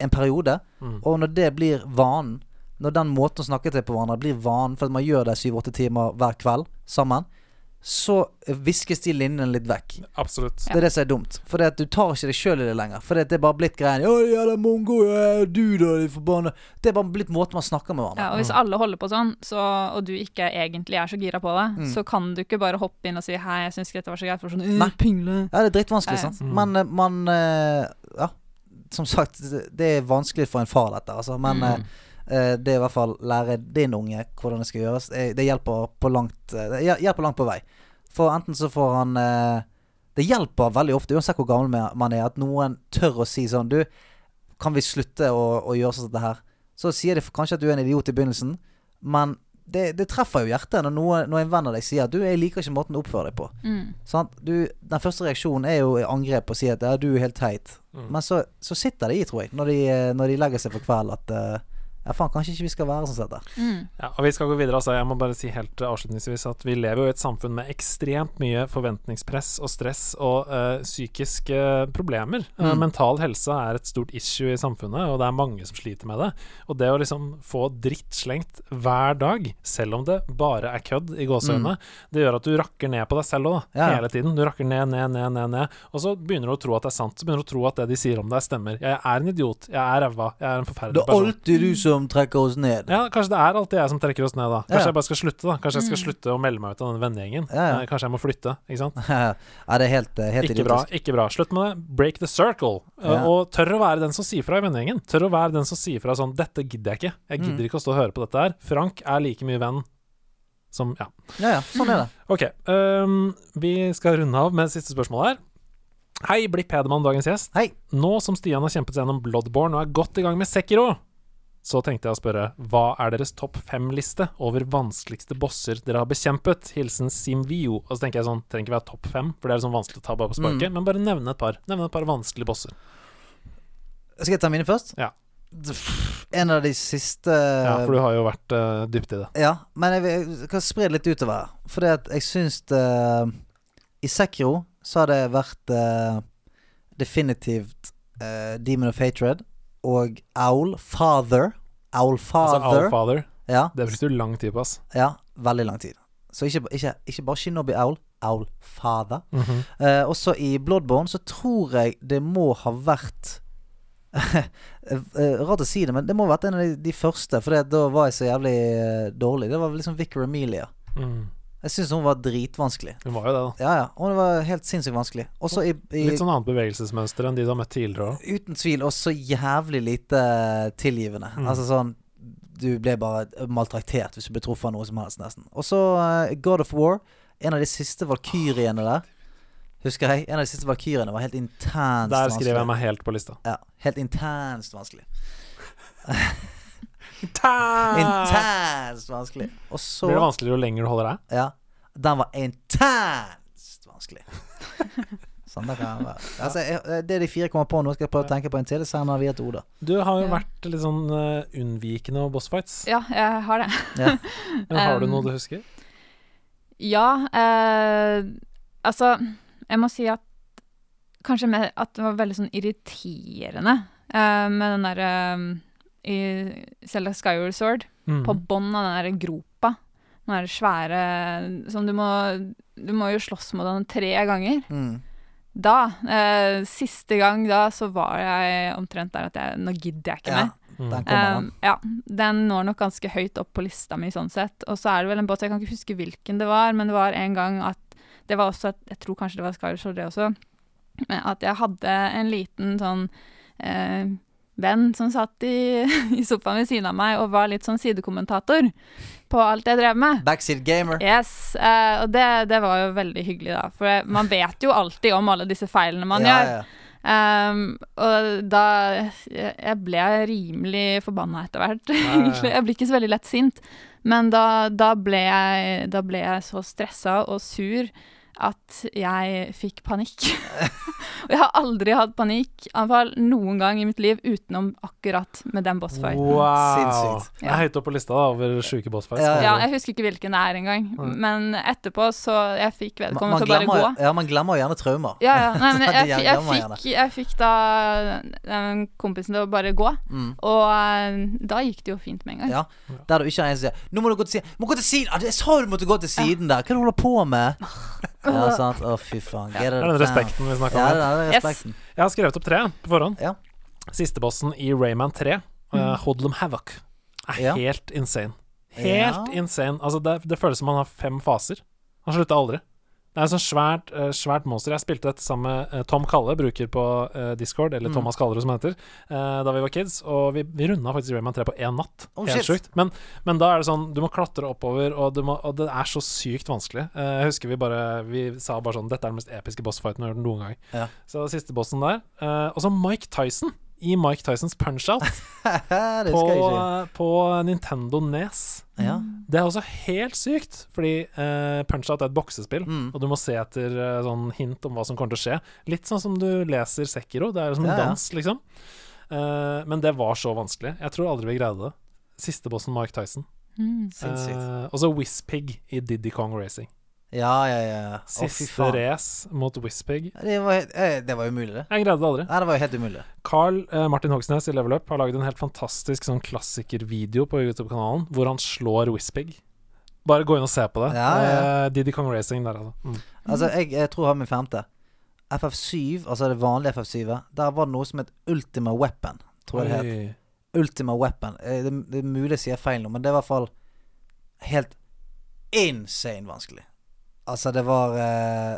en periode. Mm. Og når det blir vanen, når den måten å snakke til på hverandre blir vanen, for at man gjør det syv-åtte timer hver kveld sammen, så viskes de linjene litt vekk. Absolutt. Det er det som er dumt. For det at du tar ikke deg sjøl i det lenger. For det er bare blitt greien Å, jævla mongo, ja, du da, de forbanna Det er bare blitt måten man snakker med hverandre Ja, og hvis alle holder på sånn, så, og du ikke egentlig er så gira på det, Mm. så kan du ikke bare hoppe inn og si 'hei, jeg syns ikke dette var så greit', for sånn Nei. «Øh, pingle. Ja, det er drittvanskelig, Ja, ja. sant. Mm. Men eh, man eh, Ja, som sagt, det- det er vanskelig for en far, dette, altså. Men Mm. Eh, det er i hvert fall lære din unge hvordan det skal gjøres. Eh, Det hjelper på langt eh, hjelper langt på vei. For enten så får han Det hjelper veldig ofte, uansett hvor gammel man- man er, at noen tør å si sånn Du, kan vi slutte å, å gjøre sånn som dette her? Så sier de kanskje at du er en idiot i begynnelsen, men det, det treffer jo hjertet når, noe, når en venn av deg sier at du, jeg liker ikke måten du oppfører deg på. Mm. Sant? Du, den første reaksjonen er jo angrep og si at ja, du er helt teit. Mm. Men så, så sitter det i, tror jeg, når de, når de legger seg for kveld at ja, faen, kanskje ikke vi skal være sånn sett, dette. Mm. Ja, og vi skal gå videre. Altså, jeg må bare si helt avslutningsvis at vi lever jo i et samfunn med ekstremt mye forventningspress og stress og eh, psykiske problemer. Eh, Mm. mental helse er et stort issue i samfunnet, og det er mange som sliter med det. Og det å liksom få dritt slengt hver dag, selv om det bare er kødd i gåseøynene, det gjør at du rakker ned på deg selv òg, Ja. hele tiden. Du rakker ned, ned, ned, ned, ned. Og så begynner du å tro at det er sant. Så begynner du å tro at det de sier om deg, stemmer. Jeg er en idiot. Jeg er ræva. Jeg er en Det forferdelig er alltid du som trekker oss ned. ja, kanskje det er alltid jeg som trekker oss ned, da. Kanskje Ja. jeg bare skal slutte, da. Kanskje jeg skal slutte å melde meg ut av den vennegjengen. Ja, ja. Eh, Kanskje jeg må flytte, ikke sant. ja, det er helt, eh, helt Ikke bra. ikke bra Slutt med det. Break the circle. Eh, Ja. Og tør å være den som sier fra i vennegjengen. Tør å være den som sier fra sånn 'Dette gidder jeg ikke. Jeg gidder Mm. ikke å stå og høre på dette her'. Frank er like mye venn som Ja. Ja, ja, sånn er det. Ok. Um, vi skal runde av med siste spørsmål her. Hei, Blipp Hedemann, dagens gjest. Hei. Nå som Stian har kjempet seg gjennom Bloodborne og er godt i gang med Sekiro, så tenkte jeg å spørre hva er deres topp fem-liste over vanskeligste bosser dere har bekjempet? Hilsen Simvio. Og så tenker jeg sånn, trenger ikke være topp fem, for det er sånn vanskelig å ta bare på sparket, men bare nevne et par. Nevne et par vanskelige bosser. Skal jeg ta mine først? Ja. En av de siste Ja, for du har jo vært uh, dypt i det. Ja, men jeg, jeg kan spre det litt utover. For det at jeg syns det I Sekiro så har det vært uh, definitivt uh, Demon of Hatred og Owl Father. Owl Father. Altså Owl Father. ja, Det brukte du lang tid på, ass. ja, veldig lang tid. Så ikke, ikke, ikke bare Shinobi Owl. Owl Father. Mhm. Eh, også i Bloodborne så tror jeg det må ha vært eh, Rart å si det, men det må ha vært en av de, de første. For det, da var jeg så jævlig eh, dårlig. Det var liksom Vicar Amelia. Mm. Jeg syns hun var dritvanskelig. Hun var jo det, da. Ja, ja. Hun var helt sinnssykt vanskelig. I, i Litt sånn annet bevegelsesmønster enn de du har møtt tidligere òg. Uten tvil Og så jævlig lite tilgivende. Mm. Altså sånn Du ble bare maltraktert hvis du ble truffet av noe som helst, nesten. Og så uh, God of War. En av de siste valkyriene der. Husker jeg? En av de siste valkyriene var helt intenst vanskelig. Der skriver jeg meg helt på lista. Ja, helt intenst vanskelig. Intenst vanskelig. Og så Blir det vanskeligere jo lenger du holder deg? Ja. Den var intenst vanskelig. sånn det kan være. Altså, jeg, det er de fire kommer på nå. Skal jeg prøve å tenke på en til? Sender vi et ord, da. Du har jo Ja. vært litt sånn uh, unnvikende og bossfights. Ja, jeg har det. Ja. Men har du Um, noe du husker? Ja, Uh, altså Jeg må si at kanskje mer at det var veldig sånn irriterende uh, med den derre i Zelda Skyward Sword. Mm. På bånn av den der gropa. Den der svære Som du må Du må jo slåss mot den tre ganger. Mm. Da, eh, siste gang da, så var jeg omtrent der at jeg Nå gidder jeg ikke Ja, mer. Ja, den kommer, Um, ja, den når nok ganske høyt opp på lista mi sånn sett. Og så er det vel en båt, jeg kan ikke huske hvilken det var, men det var en gang at Det var også, jeg tror kanskje det var Skyward Sword det også, at jeg hadde en liten sånn eh, venn som satt i, i sofaen ved siden av meg og var litt sånn sidekommentator på alt jeg drev med. Backseat gamer. Yes, uh, og det, det var jo veldig hyggelig, da. For man vet jo alltid om alle disse feilene man ja, gjør. ja. Um, og da Jeg ble rimelig forbanna etter hvert, egentlig. Jeg blir ikke så veldig lett sint. Men da, da, ble jeg, da ble jeg så stressa og sur at jeg fikk panikk. og jeg har aldri hatt panikk, noen gang i mitt liv, utenom akkurat med den bossfighten. Wow. Sinnssykt. Det er høyt oppe på lista da, over sjuke bossfights. Ja, Ja, jeg husker ikke hvilken det er engang, Mm. men etterpå så Jeg fikk Man, vedkommende til å bare gå. ja, man glemmer gjerne traumer. Ja, ja. Nei, men jeg, jeg, jeg, fikk, jeg fikk da den kompisen til å bare gå, Mm. og eh, da gikk det jo fint med en gang. Ja. Der du ikke har en som sier 'Nå må du gå til siden'. Må gå til siden! Ah, Jeg sa du måtte gå til siden der! Hva er det du holder på med? Ja, sant. Å, fy faen. Get Det er den respekten vi snakker Ja, om. det her. er Yes. respekten. Jeg har skrevet opp tre på forhånd. Ja. Siste bossen i Rayman 3, uh, Hoodlum Havoc, er Ja. helt insane. Helt Ja. insane. Altså, det, det føles som han har fem faser. Han slutter aldri. Det er et sånn svært, eh, svært monster. Jeg spilte dette sammen med eh, Tom Kalle, bruker på eh, Discord, eller Mm. Thomas Kallerud som han heter, da vi var kids. Og vi, vi runda faktisk Rayman 3 på én natt. Oh, Helt sjukt. Men, men da er det sånn, du må klatre oppover, og, må, og det er så sykt vanskelig. Jeg husker vi bare Vi sa bare sånn Dette er den mest episke bossfighten vi har hørt noen gang. Ja. Så siste bossen der. Og så Mike Tyson i Mike Tysons Punch-Out på, på Nintendo Nes. Ja. Det er også helt sykt, fordi uh, Punch-Out er et boksespill, Mm. og du må se etter uh, sånn hint om hva som kommer til å skje. Litt sånn som du leser Sekiro. Det er som en Ja, ja. dans, liksom. Uh, men det var så vanskelig. Jeg tror aldri vi greide det. Siste bossen Mike Tyson. Mm. Sinnssykt. Eh, og så Whispig i Diddy Kong Racing. Ja, ja, ja. Siste race mot Whizpig. Det var, eh, det var umulig, det. Jeg greide det aldri. Nei, det var jo helt umulig. Carl eh, Martin Hogsnes i Level Up har laget en helt fantastisk sånn klassikervideo på YouTube-kanalen hvor han slår Whizpig. Bare gå inn og se på det. Ja, ja. Eh, Diddy Kong Racing der, altså. Mm. Altså, jeg, jeg tror han min femte. FF7, altså det vanlige FF7, der var det noe som het Ultima Weapon, tror jeg det het. Ultima Weapon. Eh, Det, det er mulig jeg sier feil nå, men det er i hvert fall helt insane vanskelig. Altså, det var eh,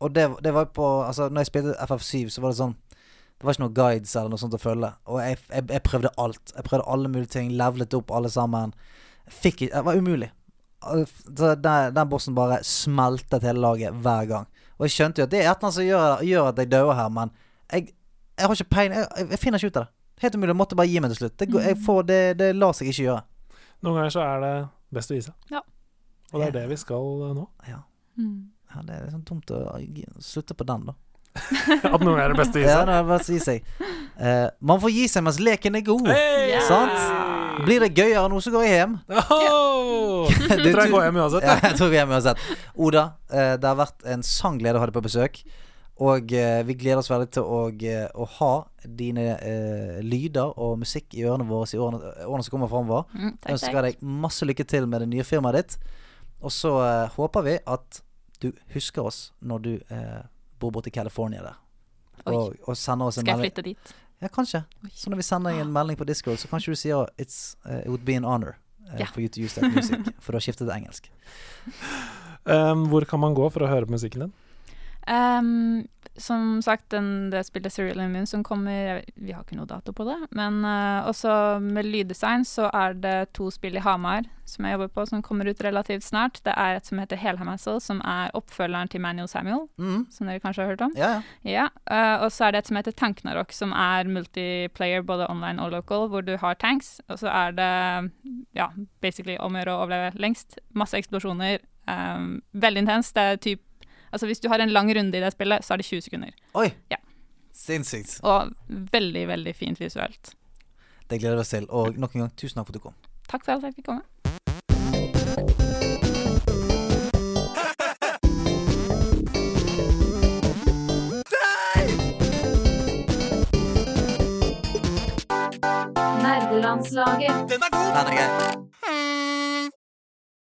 Og det, det var på Altså, når jeg spilte FF7, så var det sånn Det var ikke noen guides eller noe sånt å følge. Og jeg, jeg, jeg prøvde alt. Jeg prøvde alle mulige ting. Levelet opp alle sammen. Fikk ikke Det var umulig. Så den, den bossen bare smeltet hele laget hver gang. Og jeg skjønte jo at det er et eller annet som gjør, gjør at jeg dør her, men jeg, jeg har ikke peiling. Jeg, jeg, finner ikke ut av det. Helt umulig. Jeg måtte bare gi meg til slutt. Det, jeg får, det, det lar seg ikke gjøre. Noen ganger så er det best å gi seg. Ja. Og det er det vi skal eh, nå. Ja. Mm. Ja, det er sånn dumt å slutte på den, da. At noen er det beste å gi Ja, seg. det er bare å gi seg. Uh, man får gi seg mens leken er god. Hey! Sant? Blir det gøyere nå, så går jeg hjem. Oh! Du- Jeg tror jeg går hjem uansett. Ja, jeg tror jeg går hjem uansett. Oda, uh, det har vært en sann glede å ha deg på besøk. Og uh, vi gleder oss veldig til å, å ha dine eh, lyder og musikk i ørene våre i årene, årene som kommer framover. Mm, Jeg takk, ønsker deg masse lykke til med det nye firmaet ditt. Og så håper vi at du husker oss når du eh, bor borte i California der. Og, og sender oss en Skal jeg flytte dit? Ja, kanskje. Oi. Så når vi sender deg en melding på Discord, så kanskje du sier It's, eh, It would be an honor uh, yeah. for you to use that music. For du har skiftet til engelsk. Um, hvor kan man gå for å høre på musikken din? Ehm, som sagt, den, det spillet Serial Immune som kommer Vi har ikke noe dato på det. Men uh, også med lyddesign så er det to spill i Hamar som jeg jobber på, som kommer ut relativt snart. Det er et som heter Helhamassel, som er oppfølgeren til Manuel Samuel, Mm. som dere kanskje har hørt om. Ja, ja. Ja, Uh, og så er det et som heter Tanknarok, som er multiplayer både online og local, hvor du har tanks. Og så er det ja, basically om å gjøre å overleve lengst. Masse eksplosjoner. Um, veldig intenst. Det er typ Altså hvis du har en lang runde i det spillet, så er det 20 sekunder. Oi! Ja. Sinnssykt. Og veldig, veldig fint visuelt. Det gleder vi oss til. Og nok en gang, tusen takk for at du kom. Takk for at jeg fikk komme. Nerdelandslaget. Den er grei.